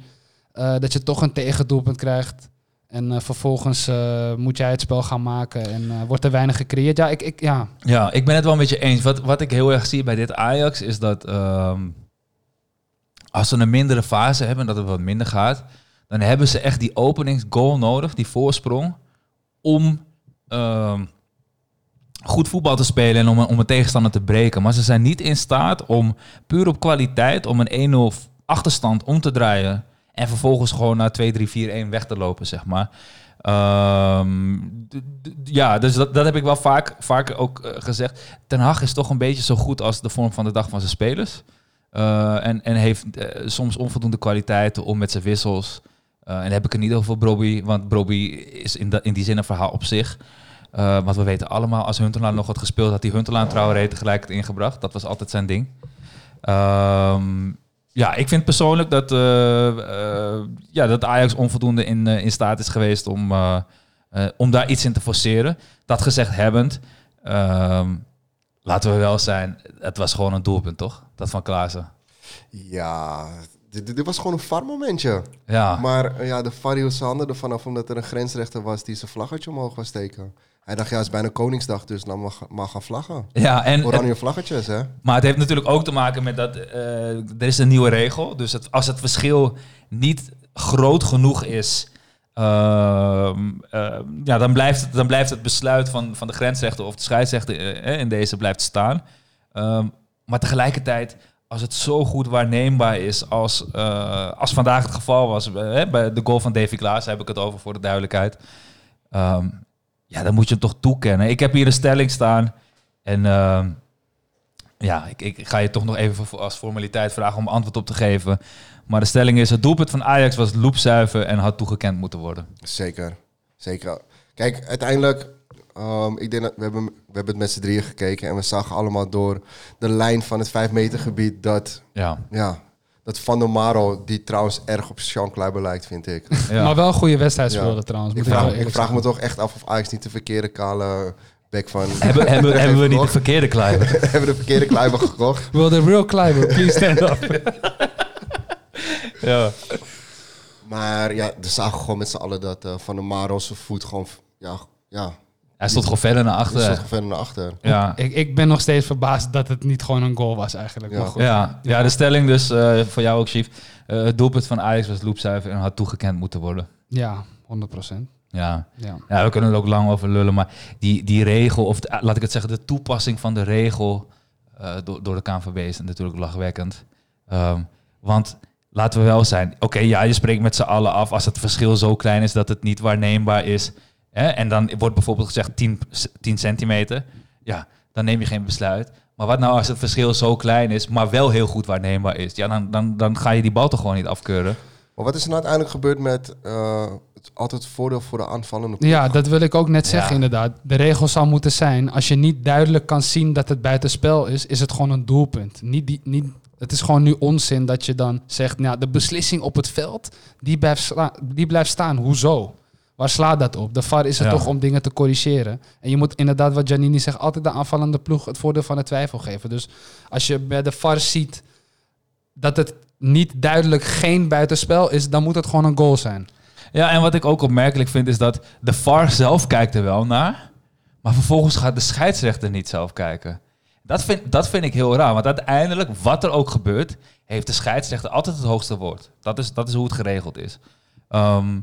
S5: Eh, dat je toch een tegendoelpunt krijgt. En eh, vervolgens eh, moet jij het spel gaan maken en eh, wordt er weinig gecreëerd. Ja, ik, ik, ja.
S1: Ja, ik ben het wel een beetje eens. Wat, wat ik heel erg zie bij dit Ajax is dat ehm, als ze een mindere fase hebben, dat het wat minder gaat, dan hebben ze echt die openingsgoal nodig, die voorsprong, om ehm, goed voetbal te spelen en om, om een tegenstander te breken. Maar ze zijn niet in staat om puur op kwaliteit, om een 1-0 achterstand om te draaien en vervolgens gewoon naar 2-3-4-1 weg te lopen, zeg maar. Ehm, ja, dus dat, dat heb ik wel vaak, vaak ook eh, gezegd. Ten Hag is toch een beetje zo goed als de vorm van de dag van zijn spelers. Eh, en, en heeft eh, soms onvoldoende kwaliteiten om met zijn wissels. en dan heb ik het niet over Brobby, want Brobby is in, in die zin een verhaal op zich. Want we weten allemaal, als Huntelaar nog had gespeeld, had hij Huntelaar en Traoré tegelijkertijd ingebracht. Dat was altijd zijn ding. Ehm, ja, ik vind persoonlijk dat, eh, eh, ja, dat Ajax onvoldoende in, eh, in staat is geweest om, om daar iets in te forceren. Dat gezegd hebbend, ehm, laten we wel zijn, het was gewoon een doelpunt, toch? Dat van Klaassen.
S4: Ja, dit, was gewoon een VAR-momentje.
S1: Ja,
S4: Maar ja, de VAR hield zijn handen ervan af omdat er een grensrechter was die zijn vlaggetje omhoog was steken. Hij dacht, ja, het is bijna Koningsdag, dus dan mag, mag gaan vlaggen.
S1: ja en,
S4: Oranje vlaggetjes, hè?
S1: Maar het heeft natuurlijk ook te maken met dat eh, er is een nieuwe regel. Dus het, als het verschil niet groot genoeg is, ehm, eh, ja, dan, blijft het, dan blijft het besluit van, van de grensrechter of de scheidsrechter eh, in deze blijft staan. Ehm, maar tegelijkertijd, als het zo goed waarneembaar is als, als vandaag het geval was, bij de goal van Davy Klaas heb ik het over voor de duidelijkheid. Ehm, ja, dan moet je hem toch toekennen. Ik heb hier een stelling staan en... ehm, ja, ik, ik ga je toch nog even voor- als formaliteit vragen om antwoord op te geven. Maar de stelling is, het doelpunt van Ajax was loepzuiver en had toegekend moeten worden.
S4: Zeker, zeker. Kijk, uiteindelijk, ehm, ik denk dat we hebben, we hebben het met z'n drieën gekeken en we zagen allemaal door de lijn van het 5 meter gebied dat,
S1: Ja,
S4: ja, dat Van der Maro, die trouwens erg op Sean Kleiber lijkt, vind ik.
S1: ja.
S5: Maar wel een goede wedstrijd speelde
S4: Ja.
S5: trouwens.
S4: Ik vraag, ik vraag me toch echt af of Ajax niet de verkeerde kale bek van...
S1: hebben, hebben, hebben we niet de verkeerde Kluiber?
S4: hebben de verkeerde Kleiber gekocht.
S5: Will the real climber please stand up?
S1: ja.
S4: Maar ja, we zagen gewoon met z'n allen dat eh, Van der Maro zijn voet gewoon... Ja, ja,
S1: Hij stond gewoon verder naar
S4: die stond
S1: achter.
S4: gewoon verder naar achter.
S1: Ja.
S5: ik, ik ben nog steeds verbaasd dat het niet gewoon een goal was eigenlijk.
S4: Ja.
S5: Maar goed.
S1: Ja. ja, de stelling dus eh, voor jou ook, Chief. Eh, het doelpunt van Ajax was loepzuiver en had toegekend moeten worden.
S5: ja, 100 procent.
S1: Ja.
S5: Ja.
S1: ja, we kunnen er ook lang over lullen, maar die, die regel, of de- laat ik het zeggen, de toepassing van de regel eh, door, door de KNVB is natuurlijk lachwekkend. Ehm, want laten we wel zijn, oké, ja, je spreekt met z'n allen af als het verschil zo klein is dat het niet waarneembaar is. Hè? En dan wordt bijvoorbeeld gezegd 10, c- 10 centimeter. Ja, dan neem je geen besluit. Maar wat nou als het verschil zo klein is, maar wel heel goed waarneembaar is? Ja, dan, dan, dan ga je die bal toch gewoon niet afkeuren.
S4: Maar wat is er nou uiteindelijk gebeurd met eh, het altijd voordeel voor de aanvallende ploeg?
S5: Ja, dat wil ik ook net zeggen
S1: Ja.
S5: inderdaad. De regel zou moeten zijn, als je niet duidelijk kan zien dat het buitenspel is, is het gewoon een doelpunt. Niet die, niet, het is gewoon nu onzin dat je dan zegt, nou, de beslissing op het veld, die blijft, sla- die blijft staan. Hoezo? Waar slaat dat op? De VAR is er
S1: Ja.
S5: toch om dingen te corrigeren. En je moet inderdaad, wat Janini zegt, altijd de aanvallende ploeg het voordeel van de twijfel geven. Dus als je bij de VAR ziet dat het niet duidelijk geen buitenspel is, dan moet het gewoon een goal zijn.
S1: Ja, en wat ik ook opmerkelijk vind is dat de VAR zelf kijkt er wel naar, maar vervolgens gaat de scheidsrechter niet zelf kijken. Dat vind, dat vind ik heel raar, want uiteindelijk, wat er ook gebeurt, heeft de scheidsrechter altijd het hoogste woord. Dat is, dat is hoe het geregeld is. Ehm,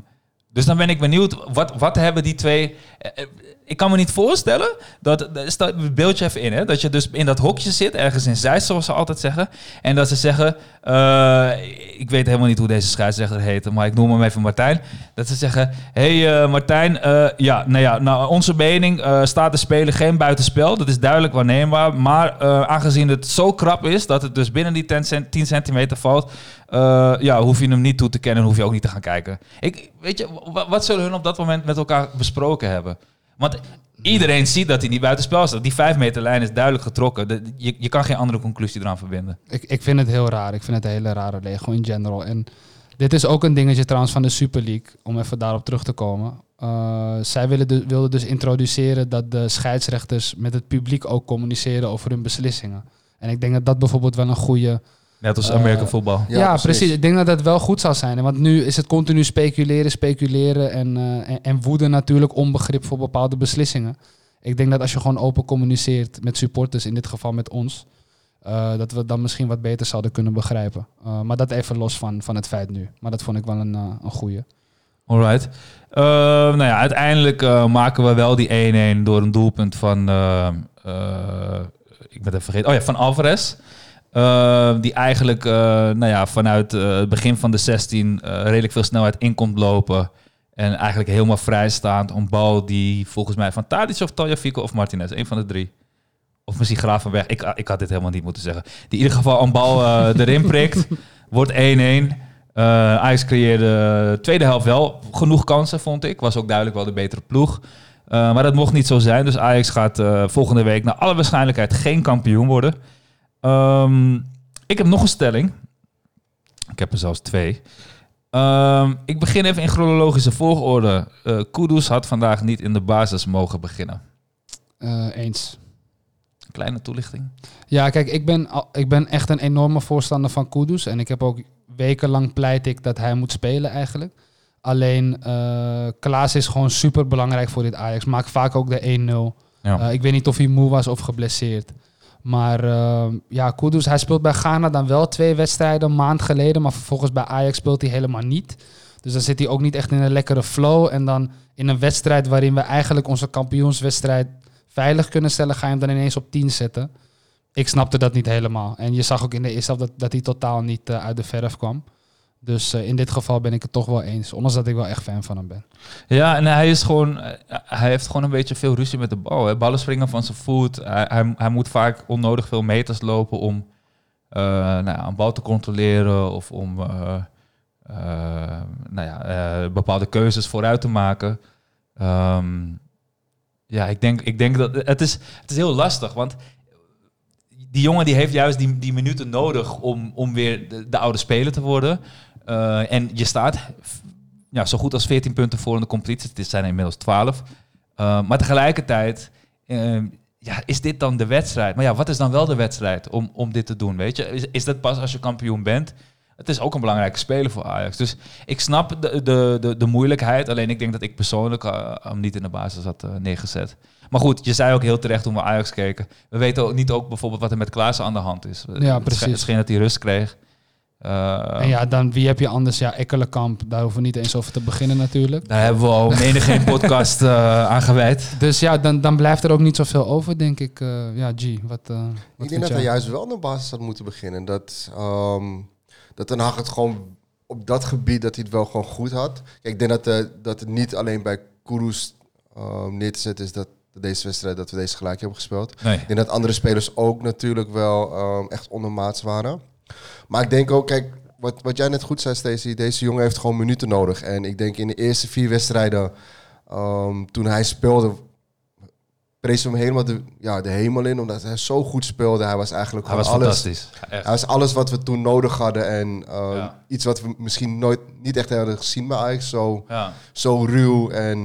S1: Dus dan ben ik benieuwd, wat, wat hebben die twee... eh, eh, Ik kan me niet voorstellen, dat, stel het beeldje even in, hè, dat je dus in dat hokje zit, ergens in Zeist, zoals ze altijd zeggen. En dat ze zeggen, eh, ik weet helemaal niet hoe deze scheidsrechter heet, maar ik noem hem even Martijn. Dat ze zeggen, hey, eh, Martijn, eh, ja, nou ja, nou, onze mening eh, staat de speler geen buitenspel. Dat is duidelijk waarneembaar. Maar eh, aangezien het zo krap is dat het dus binnen die 10, cent- 10 centimeter valt, eh, ja, hoef je hem niet toe te kennen en hoef je ook niet te gaan kijken. Ik, weet je, wa- wat zullen hun op dat moment met elkaar besproken hebben? Want iedereen ziet dat hij niet buitenspel staat. Die 5 meter lijn is duidelijk getrokken. Je, je kan geen andere conclusie eraan verbinden.
S5: Ik, ik vind het heel raar. Ik vind het een hele rare regel in general. En dit is ook een dingetje trouwens van de Super League, om even daarop terug te komen. Uh, zij willen dus, wilden dus introduceren dat de scheidsrechters met het publiek ook communiceren over hun beslissingen. En ik denk dat dat bijvoorbeeld wel een goede...
S1: Net als
S5: Eh,
S1: American voetbal.
S5: Ja,
S4: Ja,
S5: precies.
S4: precies.
S5: Ik denk dat dat wel goed zou zijn. Want nu is het continu speculeren, speculeren en, eh, en, en woede natuurlijk onbegrip voor bepaalde beslissingen. Ik denk dat als je gewoon open communiceert met supporters, in dit geval met ons, eh, dat we dan misschien wat beter zouden kunnen begrijpen. Eh, maar dat even los van, van het feit nu. Maar dat vond ik wel een, eh, een goeie.
S1: Alright. Eh, nou ja, uiteindelijk eh, maken we wel die 1-1 door een doelpunt van... eh, eh, ik ben het even vergeten. Oh ja, van Alvarez. Eh, die eigenlijk eh, nou ja, vanuit eh, het begin van de 16 eh, redelijk veel snelheid in komt lopen. En eigenlijk helemaal vrijstaand. Een bal die volgens mij van Tadic of Tagliafico of Martinez. Een van de drie. Of misschien Gravenberg. Ik, ik had dit helemaal niet moeten zeggen. Die in ieder geval een bal erin prikt. Wordt 1-1. Eh Ajax creëerde de tweede helft wel genoeg kansen, vond ik. Was ook duidelijk wel de betere ploeg. Maar dat mocht niet zo zijn. Dus Ajax gaat volgende week naar alle waarschijnlijkheid geen kampioen worden. Ehm, ik heb nog een stelling. Ik heb er zelfs twee. Ehm, ik begin even in chronologische volgorde. Eh Kudus had vandaag niet in de basis mogen beginnen.
S5: Eh, eens.
S1: Kleine toelichting.
S5: Ja, kijk, ik ben, ik ben echt een enorme voorstander van Kudus. En ik heb ook wekenlang pleit ik dat hij moet spelen eigenlijk. Alleen, eh Klaas is gewoon super belangrijk voor dit Ajax. Maakt vaak ook de 1-0.
S1: Ja.
S5: Ik weet niet of hij moe was of geblesseerd. Maar eh, ja, Kudus, hij speelt bij Ghana dan wel twee wedstrijden een maand geleden. Maar vervolgens bij Ajax speelt hij helemaal niet. Dus dan zit hij ook niet echt in een lekkere flow. En dan in een wedstrijd waarin we eigenlijk onze kampioenswedstrijd veilig kunnen stellen, ga je hem dan ineens op 10 zetten. Ik snapte dat niet helemaal. En je zag ook in de eerste helft dat, dat hij totaal niet eh, uit de verf kwam. Dus eh, in dit geval ben ik het toch wel eens. Ondanks dat ik wel echt fan van hem ben.
S1: Ja, en hij is gewoon, eh, hij heeft gewoon een beetje veel ruzie met de bal. Hè. Ballen springen van zijn voet. Hij, hij, moet vaak onnodig veel meters lopen om eh, nou ja, een bal te controleren of om nou ja, bepaalde keuzes vooruit te maken. Ehm, ja, ik denk, ik denk dat het is, het is heel lastig, want die jongen die heeft juist die, die minuten nodig om, om weer de oude speler te worden. Eh, en je staat ja, zo goed als 14 punten voor in de competitie. Het zijn inmiddels 12. Uh, maar tegelijkertijd uh, ja, is dit dan de wedstrijd. Maar ja, wat is dan wel de wedstrijd om, om dit te doen? Weet je? Is, is dat pas als je kampioen bent? Het is ook een belangrijke speler voor Ajax. Dus ik snap de, de, de, de moeilijkheid. Alleen ik denk dat ik persoonlijk uh, hem niet in de basis had neergezet. Maar goed, je zei ook heel terecht toen we Ajax keken. We weten ook niet ook bijvoorbeeld wat er met Klaassen aan de hand is.
S5: Ja, precies.
S1: Het scheen dat hij rust kreeg.
S5: Uh, en ja, dan wie heb je anders? Ja, Ekkelenkamp, daar hoeven we niet eens over te beginnen natuurlijk.
S1: Daar hebben we al menig geen podcast uh, aan gewijd.
S5: Dus ja, dan, dan blijft er ook niet zoveel over, denk ik. Uh, ja, G, wat, wat
S4: Ik denk dat hij juist wel naar basis had moeten beginnen. Dat, um, dat Den Haag het gewoon op dat gebied, dat hij het wel gewoon goed had. Kijk, ik denk dat, uh, dat het niet alleen bij Kudus um, neer te zetten is dat deze wedstrijd dat we deze gelijk hebben gespeeld.
S1: Nee.
S4: Ik denk dat andere spelers ook natuurlijk wel um, echt ondermaats waren. Maar ik denk ook, kijk, wat, wat jij net goed zei, Stacey, deze jongen heeft gewoon minuten nodig. En ik denk in de eerste vier wedstrijden, um, toen hij speelde, prees hem helemaal de, ja, de hemel in. Omdat hij zo goed speelde. Hij was eigenlijk
S1: hij was
S4: alles.
S1: fantastisch.
S4: Echt. Hij was alles wat we toen nodig hadden. En ja. iets wat we misschien nooit, niet echt hadden gezien bij Ajax. Zo,
S1: ja.
S4: zo ruw en...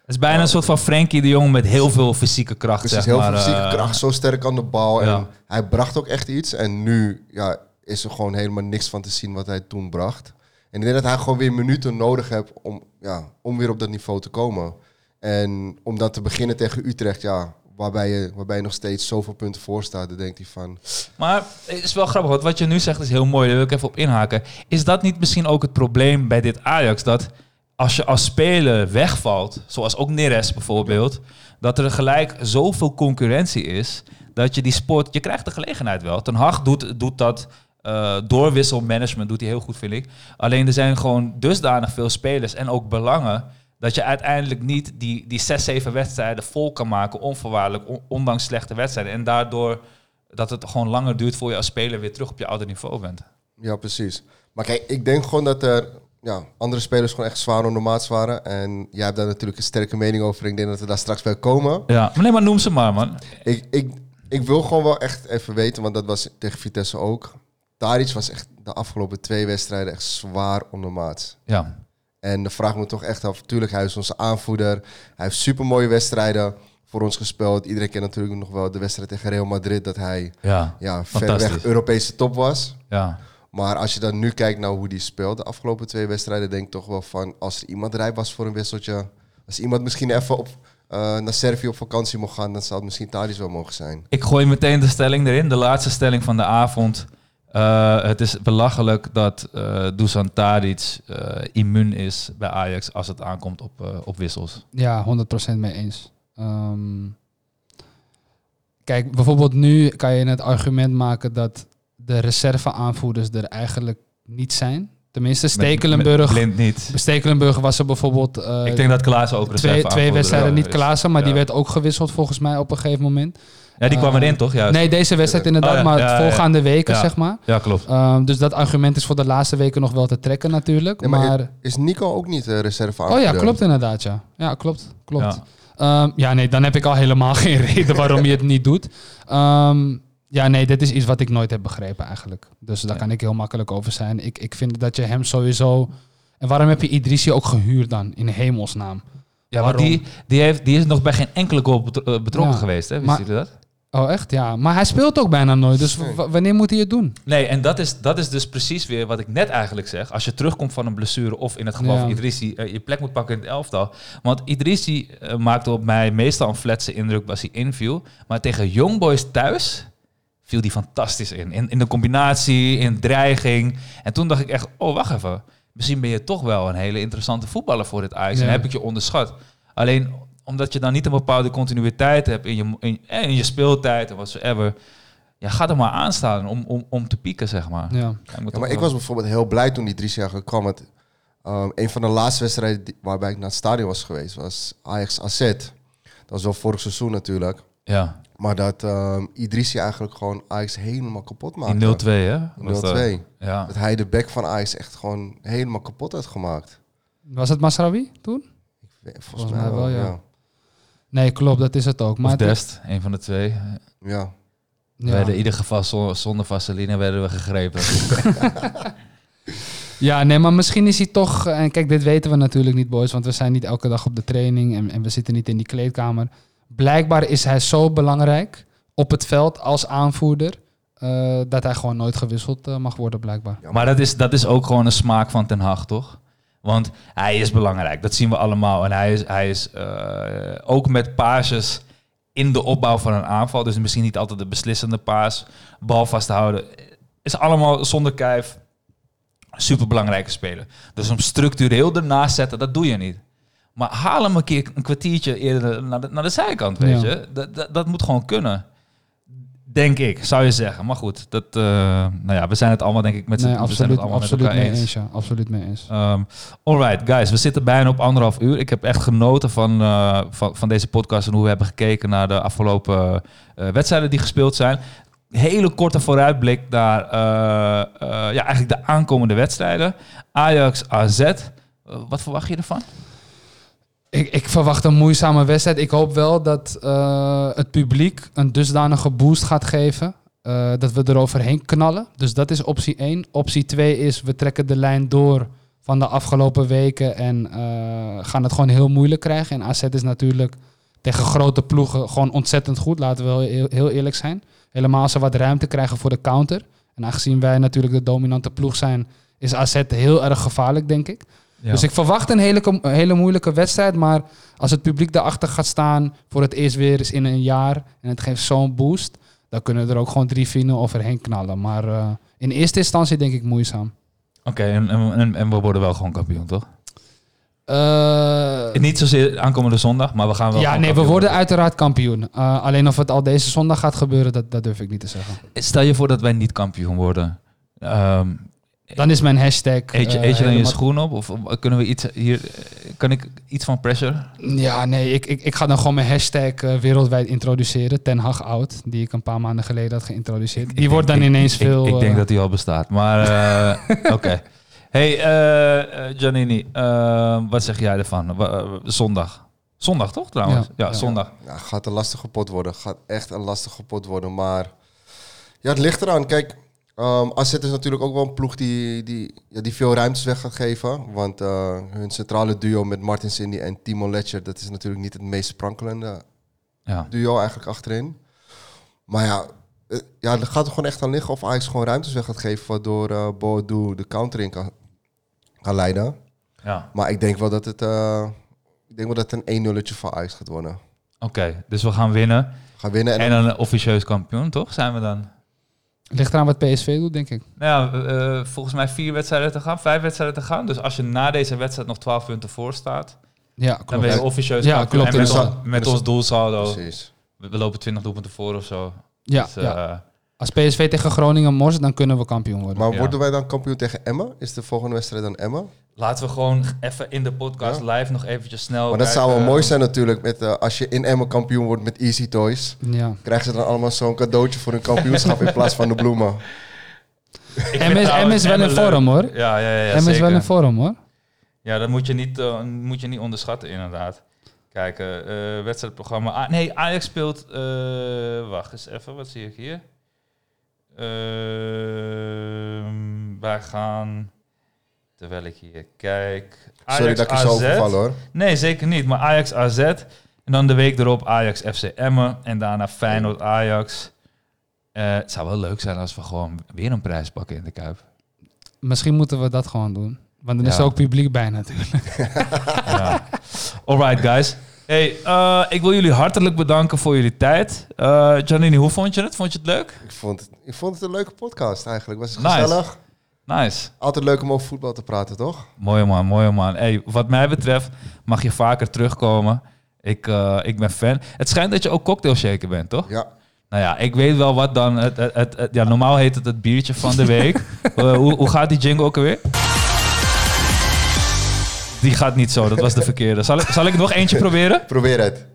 S1: Het is bijna een soort van Frenkie de Jong met heel veel fysieke kracht.
S4: Precies,
S1: zeg
S4: heel
S1: maar,
S4: veel fysieke
S1: uh,
S4: kracht, zo sterk aan de bal.
S1: Ja.
S4: En hij bracht ook echt iets. En nu ja, is er gewoon helemaal niks van te zien wat hij toen bracht. En ik denk dat hij gewoon weer minuten nodig heeft om, ja, om weer op dat niveau te komen. En om dan te beginnen tegen Utrecht, ja, waarbij je, waarbij je nog steeds zoveel punten voor staat, dan denkt hij van...
S1: Maar het is wel grappig, want wat je nu zegt is heel mooi, daar wil ik even op inhaken. Is dat niet misschien ook het probleem bij dit Ajax? Dat als je als speler wegvalt, zoals ook Neres bijvoorbeeld, dat er gelijk zoveel concurrentie is, dat je die sport, je krijgt de gelegenheid wel. Ten Hag doet, doet dat eh doorwisselmanagement, doet hij heel goed, vind ik. Alleen er zijn gewoon dusdanig veel spelers en ook belangen, dat je uiteindelijk niet die, die zes, zeven wedstrijden vol kan maken, onvoorwaardelijk, on- ondanks slechte wedstrijden. En daardoor dat het gewoon langer duurt voor je als speler weer terug op je oude niveau bent.
S4: Ja, precies. Maar kijk, ik denk gewoon dat er ja, andere spelers gewoon echt zwaar onder maat waren. En jij hebt daar natuurlijk een sterke mening over. Ik denk dat we daar straks bij komen.
S1: Ja, maar nee, maar noem ze maar, man.
S4: Ik, ik, ik wil gewoon wel echt even weten, want dat was tegen Vitesse ook. Tadic was echt de afgelopen twee wedstrijden echt zwaar onder maat.
S1: Ja,
S4: En de vraag moet toch echt af. Tuurlijk, hij is onze aanvoerder. Hij heeft super mooie wedstrijden voor ons gespeeld. Iedereen kent natuurlijk nog wel de wedstrijd tegen Real Madrid. Dat hij
S1: ja,
S4: ja,
S1: Fantastisch.
S4: verreweg Europese top was.
S1: ja.
S4: Maar als je dan nu kijkt naar hoe die speelt de afgelopen twee wedstrijden, denk ik toch wel van als er iemand rijp was voor een wisseltje. Als iemand misschien even op, eh, naar Servië op vakantie mocht gaan, dan zou het misschien Tadic wel mogen zijn.
S1: Ik gooi meteen de stelling erin, de laatste stelling van de avond. Eh, het is belachelijk dat eh Dusan Tadic eh, immuun is bij Ajax als het aankomt op, op wissels.
S5: Ja, 100% mee eens. Ehm, kijk, bijvoorbeeld nu kan je het argument maken dat de reserve-aanvoerders er eigenlijk niet zijn. Tenminste, Stekelenburg,
S1: met Blind niet.
S5: Stekelenburg was er bijvoorbeeld
S1: ik denk dat Klaas ook
S5: twee, twee wedstrijden niet. Klaassen, maar die werd ook gewisseld volgens mij op een gegeven moment.
S1: Ja, die kwam
S5: Eh,
S1: erin toch? Juist.
S5: Nee, deze wedstrijd inderdaad,
S1: Oh ja,
S5: maar
S1: ja, ja, ja.
S5: voorgaande weken,
S1: Ja.
S5: zeg maar.
S1: Ja, klopt.
S5: Ehm, dus dat argument is voor de laatste weken nog wel te trekken natuurlijk.
S4: Nee, maar
S5: maar
S4: Is Nico ook niet de reserve
S5: oh ja, klopt inderdaad, ja. Ja, klopt. klopt.
S1: Ja.
S5: Ja. ja, nee, dan heb ik al helemaal geen reden waarom je het niet doet. Ehm, ja, nee, dit is iets wat ik nooit heb begrepen eigenlijk. Dus daar
S1: Nee.
S5: kan ik heel makkelijk over zijn. Ik, ik vind dat je hem sowieso... En waarom heb je Idrissi ook gehuurd dan, in hemelsnaam?
S1: Ja, maar
S5: Waarom?
S1: die, die, heeft, die is nog bij geen enkele goal eh, betrokken
S5: Ja,
S1: geweest, hè? Wist
S5: maar-
S1: jullie dat?
S5: Oh, echt? Ja. Maar hij speelt ook bijna nooit. Dus wanneer moet hij het doen?
S1: Nee, en dat is, dat is dus precies weer wat ik net eigenlijk zeg. Als je terugkomt van een blessure of in het geval
S5: Ja.
S1: van Idrissi eh, je plek moet pakken in het elftal. Want Idrissi eh, maakte op mij meestal een fletse indruk als hij inviel. Maar tegen Young Boys thuis viel die fantastisch in. in. In de combinatie, in dreiging. En toen dacht ik echt, oh wacht even. Misschien ben je toch wel een hele interessante voetballer voor dit Ajax.
S5: Ja.
S1: En heb ik je onderschat. Alleen omdat je dan niet een bepaalde continuïteit hebt in je, in, eh, in je speeltijd en whatsoever. Ja, ga er maar aan staan om, om, om te pieken, zeg maar.
S5: Ja.
S4: Maar ik was bijvoorbeeld heel blij toen die drie jaar kwam. Want, ehm, een van de laatste wedstrijden die- waarbij ik naar het stadion was geweest, was Ajax AZ. Dat was wel vorig seizoen natuurlijk.
S1: Ja,
S4: Maar dat ehm Idrissi eigenlijk gewoon Ajax helemaal kapot maakte.
S1: die 0-2, hè? Was dat-
S4: 0-2.
S1: Ja.
S4: Dat hij de back van Ajax echt gewoon helemaal kapot had gemaakt.
S5: Was het Masraoui toen?
S4: Volgens,
S5: Volgens
S4: mij
S5: mij
S4: wel,
S5: wel, ja.
S4: ja.
S5: Nee, klopt. Dat is het ook. Maar
S1: Of
S5: het-
S1: Dest, een van de twee.
S4: Ja.
S1: We
S5: ja.
S1: werden in ieder geval zonder, zonder vaseline werden we gegrepen.
S5: Ja, nee, maar misschien is hij toch... En kijk, dit weten we natuurlijk niet, boys. Want we zijn niet elke dag op de training. En, en we zitten niet in die kleedkamer. Blijkbaar is hij zo belangrijk op het veld als aanvoerder... eh, dat hij gewoon nooit gewisseld eh, mag worden, blijkbaar.
S4: Ja,
S1: maar dat is, dat is ook gewoon een smaak van Ten Hag, toch? Want hij is belangrijk, dat zien we allemaal. En hij is, hij is eh, ook met paasjes in de opbouw van een aanval. Dus misschien niet altijd de beslissende paas. Bal vasthouden. Is allemaal zonder kijf. Super belangrijke speler. Dus om structureel ernaast zetten, dat doe je niet. Maar haal hem een keer een kwartiertje eerder naar de, naar de zijkant, weet
S5: Ja.
S1: je. Dat, dat, dat moet gewoon kunnen. Denk ik, zou je zeggen. Maar goed, dat, eh, nou ja, we zijn het allemaal denk ik met z'n
S5: Nee,
S1: we zijn het
S5: absoluut,
S1: allemaal
S5: absoluut
S1: met elkaar
S5: mee
S1: eens.
S5: eens. Ja, absoluut mee eens.
S1: Um, alright, guys, we zitten bijna op anderhalf uur. Ik heb echt genoten van, eh, van, van deze podcast en hoe we hebben gekeken naar de afgelopen eh, wedstrijden die gespeeld zijn. Hele korte vooruitblik naar ja, eigenlijk de aankomende wedstrijden. Ajax, AZ. Wat verwacht je ervan?
S5: Ik, ik verwacht een moeizame wedstrijd. Ik hoop wel dat eh, het publiek een dusdanige boost gaat geven. eh, dat we eroverheen knallen. Dus dat is optie 1. Optie 2 is we trekken de lijn door van de afgelopen weken en eh, gaan het gewoon heel moeilijk krijgen. En AZ is natuurlijk tegen grote ploegen gewoon ontzettend goed. Laten we heel, eerlijk zijn. Helemaal als ze wat ruimte krijgen voor de counter. En aangezien wij natuurlijk de dominante ploeg zijn, is AZ heel erg gevaarlijk, denk ik. Dus ik verwacht een hele, een hele moeilijke wedstrijd. Maar als het publiek daarachter gaat staan voor het eerst weer eens in een jaar. En het geeft zo'n boost. Dan kunnen er ook gewoon 3-4 overheen knallen. Maar eh, in eerste instantie denk ik moeizaam.
S1: Oké, en, en, en, en we worden wel gewoon kampioen, toch?
S5: Eh,
S1: Niet zozeer aankomende zondag, maar we gaan wel.
S5: ja, nee, we worden uiteraard kampioen. Eh, alleen of het al deze zondag gaat gebeuren, dat, dat durf ik niet te zeggen.
S1: Stel je voor dat wij niet kampioen worden. Ehm,
S5: Dan is mijn hashtag...
S1: eet je,
S5: eh,
S1: eet je dan je schoen op? Of kunnen we iets hier... Kan ik iets van pressure?
S5: Ja, nee, ik, ik, ik ga dan gewoon mijn hashtag eh, wereldwijd introduceren. Ten Hag Oud, die ik een paar maanden geleden had geïntroduceerd. Die
S1: Ik
S5: wordt dan
S1: denk-
S5: ineens
S1: ik,
S5: veel...
S1: Ik, denk
S5: eh,
S1: dat die al bestaat. Maar eh, oké. Hey, Giannini, wat zeg jij ervan? Zondag. Zondag toch trouwens? Ja,
S5: Ja, ja.
S1: zondag.
S4: Ja, gaat een lastige pot worden. Gaat echt een lastige pot worden. Maar ja, het ligt eraan. Kijk, AZ is natuurlijk ook wel een ploeg die, die, ja, die veel ruimtes weg gaat geven. Want eh, hun centrale duo met Martin Cindy en Timo Letcher... dat is natuurlijk niet het meest sprankelende
S1: Ja.
S4: duo eigenlijk achterin. Maar ja, eh, ja, er gaat er gewoon echt aan liggen of Ajax gewoon ruimtes weg gaat geven... waardoor Boadu de counter in kan, kan leiden.
S1: ja.
S4: Maar ik denk wel dat het, ik denk wel dat het een 1-0'tje voor Ajax gaat worden.
S1: Oké, dus we gaan winnen.
S4: Gaan winnen en,
S1: En dan een officieus kampioen, toch? Zijn we dan?
S5: Ligt eraan wat PSV doet, denk ik.
S1: Nou ja, eh, volgens mij vier wedstrijden te gaan, vijf wedstrijden te gaan. Dus als je na deze wedstrijd nog 12 punten voor staat,
S5: Ja,
S1: dan
S5: klopt.
S1: ben je officieus
S5: Ja, klopt,
S1: En met, ons, met ons doelsaldo,
S4: precies.
S1: we, lopen 20 doelpunten voor of zo.
S5: Ja,
S1: Dus, eh,
S5: ja. Als PSV tegen Groningen morst, dan kunnen we kampioen worden.
S4: Maar
S1: Ja.
S4: worden wij dan kampioen tegen Emmen? Is de volgende wedstrijd dan Emmen?
S1: Laten we gewoon even in de podcast live nog eventjes snel
S4: Maar dat zou wel mooi zijn natuurlijk. Met, eh, als je in Emmen kampioen wordt met Easy Toys.
S5: Ja.
S4: Krijgen ze dan allemaal zo'n cadeautje voor hun kampioenschap in plaats van de bloemen.
S5: M is, M
S1: trouwens
S5: is wel
S1: leuk.
S5: vorm, hoor.
S1: Ja, ja, ja,
S5: M is
S1: zeker.
S5: wel in vorm, hoor.
S1: Ja, dat moet je niet, eh, moet je niet onderschatten, inderdaad. Kijk, eh, eh, wedstrijdprogramma. Ah, nee, Ajax speelt... eh, wacht eens even, wat zie ik hier? Ehm, wij gaan... Terwijl ik hier kijk...
S4: Sorry dat ik er zo overval hoor.
S1: Nee, zeker niet. Maar Ajax AZ. En dan de week erop Ajax FC Emmen. En daarna Feyenoord Ajax. Eh, het zou wel leuk zijn als we gewoon weer een prijs pakken in de Kuip.
S5: Misschien moeten we dat gewoon doen. Want dan is er ook publiek bij natuurlijk.
S1: Ja. Alright, guys. Hey, eh, ik wil jullie hartelijk bedanken voor jullie tijd. Eh Janine, hoe vond je het? Vond je het leuk?
S4: Ik vond, het, ik vond het een leuke podcast eigenlijk. Was het
S1: Nice.
S4: gezellig?
S1: Nice.
S4: Altijd leuk om over voetbal te praten, toch?
S1: Mooi man, mooi man. Hey, wat mij betreft mag je vaker terugkomen. Ik, eh, ik ben fan. Het schijnt dat je ook cocktail shaker bent, toch?
S4: Ja.
S1: Nou ja, ik weet wel wat dan. Het, het, het, het- ja, normaal heet het het biertje van de week. Eh, hoe, hoe gaat die jingle ook alweer? Die gaat niet zo, dat was de verkeerde. Zal ik, zal ik nog eentje proberen?
S4: Probeer het.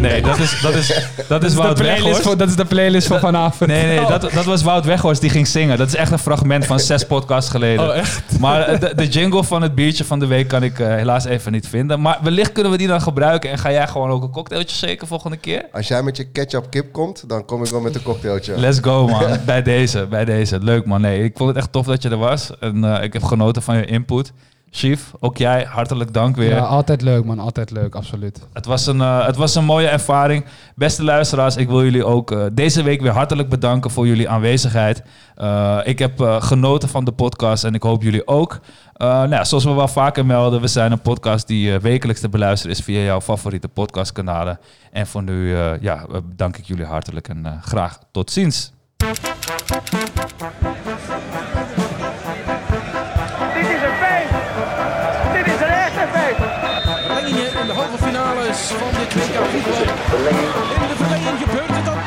S1: Nee, dat is, dat is, dat is Wout
S5: de playlist
S1: Weghorst.
S5: voor, dat is de playlist van vanavond.
S1: Nee, nee, dat, dat was Wout Weghorst die ging zingen. Dat is echt een fragment van zes podcasts geleden.
S5: Oh, echt?
S1: Maar eh, de, de jingle van het biertje van de week kan ik eh, helaas even niet vinden. Maar wellicht kunnen we die dan gebruiken. En ga jij gewoon ook een cocktailtje shaken volgende keer?
S4: Als jij met je ketchup kip komt, dan kom ik wel met een cocktailtje.
S1: Let's go, man. bij deze, bij deze. Leuk, man. Nee, ik vond het echt tof dat je er was. En eh, ik heb genoten van je input. Chief, ook jij, hartelijk dank weer.
S5: Ja, altijd leuk man, altijd leuk, absoluut.
S1: Het was, een, eh, het was een mooie ervaring. Beste luisteraars, ik wil jullie ook eh, deze week weer hartelijk bedanken voor jullie aanwezigheid. Eh, ik heb genoten van de podcast en ik hoop jullie ook. Nou zoals we wel vaker melden, we zijn een podcast die wekelijks te beluisteren is via jouw favoriete podcastkanalen. En voor nu ja, eh, dank ik jullie hartelijk en graag tot ziens.
S2: van dit WK
S3: voetbal. In de verlenging gebeurt het dan.